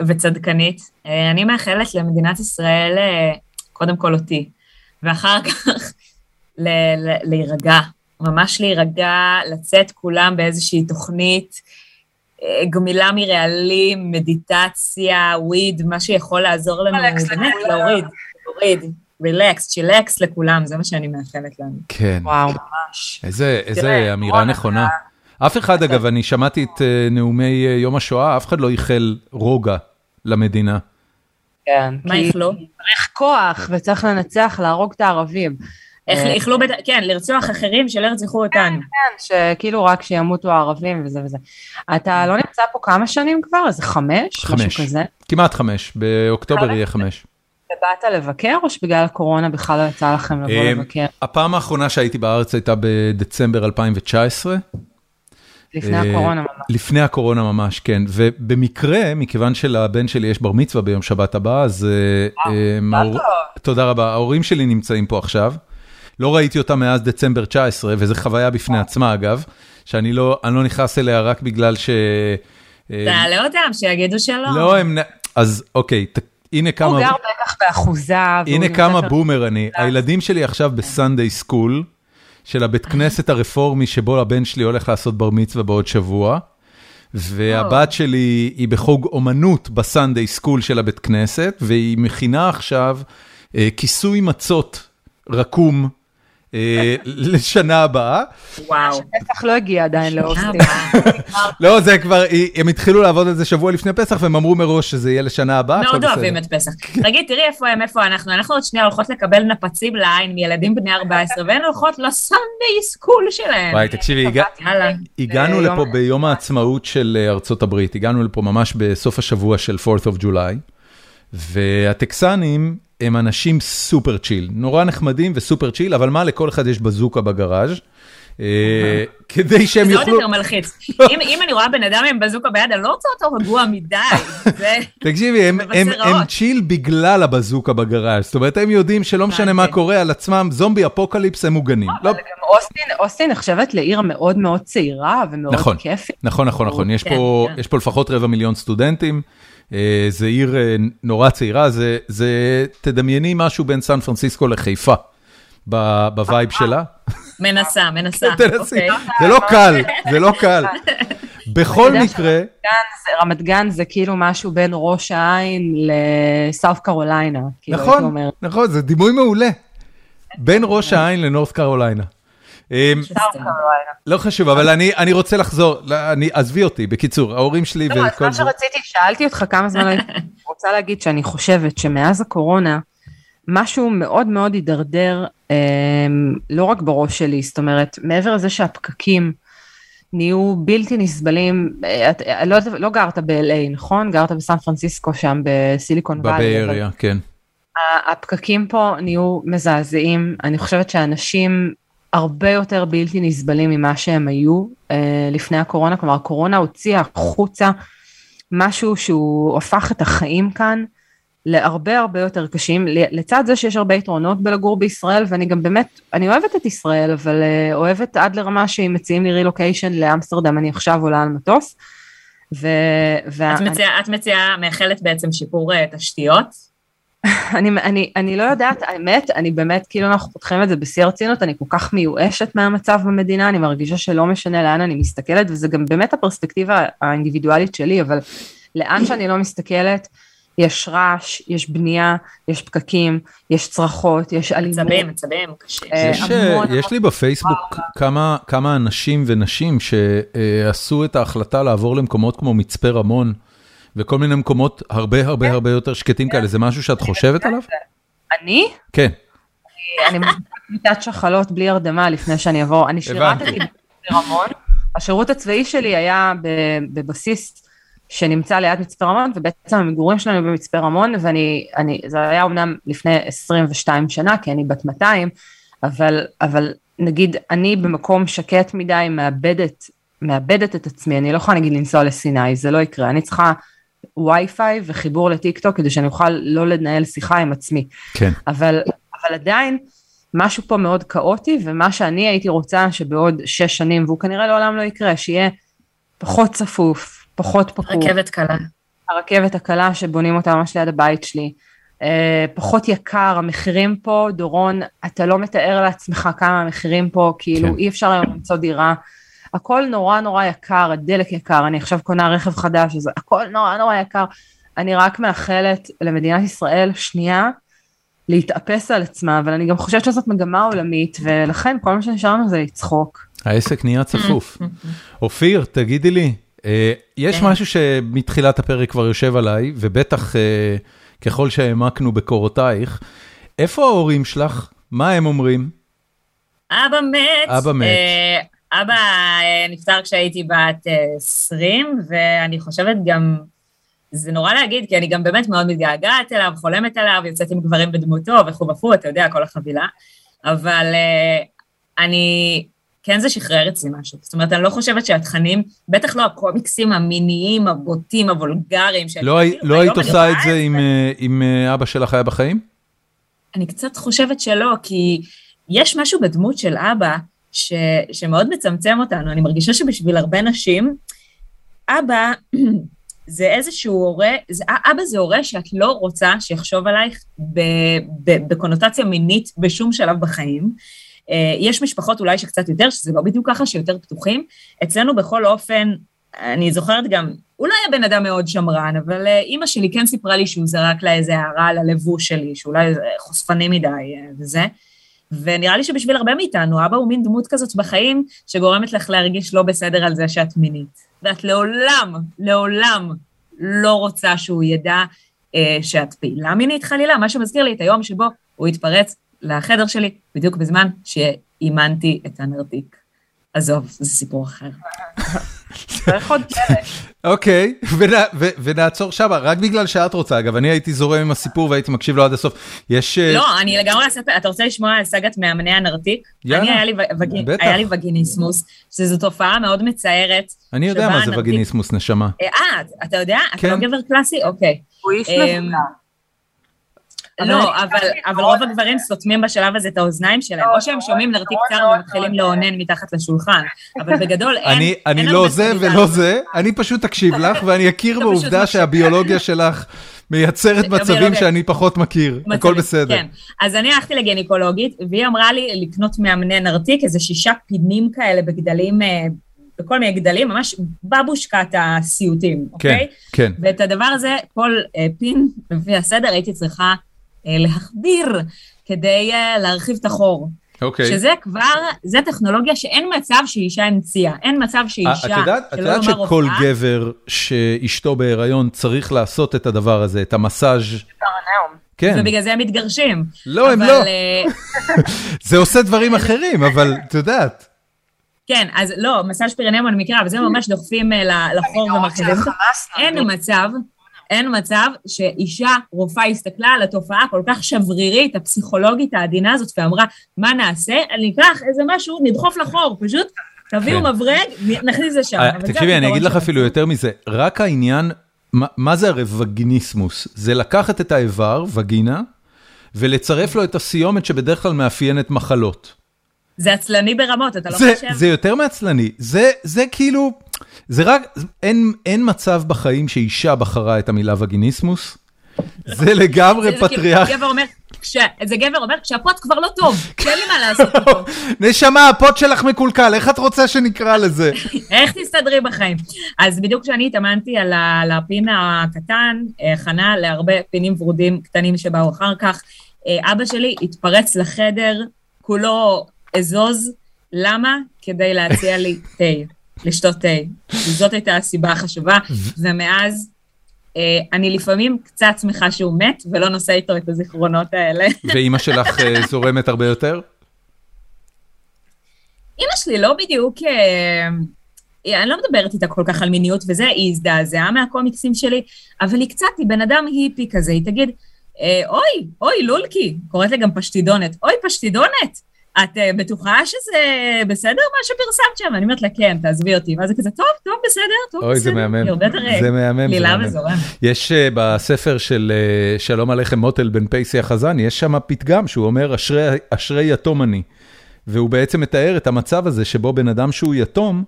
וצדקנית. אה, אני מאחלת למדינת ישראל, אה, קודם כל אותי, ואחר כך ל- ל- להירגע, ממש להירגע, לצאת כולם באיזושהי תוכנית, אה, גמילה מרעלים, מדיטציה, וויד, מה שיכול לעזור לנו, באמת, לכולם. להוריד, להוריד, רילקס, צ'ילקס לכולם, זה מה שאני מאחלת לנו. כן. וואו, ממש. איזה, איזה תראה, אמירה נכונה. אף אחד, אגב, אני שמעתי את אה, נאומי אה, יום השואה, אף אחד לא איחל רוגע למדינה. כן. מה כי איכלו? צריך כוח וצריך לנצח, להרוג את הערבים. איך אה, איכלו, בד- כן, לרצוח אחרים שלא ירצחו אותנו. כן, שכאילו רק שימותו הערבים וזה וזה. אתה לא נמצא פה כמה שנים כבר? איזה חמש? חמש. משהו כזה? כמעט חמש, באוקטובר יהיה חמש. ובאת לבקר או שבגלל הקורונה בכלל לא יצא לכם לבוא לבקר? הפעם האחרונה שהייתי בארץ הייתה בדצמבר 2019. לפני אה, הקורונה ממש. לפני הקורונה ממש, כן. ובמקרה, מכיוון שלבן שלי יש בר מצווה ביום שבת הבא, אז... אה, אה. תודה רבה. ההורים שלי נמצאים פה עכשיו. לא ראיתי אותם מאז דצמבר 19, וזו חוויה בפני עצמה, אגב, שאני לא לא נכנס אליה רק בגלל ש... תעלה אותם, שיגידו שלא. לא, הם... אז אוקיי, הנה כמה... הוא גר בטח באחוזה. הנה כמה bummer אני. הילדים שלי עכשיו ב Sunday school, של הבית כנסת הרפורמי שבו הבן שלי הולך לעשות בר מצווה בעוד שבוע, והבת שלי היא בחוג אומנות ב Sunday school של הבית כנסת, והיא מכינה עכשיו אה, כיסוי מצות רקום לשנה הבאה. וואו. פסח לא הגיע עדיין לאוסטין. לא, זה כבר, הם התחילו לעבוד על זה שבוע לפני פסח, והם אמרו מראש שזה יהיה לשנה הבאה, מאוד. אוהבים את פסח. תגיד, תראי איפה הם, איפה אנחנו. אנחנו עוד שנייה הולכות לקבל נפצים לעין מילדים בני 14, והן הולכות לסנדיי סקול שלהם. וואי, תקשיבי. הגענו ביום- לפה ביום העצמאות של אה, ארצות הברית, הגענו לפה ממש בסוף השבוע של 4th of July, והטקסנים הם אנשים super chill, נורא נחמדים ו super chill, אבל מה, לכל אחד יש בזוקה בגראז', אה, כדי שהם זה עוד יוכלו... יותר מלחיץ. אם אני רואה בן אדם עם בזוקה ביד, אני לא רוצה אותו רגוע מדי. תקשיבי, הם. chill בגלל הבזוקה בגראז', זאת אומרת, הם יודעים שלא משנה מה. קורה על עצמם, zombie apocalypse הם מוגנים. לא, אבל גם אוסטין, אוסטין נחשבת לעיר מאוד מאוד צעירה ומאוד נכון. כיפית. נכון, נכון, נכון, יש כן, פה, כן. יש פה לפחות רבע מיליון סטודנטים, זה עיר אה, נורא צעירה, זה, זה, תדמייני משהו בין סן פרנסיסקו לחיפה, ב- ב vibe שלה. מנסה, מנסה. תנסי, אוקיי. זה לא קל, זה לא קל. בכל מקרה, גן זה- רמת גן זה כאילו משהו בין ראש העין לסאוף קרוליינה. כאילו, נכון. נכון, זה דימוי מעולה. בין ראש העין לנורת קרוליינה. קרוליינה. לא חשוב, אבל אני, אני רוצה לחזור, לא, אני, עזבי אותי, בקיצור, ההורים שלי לא, אז וכל מה זה. שרציתי, שאלתי אותך כמה זמן, אני רוצה להגיד שאני חושבת שמאז הקורונה, משהו מאוד מאוד הידרדר, אה, לא רק בראש שלי, זאת אומרת, מעבר לזה שהפקקים נהיו בלתי נסבלים, אה, את, אה, לא, לא גרת ב-LA, נכון? גרת בסן פרנסיסקו שם בסיליקון וואלי. בבאריה, כן. הפקקים פה נהיו מזעזעים, אני חושבת שאנשים הרבה יותר בלתי נסבלים ממה שהם היו אה, לפני הקורונה, כלומר הקורונה הוציאה החוצה משהו שהוא הפך את החיים כאן להרבה הרבה יותר קשים, לצד זה שיש הרבה יתרונות בלגור בישראל, ואני גם באמת, אני אוהבת את ישראל, אבל אה, אוהבת עד לרמה שאם מציעים לי רילוקיישן לאמסטרדם, אני עכשיו עולה על מטוס. ו... וה... את מציעה, את מציעה, מאחלת בעצם שיפור אה, תשתיות? אני, אני, אני לא יודעת, האמת, אני באמת, כאילו אנחנו פותחים את זה בשיא הרצינות, אני כל כך מיואשת מהמצב במדינה, אני מרגישה שלא משנה לאן אני מסתכלת, וזה גם באמת הפרספקטיבה האינדיבידואלית שלי, אבל לאן שאני לא מסתכלת, יש רעש, יש בנייה, יש פקקים, יש צרחות, יש אלימות. מצבים, מצבים, קשה. אה, יש, המון, יש לי בפייסבוק כמה, כמה אנשים ונשים שעשו את ההחלטה לעבור למקומות כמו מצפה רמון. וכל מיני מקומות הרבה הרבה הרבה יותר שקטים כאלה, זה משהו שאת חושבת עליו? אני? כן. אני מיטת שחלות בלי הרדמה לפני שאני אעבור, אני שירתתי ברמון, השירות הצבאי שלי היה בבסיס שנמצא ליד מצפה רמון, ובעצם המגורים שלנו במצפה רמון, ואני, אני, זה היה אמנם לפני 22 שנה, כי אני בת 200, אבל, אבל נגיד אני במקום שקט מדי מאבדת, מאבדת את עצמי, אני לא יכולה נגיד לנסוע לסיני, זה לא יקרה, אני צריכה וי-פיי וחיבור לטיק טוק כדי שאני אוכל לא לנהל שיחה עם עצמי. כן. אבל, אבל עדיין משהו פה מאוד כאוטי ומה שאני הייתי רוצה שבעוד שש שנים והוא כנראה לעולם לא יקרה שיהיה פחות צפוף פחות פקור. רכבת קלה. הרכבת הקלה שבונים אותה ממש ליד הבית שלי. אה, פחות יקר המחירים פה דורון אתה לא מתאר לעצמך כמה המחירים פה כאילו כן. אי אפשר היום למצוא דירה. הכל נורא נורא יקר, הדלק יקר, אני עכשיו קונה רכב חדש, אז הכל נורא נורא יקר. אני רק מאחלת למדינת ישראל שנייה להתאפס על עצמה, אבל אני גם חושבת שזאת מגמה עולמית, ולכן כל מה שנשאר לנו זה לצחוק. העסק נהיה צפוף. אופיר, תגידי לי, אה, יש כן. משהו שמתחילת הפרק כבר יושב עליי, ובטח אה, ככל שהעמקנו בקורותייך, איפה ההורים שלך? מה הם אומרים? אבא מת. אבא מת. אה, אבא אה, נפטר כשהייתי בת 20, אה, ואני חושבת גם, זה נורא להגיד, כי אני גם באמת מאוד מתגעגעת אליו, חולמת עליו, יוצאת עם גברים בדמותו וכו' וכו', אתה יודע, כל החבילה. אבל uh, אני, כן זה שחרר אצלי משהו. זאת אומרת, אני לא חושבת שהתכנים, בטח לא הקומיקסים המיניים, הבוטים, הוולגריים, לא, לא היית עושה את זה אם, אם אבא שלך היה בחיים? אני קצת חושבת שלא, כי יש משהו בדמות של אבא, ש, שמאוד מצמצם אותנו. אני מרגישה שבשביל הרבה נשים, אבא זה איזשהו הורה, זה, אבא זה הורה שאת לא רוצה שיחשוב עלייך ב, ב, בקונוטציה מינית בשום שלב בחיים. אה, יש משפחות אולי שקצת יותר, שזה לא בדיוק ככה, שיותר פתוחים. אצלנו בכל אופן, אני זוכרת גם, הוא לא היה בן אדם מאוד שמרן, אבל אה, אימא שלי כן סיפרה לי שהוא זרק לה איזה הערה על הלבוש שלי, שאולי חושפני מדי אה, וזה. ונראה לי שבשביל הרבה מאיתנו, אבא הוא מין דמות כזאת בחיים, שגורמת לך להרגיש לא בסדר על זה שאת מינית. ואת לעולם, לעולם לא רוצה שהוא ידע אה, שאת פעילה מינית חלילה, מה שמזכיר לי את היום שבו הוא התפרץ לחדר שלי, בדיוק בזמן שאימנתי את הנרתיק. עזוב, זה סיפור אחר. צריך עוד פרק. אוקיי, ונעצור שם, רק בגלל שאת רוצה, אגב, אני הייתי זורם עם הסיפור והייתי מקשיב לו עד הסוף. יש... אה, לא, אני לגמרי אספר, אתה רוצה לשמוע על סאגת מאמני הנרתיק? יאללה, בטח. היה לי וגיניסמוס, שזו תופעה מאוד מצערת. אני יודע מה זה וגיניסמוס, נשמה. אה, אתה יודע? אתה לא כן. גבר קלאסי? אוקיי. הוא איש אמ, מבוגר. לא, אבל רוב הגברים סותמים בשלב הזה את האוזניים שלהם, או שהם שומעים נרתיק קצר ומתחילים לאונן מתחת לשולחן, אבל בגדול אין... אני לא זה ולא זה, אני פשוט אקשיב לך ואני אכיר בעובדה שהביולוגיה שלך מייצרת מצבים שאני פחות מכיר, הכל בסדר. כן, אז אני הלכתי לגניקולוגית, והיא אמרה לי לקנות מאמני נרתיק, איזה שישה פינים כאלה בגדלים אה, בכל מיני גדלים, ממש בבושקת הסיוטים, אוקיי? כן, כן. ואת הדבר הזה, כל אה, פין, לפי הסדר, הייתי צריכה להחדיר כדי אה, להרחיב את החור. אוקיי. שזה כבר, זה טכנולוגיה שאין מצב שאישה המציאה, אין מצב שאישה, את יודעת, את יודעת שכל גבר שאשתו בהיריון צריך לעשות את הדבר הזה, את המסאז' כן. ובגלל זה הם מתגרשים. לא, הם לא. זה עושה דברים אחרים, אבל את יודעת. כן, אז לא, מסאז' פירנאום אני מכירה, אבל זה ממש דוחפים לחור ומרחיבים. אין מצב אין מצב שאישה, רופאה, הסתכלה על התופעה כל כך שברירית, הפסיכולוגית העדינה הזאת, ואמרה, מה נעשה? אני אקח איזה משהו, נדחוף לחור, פשוט תביאו כן. מברג, נכניס לשם. אה, תקשיבי, אני אגיד לך אפילו יותר מזה, רק העניין, מה זה הרי וגיניסמוס? זה לקחת את האיבר, וגינה, ולצרף לו את הסיומת שבדרך כלל מאפיינת מחלות. זה עצלני ברמות, אתה לא חושב? זה יותר מעצלני, זה כאילו... זה רק, אין, אין מצב בחיים שאישה בחרה את המילה וגיניסמוס. זה לגמרי זה- זה פטריארך. גבר אומר, כשהפוט כבר לא טוב, אין לי מה לעשות איתו. נשמה, הפוט שלך מקולקל, איך את רוצה שנקרא לזה? איך תסתדרי בחיים? אז בדיוק כשאני התאמנתי על הפין הקטן, אה, הכנה להרבה פינים ורודים קטנים שבאו אחר כך, אה, אבא שלי התפרץ לחדר, כולו אזוז, למה? כדי להציע לי תה, לשתות תה. זאת הייתה הסיבה החשובה, ומאז אה, אני לפעמים קצת שמחה שהוא מת, ולא נושא איתו את הזיכרונות האלה. ואימא שלך אה, זורמת הרבה יותר? אימא שלי לא בדיוק, אה, אני לא מדברת איתה כל כך על מיניות וזה, היא הזדעזעה מהקומיקסים שלי, אבל היא קצת, היא בן אדם היפי כזה, היא תגיד, אוי, אוי, לולקי, קוראת לי גם פשטידונת, אוי, פשטידונת, את אה, בטוחה שזה בסדר מה שפרסמת שם? אני אומרת לה, כן, תעזבי אותי. ואז זה כזה, טוב, טוב, בסדר, טוב, אוי, זה בסדר. מהמם. היא הרבה יותר אה, זה מהמם, זה מהמם. וזורם. יש אה, בספר של שלום עליכם מוטל בן פייסי החזן, יש שם פתגם שהוא אומר, "אשרי- אשרי יתום אני. והוא בעצם מתאר את המצב הזה שבו בן אדם שהוא יתום,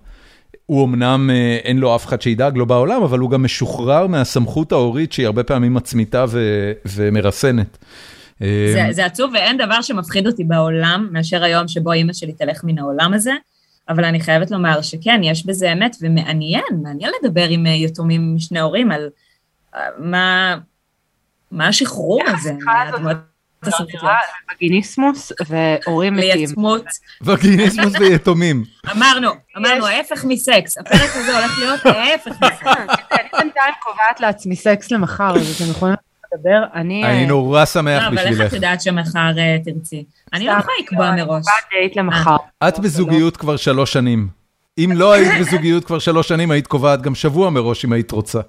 הוא אמנם אין לו אף אחד שידאג לו בעולם, אבל הוא גם משוחרר מהסמכות ההורית שהיא הרבה פעמים מצמיתה ו- ומרסנת. אה, זה, זה עצוב, ואין דבר שמפחיד אותי בעולם מאשר היום שבו אימא שלי תלך מן העולם הזה, אבל אני חייבת לומר שכן, יש בזה אמת, ומעניין, מעניין לדבר עם אה, יתומים משני הורים על אה, מה, מה השחרור הזה. נראה וגיניסמוס והורים מתים. וגיניסמוס ויתומים. אמרנו, אמרנו, ההפך מסקס. הפרק הזה הולך להיות ההפך מסקס. אני בינתיים קובעת לעצמי סקס למחר, אז אתם יכולים לדבר. אני... אה, אני נורא שמח לא, אבל איך בשבילך. את יודעת שמחר אה, תרצי? אני לא יכולה לקבוע מראש. קובעת דייט למחר. את בזוגיות כבר שלוש שנים. אם לא היית בזוגיות כבר שלוש שנים, היית קובעת גם שבוע מראש אם היית רוצה.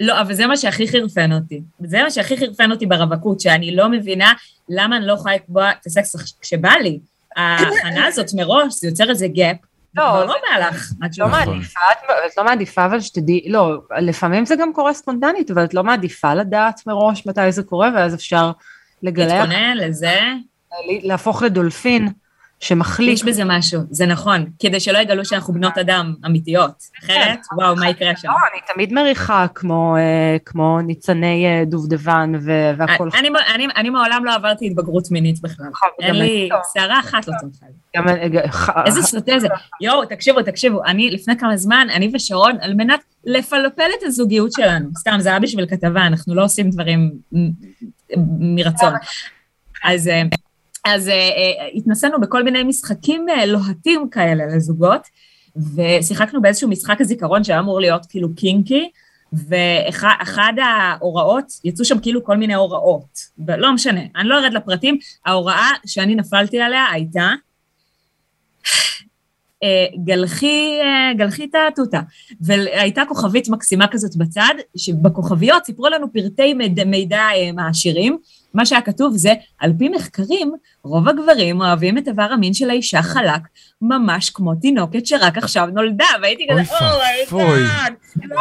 לא, אבל זה מה שהכי חרפן אותי. זה מה שהכי חרפן אותי ברווקות, שאני לא מבינה למה אני לא יכולה לקבוע את הסקס כשבא לי. ההכנה הזאת מראש, זה יוצר איזה gap. לא, לא, זה- לא. את לא. מעדיפה, את לא מעדיפה אבל שתדעי, לא, לפעמים זה גם קורה ספונטנית, אבל את לא מעדיפה לדעת מראש מתי זה קורה, ואז אפשר לגלח, להתכונן לזה, להפוך לדולפין שמחליק. יש בזה משהו, זה נכון, כדי שלא יגלו שאנחנו בנות אדם אמיתיות. אחרת, וואו, מה יקרה שם? לא, אני תמיד מריחה כמו, אה, כמו ניצני אה, דובדבן והכל. אני, אני, אני מעולם לא עברתי התבגרות מינית בכלל. נכון, אין לי, לא. שערה אחת לא צמחה אה, איזה סוטה זה. יואו, תקשיבו, תקשיבו, אני לפני כמה זמן, אני ושרון, על מנת לפלפל את הזוגיות שלנו, סתם, זה היה בשביל כתבה, אנחנו לא עושים דברים מרצון. אז, אז אה, אה, התנסינו בכל מיני משחקים אה, לוהטים כאלה לזוגות, ושיחקנו באיזשהו משחק הזיכרון שהיה אמור להיות כאילו קינקי, ואחד ההוראות, יצאו שם כאילו כל מיני הוראות, לא משנה, אני לא ארד לפרטים, ההוראה שאני נפלתי עליה הייתה, גלחי, גלחי את התותה. והייתה כוכבית מקסימה כזאת בצד, שבכוכביות סיפרו לנו פרטי מידע, מעשירים. מה שהיה כתוב זה, על פי מחקרים, רוב הגברים אוהבים את איבר המין של האישה חלק, ממש כמו תינוקת שרק עכשיו נולדה, והייתי אוי כזה, ואבוי. oh my god, לא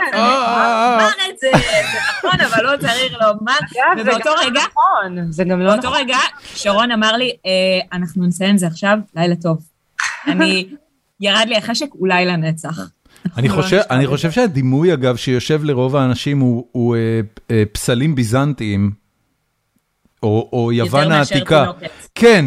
צריך לומר את זה, זה נכון, אבל לא צריך לומר. ובאותו לא רגע, נכון, זה גם לא באותו נכון. רגע, שרון אמר לי, אה, אנחנו נסיים זה עכשיו, לילה טוב. אני, ירד לי החשק, אולי לנצח. אני לא חושב, אני חושב. שהדימוי, אגב, שיושב לרוב האנשים הוא, הוא אה, אה, פסלים ביזנטיים, או, או יוון יותר מאשר העתיקה. תינוקת. כן,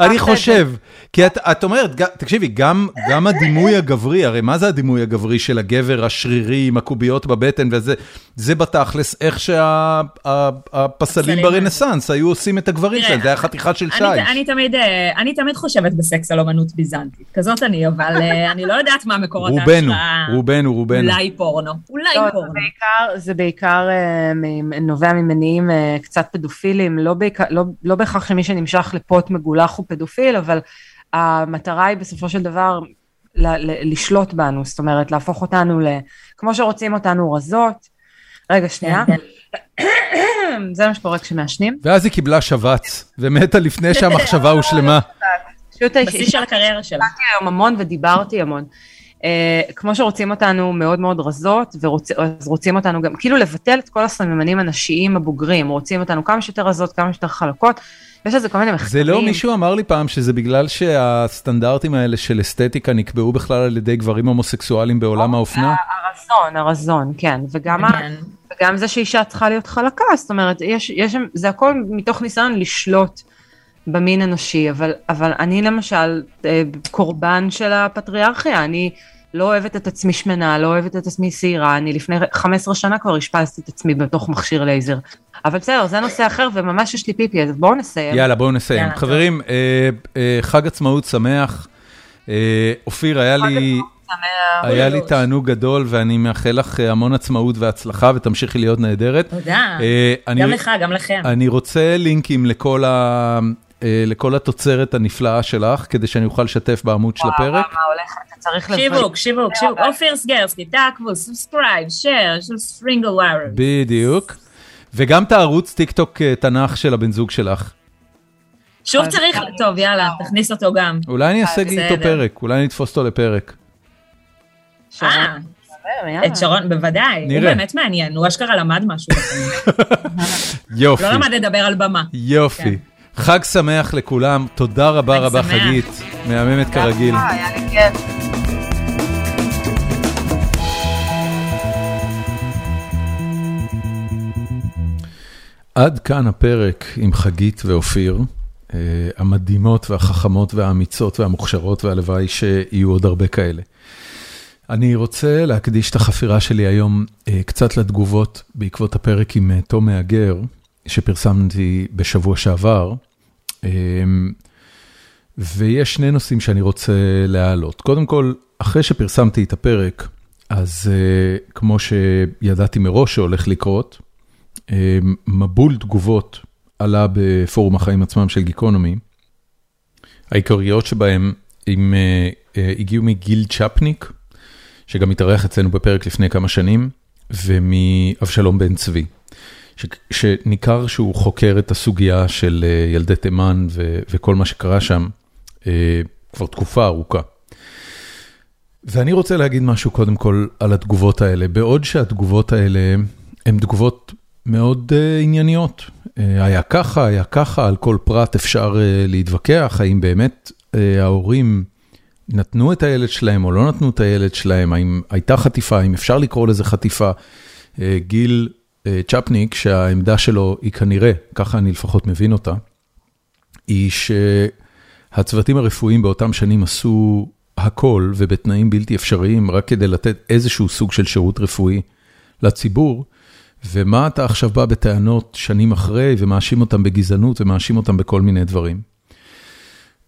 אני. חושב. כי את, את אומרת, תקשיבי, גם, גם הדימוי הגברי, הרי מה זה הדימוי הגברי של הגבר השרירי עם הקוביות בבטן וזה, זה בתכלס איך שהפסלים הפסלים ברנסאנס היו עושים את הגברים שלהם, זה היה חתיכה של שיש. אני, אני, תמיד, אה, אני תמיד חושבת בסקס על אומנות ביזנטית, כזאת אני, אבל אה, אני לא יודעת מה מקורות רובנו, ההשראה. רובנו, רובנו. אולי פורנו, אולי לא, זה פורנו. בעיקר, זה בעיקר אה, נובע ממניעים קצת פדופילים, לא, לא, לא בהכרח שמי שנמשך לפוט מגולח הוא פדופיל, אבל המטרה היא בסופו של דבר ל, ל, לשלוט בנו, זאת אומרת להפוך אותנו ל... כמו שרוצים אותנו רזות. רגע, שנייה. כן, זה מה שקורה כשמעשנים. ואז היא קיבלה שבץ, ומתה לפני שהמחשבה הושלמה. פשוט בשיא של הקריירה שלה. היום המון ודיברתי המון. כמו שרוצים אותנו מאוד מאוד רזות, אז רוצים אותנו גם, כאילו לבטל את כל הסממנים הנשיים הבוגרים, רוצים אותנו כמה שיותר רזות, כמה שיותר חלקות. יש לזה כל מיני מחקרים. זה לא, מישהו אמר לי פעם שזה בגלל שהסטנדרטים האלה של אסתטיקה נקבעו בכלל על ידי גברים הומוסקסואלים בעולם האופנה? הרזון, הרזון, כן. וגם, כן. וגם זה שאישה צריכה להיות חלקה, זאת אומרת, יש, יש, זה הכל מתוך ניסיון לשלוט במין הנשי, אבל, אבל אני למשל אה, קורבן של הפטריארכיה, אני לא אוהבת את עצמי שמנה, לא אוהבת את עצמי שעירה, אני לפני 15 שנה כבר השפעתי את עצמי בתוך מכשיר לייזר. אבל בסדר, זה נושא אחר, וממש יש לי פיפי, אז בואו נסיים. יאללה, בואו נסיים. יאללה, חברים, אה, אה, חג עצמאות שמח. אה, אופיר, היה לי... היה לי תענוג גדול, ואני מאחל לך אה, המון עצמאות והצלחה, ותמשיכי להיות נהדרת. תודה, אה, גם לך, גם לכם. אני רוצה לינקים לכל ה... אה, לכל התוצרת הנפלאה שלך, כדי שאני אוכל לשתף בעמוד של הפרק. וואו, מה הולך, אתה צריך לבוא. שיווק, שיווק, שיווק, אופיר סגרסקי, תעקבו, subscribe, share, סטרינגל whatever. בדיוק. וגם את הערוץ טיק טוק תנ"ך של הבן זוג שלך. שוב צריך, טוב, יאללה, תכניס אותו גם. אולי אני אעשה איתו פרק, אולי אני אתפוס אותו לפרק. אה, את שרון, בוודאי, הוא באמת מעניין, הוא אשכרה למד משהו. יופי. לא למד לדבר על במה. יופי. כן. חג שמח לכולם, תודה רבה רבה חגית, מהממת כרגיל. היה לי כיף. עד כאן הפרק עם חגית ואופיר, אה, המדהימות והחכמות והאמיצות והמוכשרות, והלוואי שיהיו עוד הרבה כאלה. אני רוצה להקדיש את החפירה שלי היום אה, קצת לתגובות בעקבות הפרק עם אה, תום מהגר, שפרסמתי בשבוע שעבר, ויש שני נושאים שאני רוצה להעלות. קודם כל, אחרי שפרסמתי את הפרק, אז כמו שידעתי מראש שהולך לקרות, מבול תגובות עלה בפורום החיים עצמם של גיקונומי. העיקריות שבהם הם הגיעו מגיל צ'פניק, שגם התארח אצלנו בפרק לפני כמה שנים, ומאבשלום בן צבי, שניכר שהוא חוקר את הסוגיה של ילדי תימן וכל מה שקרה שם כבר תקופה ארוכה. ואני רוצה להגיד משהו קודם כל על התגובות האלה, בעוד שהתגובות האלה הן תגובות מאוד uh, ענייניות. Uh, היה ככה, היה ככה, על כל פרט אפשר uh, להתווכח, האם באמת ההורים נתנו את הילד שלהם או לא נתנו את הילד שלהם, האם הייתה חטיפה, האם אפשר לקרוא לזה חטיפה. גיל צ'פניק, שהעמדה שלו היא כנראה, ככה אני לפחות מבין אותה, היא שהצוותים הרפואיים באותם שנים עשו הכל ובתנאים בלתי אפשריים, רק כדי לתת איזשהו סוג של שירות רפואי לציבור. ומה אתה עכשיו בא בטענות שנים אחרי ומאשים אותם בגזענות ומאשים אותם בכל מיני דברים.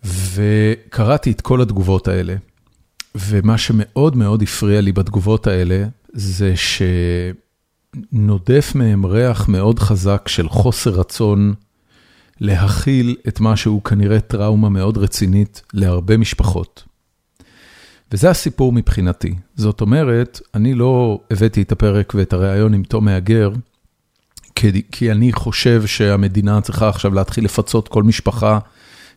וקראתי את כל התגובות האלה, ומה שמאוד מאוד הפריע לי בתגובות האלה, זה שנודף מהם ריח מאוד חזק של חוסר רצון להכיל את מה שהוא כנראה טראומה מאוד רצינית להרבה משפחות. וזה הסיפור מבחינתי. זאת אומרת, אני לא הבאתי את הפרק ואת הריאיון עם תום מהגר, כי, כי אני חושב שהמדינה צריכה עכשיו להתחיל לפצות כל משפחה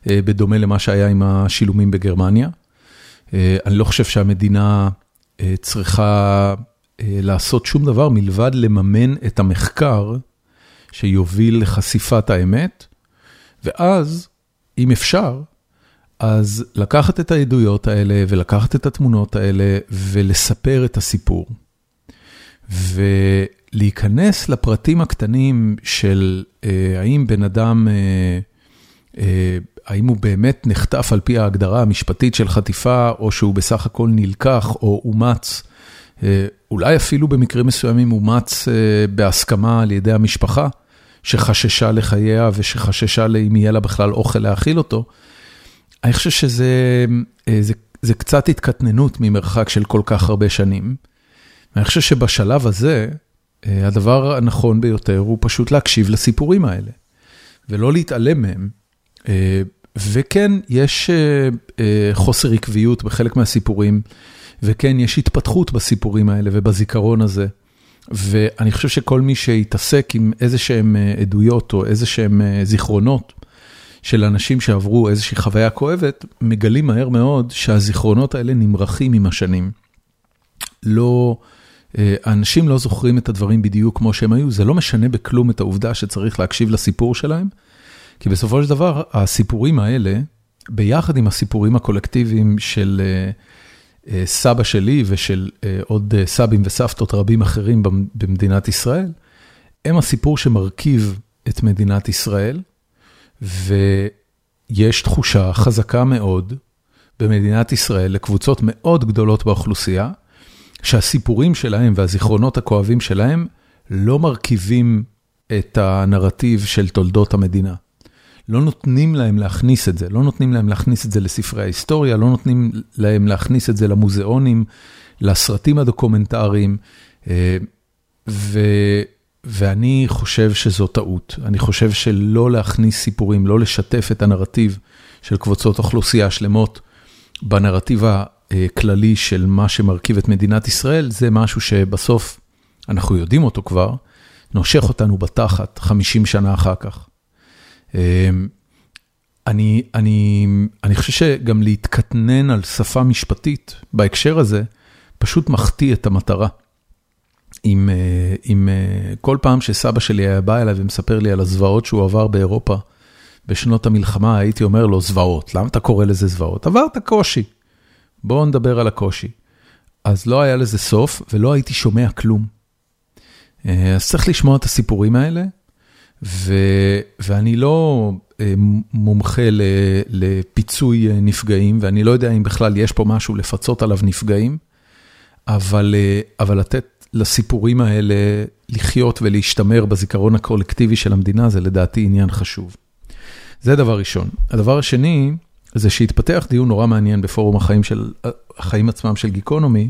אה, בדומה למה שהיה עם השילומים בגרמניה. אה, אני לא חושב שהמדינה אה, צריכה לעשות שום דבר מלבד לממן את המחקר שיוביל לחשיפת האמת, ואז, אם אפשר, אז לקחת את העדויות האלה ולקחת את התמונות האלה ולספר את הסיפור. ולהיכנס לפרטים הקטנים של אה, האם בן אדם, אה, אה, האם הוא באמת נחטף על פי ההגדרה המשפטית של חטיפה, או שהוא בסך הכל נלקח או אומץ, אולי אפילו במקרים מסוימים אומץ בהסכמה על ידי המשפחה, שחששה לחייה ושחששה לאם יהיה לה בכלל אוכל להאכיל אותו. אני חושב שזה אה, זה, זה קצת התקטננות ממרחק של כל כך הרבה שנים. אני חושב שבשלב הזה, אה, הדבר הנכון ביותר הוא פשוט להקשיב לסיפורים האלה, ולא להתעלם מהם. אה, וכן, יש חוסר עקביות בחלק מהסיפורים, וכן, יש התפתחות בסיפורים האלה ובזיכרון הזה. ואני חושב שכל מי שיתעסק עם איזה שהם עדויות או איזה שהם זיכרונות, של אנשים שעברו איזושהי חוויה כואבת, מגלים מהר מאוד שהזיכרונות האלה נמרחים עם השנים. לא, אנשים לא זוכרים את הדברים בדיוק כמו שהם היו, זה לא משנה בכלום את העובדה שצריך להקשיב לסיפור שלהם, כי בסופו של דבר הסיפורים האלה, ביחד עם הסיפורים הקולקטיביים של סבא שלי ושל עוד סבים וסבתות רבים אחרים במדינת ישראל, הם הסיפור שמרכיב את מדינת ישראל, ויש תחושה חזקה מאוד במדינת ישראל לקבוצות מאוד גדולות באוכלוסייה, שהסיפורים שלהם והזיכרונות הכואבים שלהם לא מרכיבים את הנרטיב של תולדות המדינה. לא נותנים להם להכניס את זה, לא נותנים להם להכניס את זה לספרי ההיסטוריה, לא נותנים להם להכניס את זה למוזיאונים, לסרטים הדוקומנטריים, ו... ואני חושב שזו טעות. אני חושב שלא להכניס סיפורים, לא לשתף את הנרטיב של קבוצות אוכלוסייה שלמות בנרטיב הכללי של מה שמרכיב את מדינת ישראל, זה משהו שבסוף, אנחנו יודעים אותו כבר, נושך אותנו בתחת 50 שנה אחר כך. אני, אני, אני חושב שגם להתקטנן על שפה משפטית בהקשר הזה, פשוט מחטיא את המטרה. אם, אם כל פעם שסבא שלי היה בא אליי ומספר לי על הזוועות שהוא עבר באירופה בשנות המלחמה, הייתי אומר לו, זוועות, למה אתה קורא לזה זוועות? עברת קושי, בואו נדבר על הקושי. אז לא היה לזה סוף ולא הייתי שומע כלום. אז צריך לשמוע את הסיפורים האלה, ו, ואני לא מומחה לפיצוי נפגעים, ואני לא יודע אם בכלל יש פה משהו לפצות עליו נפגעים, אבל, אבל לתת לסיפורים האלה לחיות ולהשתמר בזיכרון הקולקטיבי של המדינה, זה לדעתי עניין חשוב. זה דבר ראשון. הדבר השני, זה שהתפתח דיון נורא מעניין בפורום החיים, של, החיים עצמם של גיקונומי,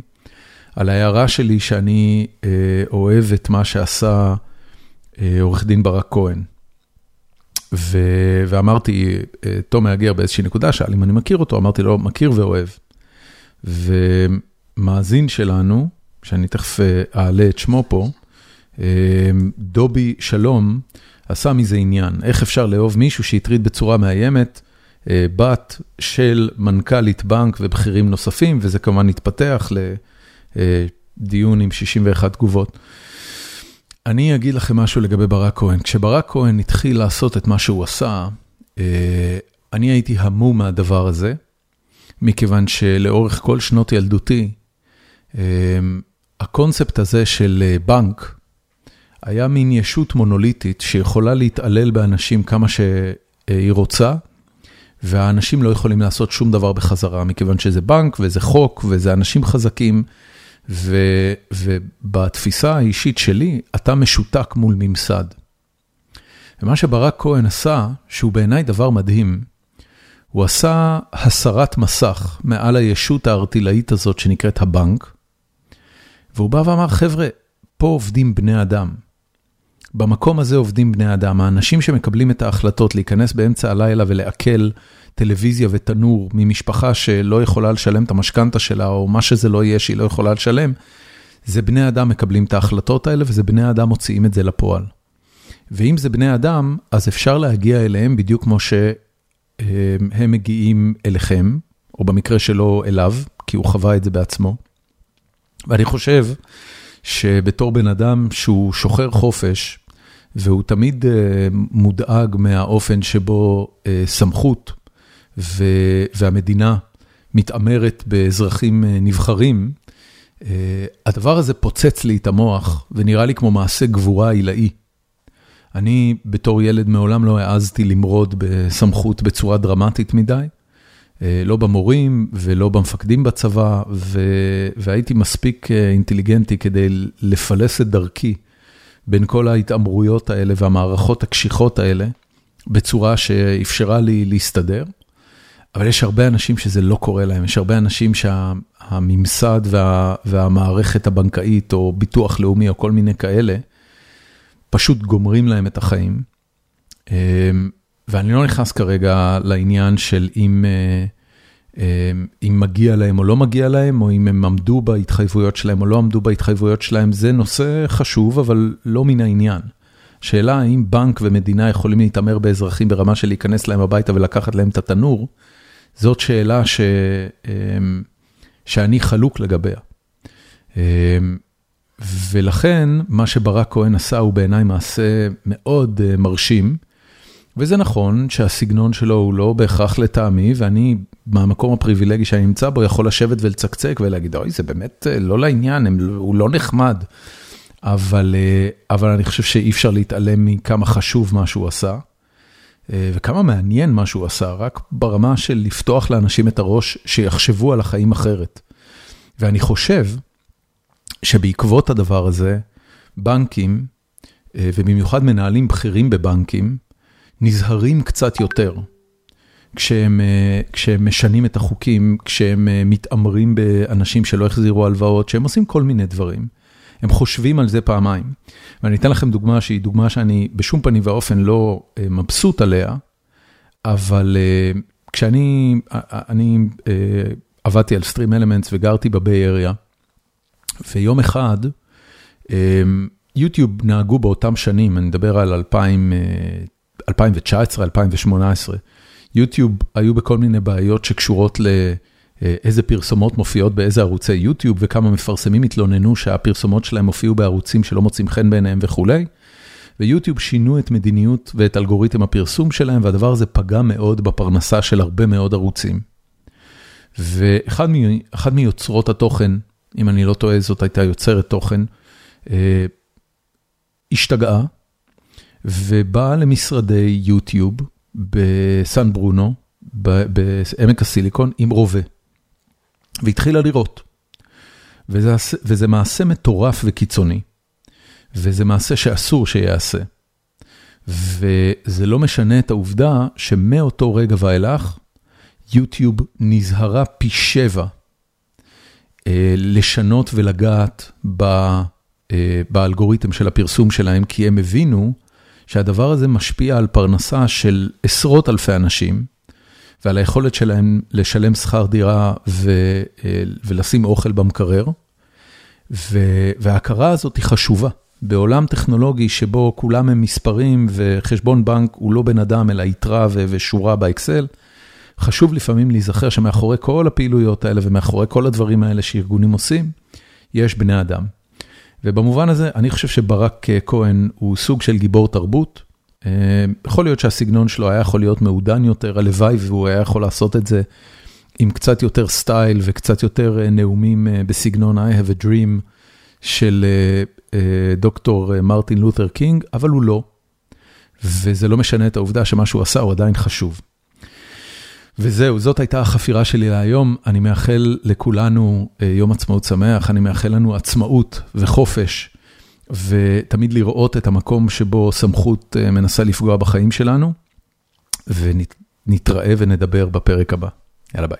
על ההערה שלי שאני אה, אוהב את מה שעשה אה, עורך דין ברק כהן. ו, ואמרתי, אה, תום מהגר באיזושהי נקודה, שאל אם אני מכיר אותו, אמרתי לו, מכיר ואוהב. ומאזין שלנו, שאני תכף אעלה את שמו פה, דובי שלום, עשה מזה עניין. איך אפשר לאהוב מישהו שהטריד בצורה מאיימת בת של מנכ"לית בנק ובכירים נוספים, וזה כמובן התפתח לדיון עם 61 תגובות. אני אגיד לכם משהו לגבי ברק כהן. כשברק כהן התחיל לעשות את מה שהוא עשה, אני הייתי המום מהדבר הזה, מכיוון שלאורך כל שנות ילדותי, הקונספט הזה של בנק היה מין ישות מונוליטית שיכולה להתעלל באנשים כמה שהיא רוצה, והאנשים לא יכולים לעשות שום דבר בחזרה, מכיוון שזה בנק וזה חוק וזה אנשים חזקים, ו, ובתפיסה האישית שלי, אתה משותק מול ממסד. ומה שברק כהן עשה, שהוא בעיניי דבר מדהים, הוא עשה הסרת מסך מעל הישות הארטילאית הזאת שנקראת הבנק, והוא בא ואמר, חבר'ה, פה עובדים בני אדם. במקום הזה עובדים בני אדם, האנשים שמקבלים את ההחלטות להיכנס באמצע הלילה ולעכל טלוויזיה ותנור ממשפחה שלא יכולה לשלם את המשכנתה שלה, או מה שזה לא יהיה שהיא לא יכולה לשלם, זה בני אדם מקבלים את ההחלטות האלה, וזה בני אדם מוציאים את זה לפועל. ואם זה בני אדם, אז אפשר להגיע אליהם בדיוק כמו שהם מגיעים אליכם, או במקרה שלו אליו, כי הוא חווה את זה בעצמו. ואני חושב שבתור בן אדם שהוא שוחר חופש, והוא תמיד מודאג מהאופן שבו סמכות והמדינה מתעמרת באזרחים נבחרים, הדבר הזה פוצץ לי את המוח ונראה לי כמו מעשה גבורה עילאי. אני בתור ילד מעולם לא העזתי למרוד בסמכות בצורה דרמטית מדי, לא במורים ולא במפקדים בצבא, והייתי מספיק אינטליגנטי כדי לפלס את דרכי בין כל ההתעמרויות האלה והמערכות הקשיחות האלה, בצורה שאפשרה לי להסתדר. אבל יש הרבה אנשים שזה לא קורה להם, יש הרבה אנשים שהממסד וה, והמערכת הבנקאית או ביטוח לאומי או כל מיני כאלה, פשוט גומרים להם את החיים. ואני לא נכנס כרגע לעניין של אם, אם מגיע להם או לא מגיע להם, או אם הם עמדו בהתחייבויות שלהם או לא עמדו בהתחייבויות שלהם, זה נושא חשוב, אבל לא מן העניין. שאלה האם בנק ומדינה יכולים להתעמר באזרחים ברמה של להיכנס להם הביתה ולקחת להם את התנור, זאת שאלה ש... שאני חלוק לגביה. ולכן, מה שברק כהן עשה הוא בעיניי מעשה מאוד מרשים. וזה נכון שהסגנון שלו הוא לא בהכרח לטעמי, ואני, מהמקום הפריבילגי שאני נמצא בו, יכול לשבת ולצקצק ולהגיד, אוי, זה באמת לא לעניין, הם, הוא לא נחמד. אבל, אבל אני חושב שאי אפשר להתעלם מכמה חשוב מה שהוא עשה, וכמה מעניין מה שהוא עשה, רק ברמה של לפתוח לאנשים את הראש שיחשבו על החיים אחרת. ואני חושב שבעקבות הדבר הזה, בנקים, ובמיוחד מנהלים בכירים בבנקים, נזהרים קצת יותר כשהם, כשהם משנים את החוקים, כשהם מתעמרים באנשים שלא החזירו הלוואות, כשהם עושים כל מיני דברים. הם חושבים על זה פעמיים. ואני אתן לכם דוגמה שהיא דוגמה שאני בשום פנים ואופן לא מבסוט עליה, אבל כשאני אני, עבדתי על Stream Elements וגרתי בביי אריה, ויום אחד, יוטיוב נהגו באותם שנים, אני מדבר על 2000, 2019, 2018, יוטיוב היו בכל מיני בעיות שקשורות לאיזה פרסומות מופיעות באיזה ערוצי יוטיוב, וכמה מפרסמים התלוננו שהפרסומות שלהם הופיעו בערוצים שלא מוצאים חן בעיניהם וכולי. ויוטיוב שינו את מדיניות ואת אלגוריתם הפרסום שלהם, והדבר הזה פגע מאוד בפרנסה של הרבה מאוד ערוצים. ואחד מיוצרות התוכן, אם אני לא טועה, זאת הייתה יוצרת תוכן, השתגעה. ובאה למשרדי יוטיוב בסן ברונו, בעמק הסיליקון, עם רובה. והתחילה לראות. וזה, וזה מעשה מטורף וקיצוני, וזה מעשה שאסור שיעשה. וזה לא משנה את העובדה שמאותו רגע ואילך, יוטיוב נזהרה פי שבע לשנות ולגעת באלגוריתם של הפרסום שלהם, כי הם הבינו שהדבר הזה משפיע על פרנסה של עשרות אלפי אנשים, ועל היכולת שלהם לשלם שכר דירה ולשים אוכל במקרר, וההכרה הזאת היא חשובה. בעולם טכנולוגי שבו כולם הם מספרים וחשבון בנק הוא לא בן אדם אלא יתרה ושורה באקסל, חשוב לפעמים להיזכר שמאחורי כל הפעילויות האלה ומאחורי כל הדברים האלה שארגונים עושים, יש בני אדם. ובמובן הזה, אני חושב שברק כהן הוא סוג של גיבור תרבות. יכול להיות שהסגנון שלו היה יכול להיות מעודן יותר, הלוואי והוא היה יכול לעשות את זה עם קצת יותר סטייל וקצת יותר נאומים בסגנון I have a dream של דוקטור מרטין לותר קינג, אבל הוא לא. וזה לא משנה את העובדה שמה שהוא עשה הוא עדיין חשוב. וזהו, זאת הייתה החפירה שלי להיום. אני מאחל לכולנו יום עצמאות שמח, אני מאחל לנו עצמאות וחופש, ותמיד לראות את המקום שבו סמכות מנסה לפגוע בחיים שלנו, ונתראה ונדבר בפרק הבא. יאללה ביי.